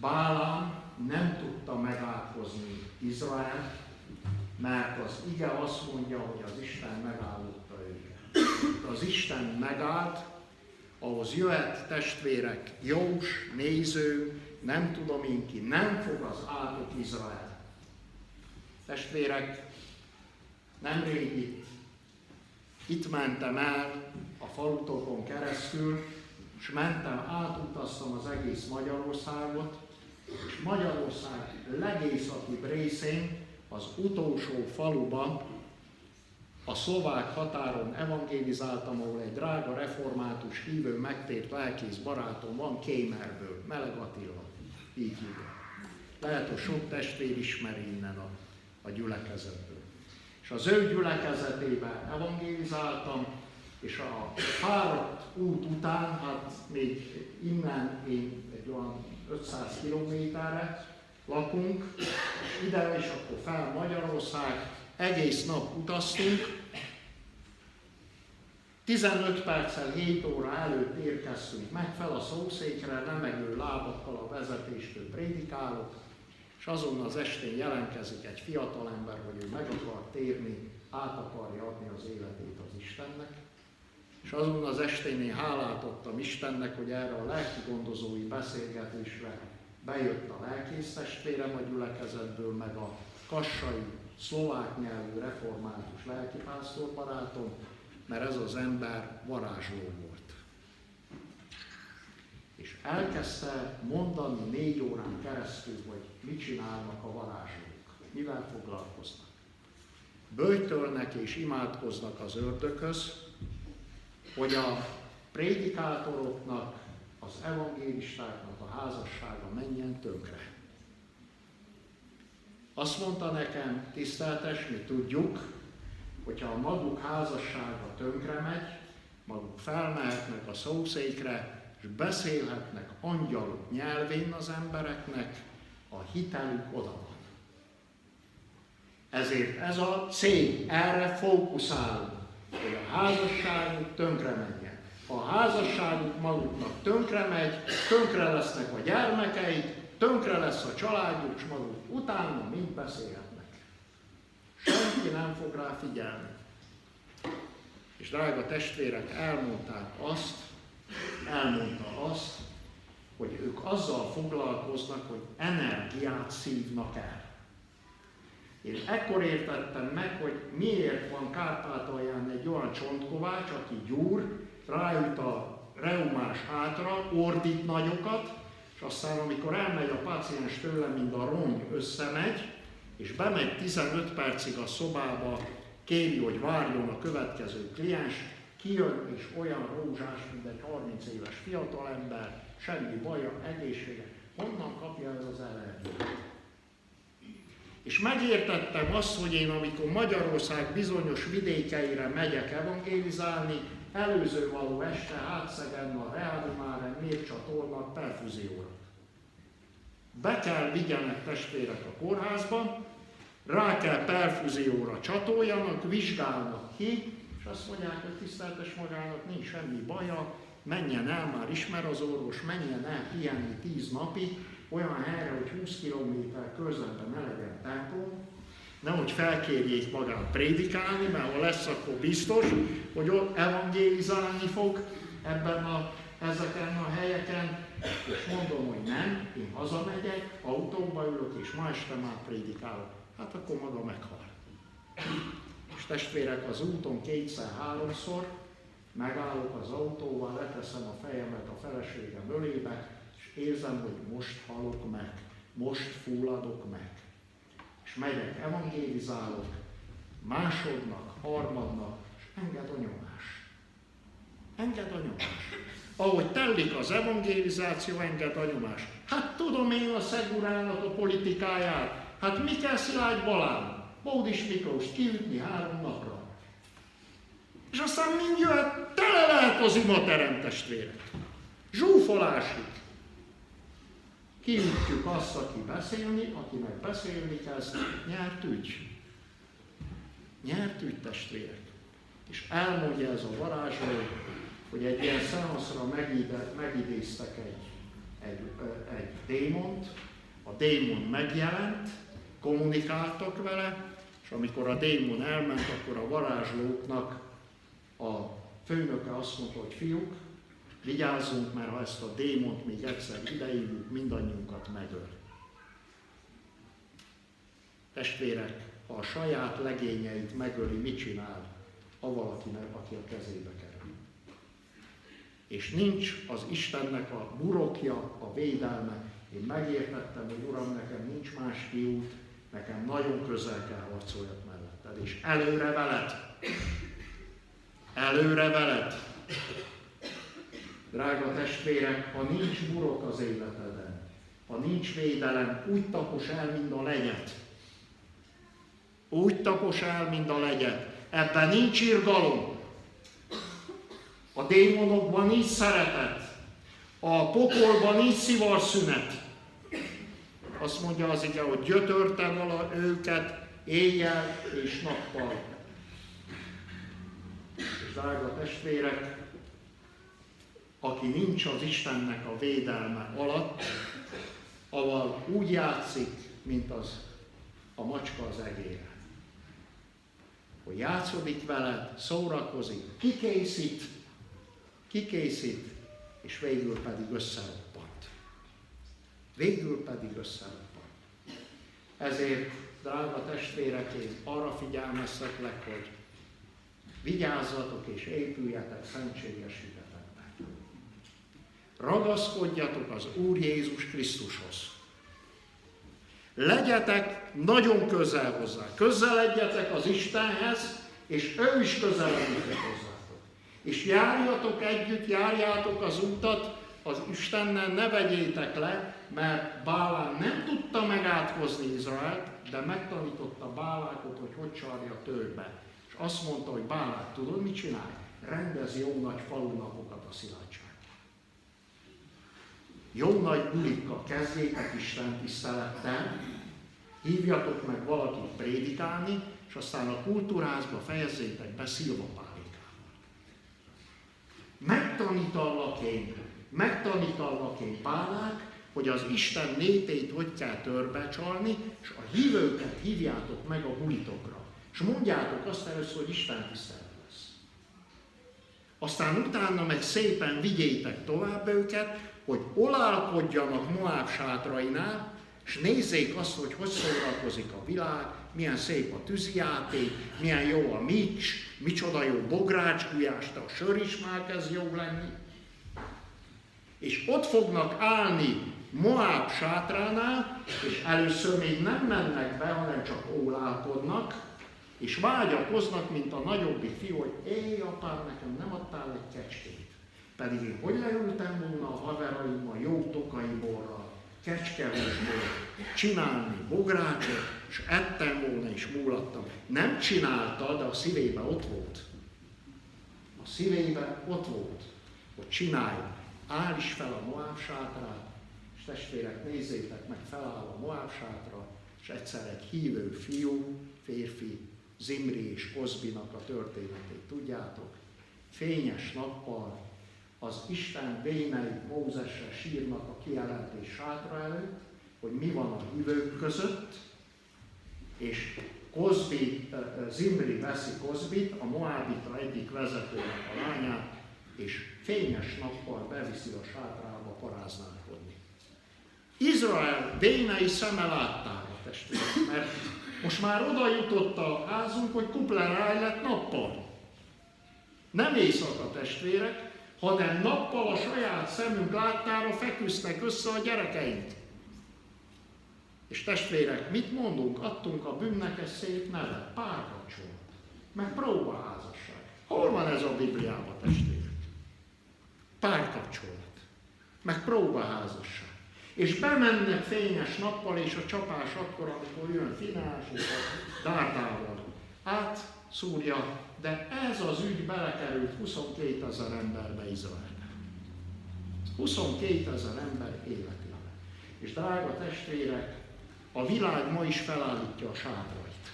Bálám nem tudta megálkozni Izrael, mert az ige azt mondja, hogy az Isten megállotta őket. Az Isten megállt, ahhoz jöhet testvérek, Jós, néző, nem tudom én ki, nem fog az áldott Izrael. Testvérek, nem itt itt mentem el a falutokon keresztül, és mentem, átutaztam az egész Magyarországot, és Magyarország legészakibb részén, az utolsó faluban, a szlovák határon evangélizáltam, ahol egy drága református hívő megtért lelkész barátom van Kémerből, Meleg Attila, így hívja. Lehet, hogy sok testvér ismeri innen a, a gyülekezetből. És az ő gyülekezetében evangélizáltam, és a fáradt út után, hát még innen én egy olyan 500 kilométerre lakunk, ide és akkor fel Magyarország, egész nap utaztunk, 15 perccel 7 óra előtt érkeztünk meg fel a szószékre, remegő lábakkal a vezetéstől prédikálok, és azon az estén jelentkezik egy fiatalember, hogy ő meg akar térni, át akarja adni az életét az Istennek. És azon az estén én hálát adtam Istennek, hogy erre a lelki gondozói beszélgetésre bejött a lelkész testvérem a gyülekezetből, meg a kassai szlovák nyelvű református lelkipásztor barátom, mert ez az ember varázsló volt. És elkezdte mondani négy órán keresztül, hogy mit csinálnak a varázslók, mivel foglalkoznak. Böjtölnek és imádkoznak az ördököz, hogy a prédikátoroknak, az evangélistáknak a házassága menjen tönkre. Azt mondta nekem, tiszteltes, mi tudjuk, hogyha a maguk házassága tönkre megy, maguk felmehetnek a szószékre, és beszélhetnek angyalok nyelvén az embereknek, a hitelük oda van. Ezért ez a cél, erre fókuszálunk, hogy a házasságuk tönkre menjen. Ha a házasságuk maguknak tönkre megy, tönkre lesznek a gyermekeik, tönkre lesz a családjuk, és maguk utána mind beszélhetnek. Senki nem fog rá figyelni. És drága testvérek, elmondták azt, elmondta azt, hogy ők azzal foglalkoznak, hogy energiát szívnak el. Én ekkor értettem meg, hogy miért van Kárpátalján egy olyan csontkovács, aki gyúr, rájut a reumás hátra, ordít nagyokat, és aztán amikor elmegy a páciens tőle, mint a rongy összemegy, és bemegy 15 percig a szobába, kéri, hogy várjon a következő kliens, kijön, és olyan rózsás, mint egy 30 éves fiatalember, semmi baja, egészsége. Honnan kapja ez az energiát? És megértettem azt, hogy én amikor Magyarország bizonyos vidékeire megyek evangélizálni, előző való este Hátszegen a Reálimáren népcsatornak perfúzióra. Be kell vigyenek testvérek a kórházba, rá kell perfúzióra csatoljanak, vizsgálnak ki, és azt mondják, hogy tiszteltes magának nincs semmi baja, menjen el, már ismer az orvos, menjen el pihenni tíz napig, olyan helyre, hogy 20 km körzetben ne templom, nehogy felkérjék magát prédikálni, mert ha lesz, akkor biztos, hogy ott evangélizálni fog ebben a, ezeken a helyeken, és mondom, hogy nem, én hazamegyek, autóba ülök, és ma este már prédikálok. Hát akkor maga meghal. És testvérek, az úton kétszer-háromszor megállok az autóval, leteszem a fejemet a feleségem ölébe, és érzem, hogy most halok meg, most fulladok meg. És megyek, evangélizálok, másodnak, harmadnak, és enged a nyomás. Enged a nyomás. Ahogy tellik az evangélizáció, enged a nyomás. Hát tudom én a Szegurának a politikáját. Hát mi kell Szilágy Balán? Bódis Miklós kiütni három napra. És aztán mind jöhet, tele lehet az imaterem testvérek. Zsúfolásig. Kiütjük azt, aki beszélni, aki meg beszélni kezd, nyert ügy. Nyert ügy testvérek. És elmondja ez a varázsló, hogy egy ilyen szeanszra megidéztek egy, egy, egy démont, a démon megjelent, kommunikáltak vele, és amikor a démon elment, akkor a varázslóknak a főnöke azt mondta, hogy fiúk, vigyázzunk, mert ha ezt a démont még egyszer idejövünk, mindannyiunkat megöl. Testvérek, ha a saját legényeit megöli, mit csinál? a valakinek, aki a kezébe kerül. És nincs az Istennek a burokja, a védelme. Én megértettem, hogy Uram, nekem nincs más kiút, nekem nagyon közel kell harcoljak melletted, és előre veled. Előre veled. Drága testvérek, ha nincs burok az életeden, ha nincs védelem, úgy tapos el, mint a legyet. Úgy tapos el, mint a legyet. Ebben nincs irgalom. A démonokban nincs szeretet. A pokolban nincs szivarszünet. Azt mondja az ige, hogy gyötörte vala őket éjjel és nappal. És drága testvérek, aki nincs az Istennek a védelme alatt, aval úgy játszik, mint az a macska az egére. Hogy játszodik vele, szórakozik, kikészít, kikészít, és végül pedig összeroppant. Végül pedig összeroppant. Ezért, drága testvérek, én arra figyelmeztetlek, hogy vigyázzatok és épüljetek szentséges Ragaszkodjatok az Úr Jézus Krisztushoz. Legyetek nagyon közel hozzá. Közeledjetek az Istenhez, és ő is közeledik hozzátok. És járjatok együtt, járjátok az utat, az Istennel ne vegyétek le, mert Bálán nem tudta megátkozni Izraelt, de megtanította Bálákot, hogy hogy csarja törbe. És azt mondta, hogy Bálák, tudod mit csinál? Rendez jó nagy falunapokat a szilácsán. Jó nagy bulikkal kezdjétek Isten tisztelettel, hívjatok meg valakit prédikálni, és aztán a kultúrázba fejezzétek be szilvapálikával. Megtanítallak én, megtanítallak én pálák, hogy az Isten népét hogy kell törbecsalni, és a hívőket hívjátok meg a bulitokra. És mondjátok azt először, hogy Isten tisztelet lesz. Aztán utána meg szépen vigyétek tovább őket, hogy olálkodjanak Moab sátrainál, és nézzék azt, hogy hogy szórakozik a világ, milyen szép a tűzijáték, milyen jó a mics, micsoda jó bográcsgulyás, de a sör is már kezd jó lenni. És ott fognak állni Moab sátránál, és először még nem mennek be, hanem csak ólálkodnak, és vágyakoznak, mint a nagyobbik fiú, hogy éj, apám, nekem nem adtál egy kecskét. Pedig én hogy leültem volna a haveraimmal jó tokai borral, kecskevesből csinálni bográcsot, és ettem volna és múlattam. Nem csinálta, de a szívébe ott volt. A szívébe ott volt, hogy csinálja. Áll is fel a Moab sátrát, és testvérek, nézzétek meg, feláll a Moab sátra, és egyszer egy hívő fiú, férfi, Zimri és Kozbinak a történetét tudjátok, fényes nappal az Isten vénei Mózesre sírnak a kijelentés sátra előtt, hogy mi van a hívők között, és Kozbi, Zimri veszi Kozbit, a Moábita egyik vezetőnek a lányát, és fényes nappal beviszi a sátrába paráználkodni. Izrael vénei szeme láttára, testvérek, mert most már oda jutott a házunk, hogy kupleráj lett nappal. Nem éjszaka testvérek, hanem nappal a saját szemünk láttára feküztek össze a gyerekeink. És testvérek, mit mondunk? Adtunk a bűnnek egy szép nevet, párkapcsolat, meg próbaházasság. Hol van ez a Bibliában, testvérek? Párkapcsolat, meg próbaházasság. És bemennek fényes nappal, és a csapás akkor, amikor jön Finás és a dárdával. Át szúrja de ez az ügy belekerült 22 ezer emberbe Izraelbe. 22 ezer ember életébe. És drága testvérek, a világ ma is felállítja a sátrait.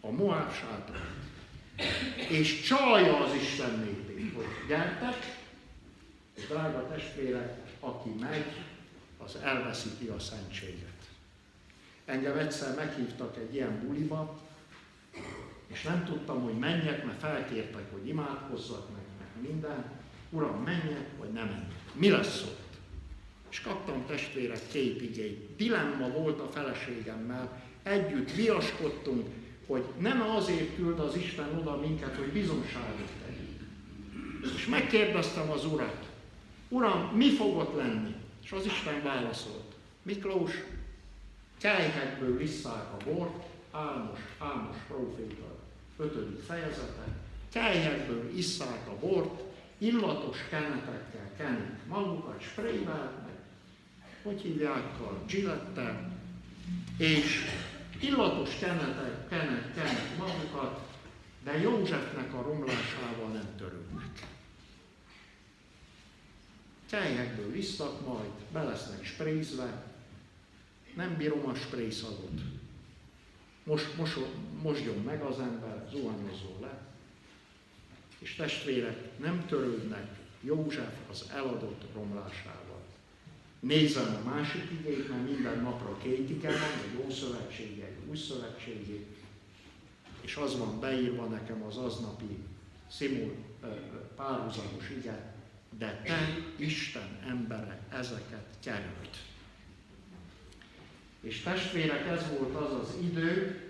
A Moab sátrait. És csalja az Isten népét, hogy gyertek, és drága testvérek, aki megy, az elveszíti a szentséget. Engem egyszer meghívtak egy ilyen buliba, és nem tudtam, hogy menjek, mert felkértek, hogy imádkozzak meg, meg minden. Uram, menjek, vagy nem menjek. Mi lesz ott? És kaptam testvérek két igényt. Dilemma volt a feleségemmel, együtt viaskodtunk, hogy nem azért küld az Isten oda minket, hogy bizonságot tegyünk. És megkérdeztem az Urat, Uram, mi fogott lenni? És az Isten válaszolt, Miklós, kejhekből visszák a bort, Álmos, Álmos proféta, 5. fejezete, kejhekből isszák a bort, illatos kenetekkel kenik magukat, sprayvel, meg hogy hívják a gillettel, és illatos kenetek, kenek, kenek magukat, de Józsefnek a romlásával nem törődnek. Kelyekből isznak majd, be lesznek sprézve, nem bírom a sprészadot. Most, most, mosjon meg az ember, zuhanyozzon le. És testvérek nem törődnek József az eladott romlásával. Nézem a másik igét, mert minden napra két ige van, egy ószövetségi, egy új szövetségi, és az van beírva nekem az aznapi szimul párhuzamos ige, de te, Isten embere, ezeket került. És testvérek, ez volt az az idő,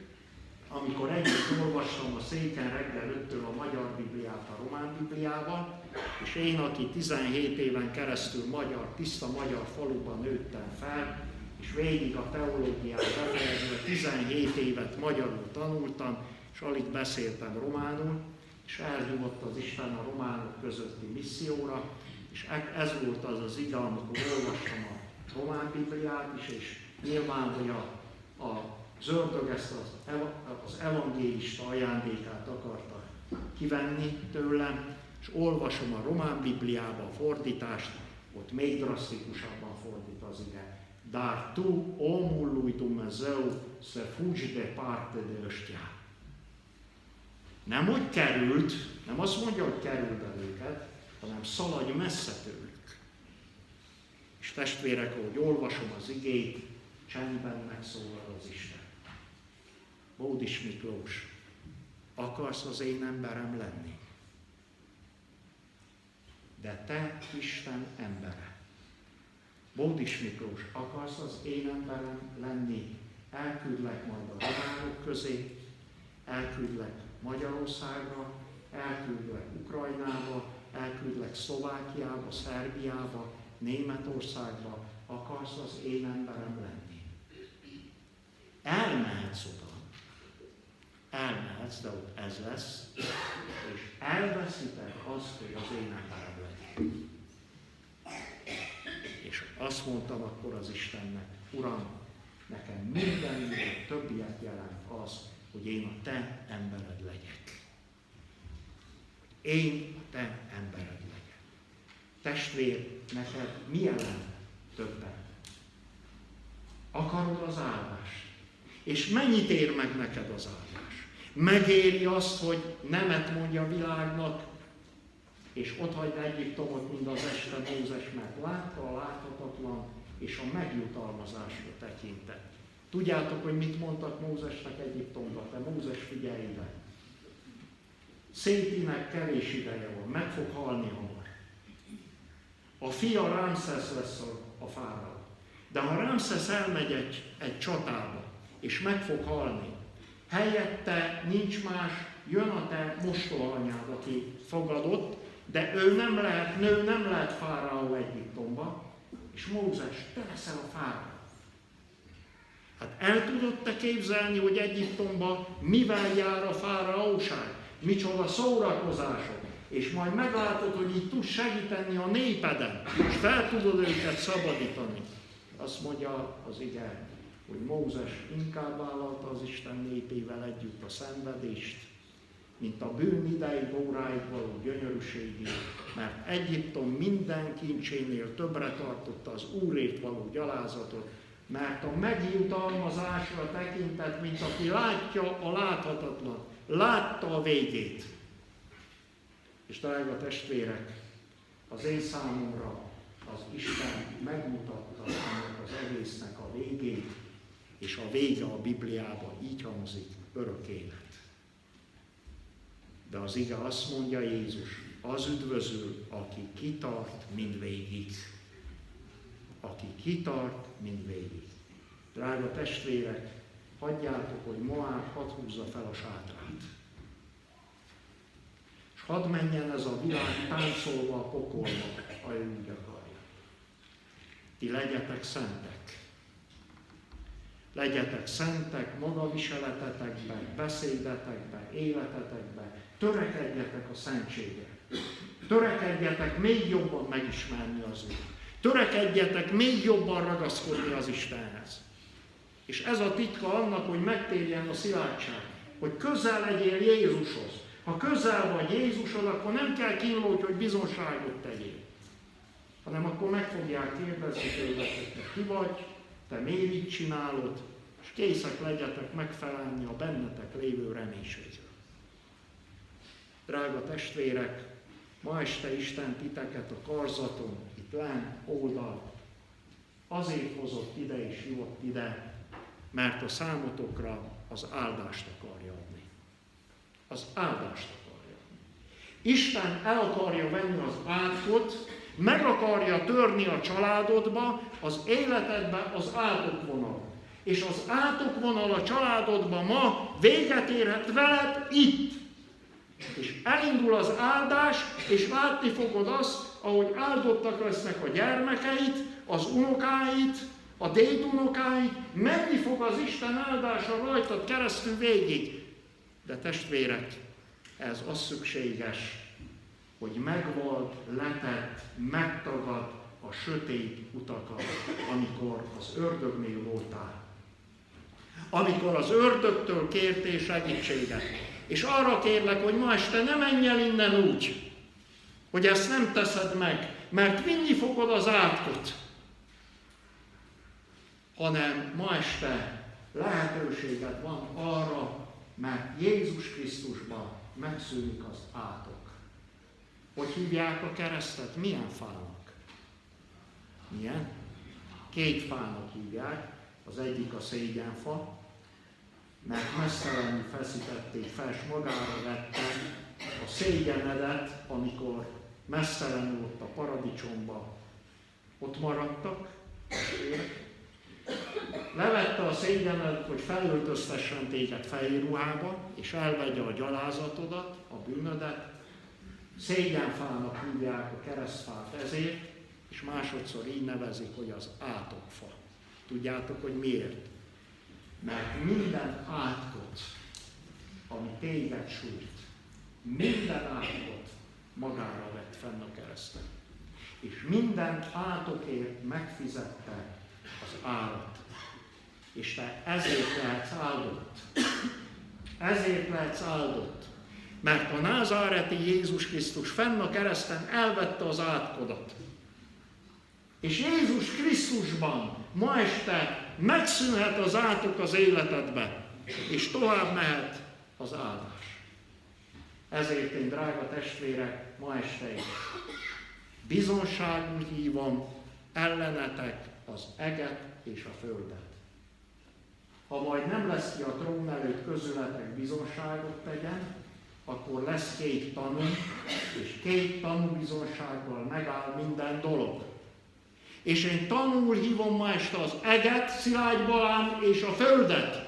amikor együtt olvastam a széken reggel 5 a magyar Bibliát a román Bibliával, és én, aki 17 éven keresztül magyar, tiszta magyar faluban nőttem fel, és végig a teológiát befejezve 17 évet magyarul tanultam, és alig beszéltem románul, és elhívott az Isten a románok közötti misszióra, és e- ez volt az az ige, amikor olvastam a román Bibliát is, és nyilván, hogy a, a zöldög ezt az, az evangélista ajándékát akarta kivenni tőlem, és olvasom a román Bibliába a fordítást, ott még drasztikusabban fordít az ige. Dar tu, omul lui Dumnezeu, se fugi parte de ăștia. Nem hogy került, nem azt mondja, hogy került el őket, hanem szaladj messze tőlük. És testvérek, ahogy olvasom az igét, csendben megszólal az Isten. Bódis Miklós, akarsz az én emberem lenni? De te Isten embere. Bódis Miklós, akarsz az én emberem lenni? Elküldlek majd a románok közé, elküldlek Magyarországra, elküldlek Ukrajnába, elküldlek Szlovákiába, Szerbiába, Németországba, akarsz az én emberem lenni. Elmehetsz oda elmehetsz, de ott ez lesz, és elveszitek azt, hogy az én emberem legyek. És azt mondtam akkor az Istennek, Uram, nekem mindennél többiet jelent az, hogy én a te embered legyek. Én a te embered legyek. Testvér, neked mi jelent többen? Akarod az áldást? És mennyit ér meg neked az áldás? Megéri azt, hogy nemet mondja a világnak, és ott hagyta Egyiptomot, mint az este Mózes, mert látta a láthatatlan, és a megjutalmazásra tekintett. Tudjátok, hogy mit mondtak Mózesnek Egyiptomban? Te Mózes figyelj ide! Szétinek kevés ideje van, meg fog halni hamar. A fia Ramszesz lesz a, a fáraó. De ha Ramszesz elmegy egy, egy csatába, és meg fog halni, Helyette nincs más, jön a te mostohanyád, aki fogadott, de ő nem lehet, nő nem lehet fáraó Egyiptomba, és Mózes, te leszel a fáraó. Hát el tudod te képzelni, hogy Egyiptomban mivel jár a fáraóság? Micsoda szórakozások. És majd meglátod, hogy így tudsz segíteni a népeden, és fel tudod őket szabadítani. Azt mondja az igen hogy Mózes inkább vállalta az Isten népével együtt a szenvedést, mint a bűn ideig, óráig való gyönyörűségét, mert Egyiptom minden kincsénél többre tartotta az Úrét való gyalázatot, mert a megjutalmazásra tekintett, mint aki látja a láthatatlan, látta a végét. És drága testvérek, az én számomra az Isten megmutatta ennek az egésznek a végét, és a vége a Bibliában így hangzik, örök élet. De az ige azt mondja Jézus, az üdvözül, aki kitart mindvégig. Aki kitart mindvégig. Drága testvérek, hagyjátok, hogy Moab hadd húzza fel a sátrát. És hadd menjen ez a világ táncolva a pokolba, ha ő úgy akarja. Ti legyetek szentek. Legyetek szentek magaviseletetekben, beszédetekben, életetekben. Törekedjetek a szentségre. Törekedjetek még jobban megismerni az Úr. Törekedjetek még jobban ragaszkodni az Istenhez. És ez a titka annak, hogy megtérjen a szilárdság, hogy közel legyél Jézushoz. Ha közel vagy Jézushoz, akkor nem kell kínlódj, hogy bizonságot tegyél, hanem akkor meg fogják kérdezni tőled, hogy te ki vagy, te miért így csinálod, készek legyetek megfelelni a bennetek lévő reménységről. Drága testvérek, ma este Isten titeket a karzaton, itt lent, oldal, azért hozott ide és hívott ide, mert a számotokra az áldást akarja adni. Az áldást akarja adni. Isten el akarja venni az átkot, meg akarja törni a családodba, az életedbe az átokvonal. És az átokvonal a családodba ma véget érhet veled itt. És elindul az áldás, és látni fogod azt, ahogy áldottak lesznek a gyermekeit, az unokáit, a dédunokáid, menni fog az Isten áldása rajtad keresztül végig. De testvérek, ez az szükséges, hogy megvald, letett, megtagad a sötét utakat, amikor az ördögnél voltál. Amikor az ördögtől kértél segítséget. És arra kérlek, hogy ma este ne menj el innen úgy, hogy ezt nem teszed meg, mert vinni fogod az átkot hanem ma este lehetőséged van arra, mert Jézus Krisztusban megszűnik az átok. Hogy hívják a keresztet? Milyen fának? Milyen? Két fának hívják. Az egyik a szégyenfa, mert mesztelenül feszítették fel, és magára vette a szégyenedet, amikor mesztelenül ott a paradicsomba ott maradtak, Levette a szégyenet, hogy felöltöztessen téged fehér ruhába, és elvegye a gyalázatodat, a bűnödet. Szégyenfának hívják a keresztfát ezért, és másodszor így nevezik, hogy az átokfa. Tudjátok, hogy miért? Mert minden átkot, ami téged sújt, minden átkot magára vett fenn a kereszten. És minden átokért megfizette az árat. És te ezért lehetsz áldott. Ezért lehetsz áldott. Mert a názáreti Jézus Krisztus fenn a kereszten elvette az átkodat. És Jézus Krisztusban ma este megszűnhet az átok az életedbe, és tovább mehet az áldás. Ezért én, drága testvérek, ma este is bizonságú hívom ellenetek az eget és a földet. Ha majd nem lesz ki a trón előtt közületek bizonságot tegyen, akkor lesz két tanú, és két bizonsággal megáll minden dolog. És én tanul hívom ma este az eget, Szilágy Balán és a földet,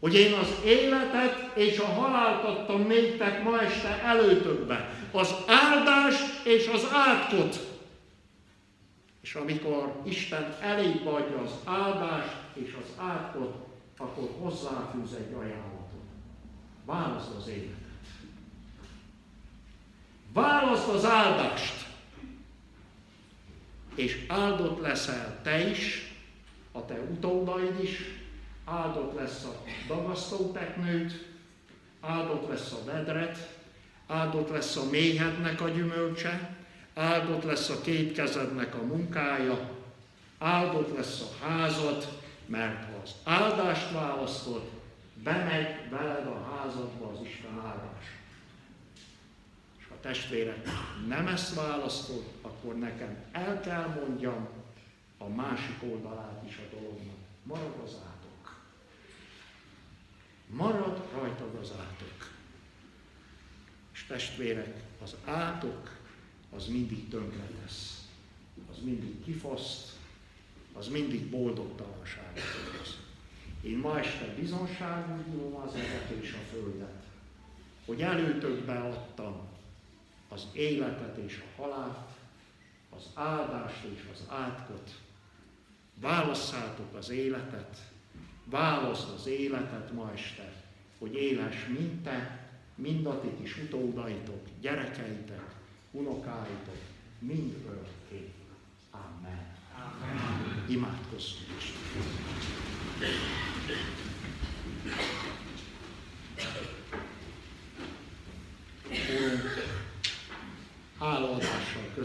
hogy én az életet és a halált adtam néktek ma este előtökbe. Az áldás és az átkot. És amikor Isten elég adja az áldást és az átkot, akkor hozzáfűz egy ajánlatot. Válaszd az életet. Válaszd az áldást. És áldott leszel te is, a te utódaid is, áldott lesz a dagasztóteknőt, áldott lesz a vedret, áldott lesz a méhednek a gyümölcse, áldott lesz a két kezednek a munkája, áldott lesz a házad, mert ha az áldást választod, bemegy veled a házadba az Isten áldás. Testvérek nem ezt választod, akkor nekem el kell mondjam a másik oldalát is a dolognak. Marad az átok. Marad rajtad az átok. És testvérek, az átok az mindig tönkre tesz. Az mindig kifaszt, az mindig boldogtalanságot okoz. Én ma este bizonságú az eget és a földet, hogy előtökbe adtam az életet és a halált, az áldást és az átkot. Válasszátok az életet, választ az életet ma este, hogy éles mint te, mind a ti kis utódaitok, gyerekeitek, unokáitok, mind örökké. Amen. Amen. Imádkozzunk is. Úrunk, 啊，老大，说。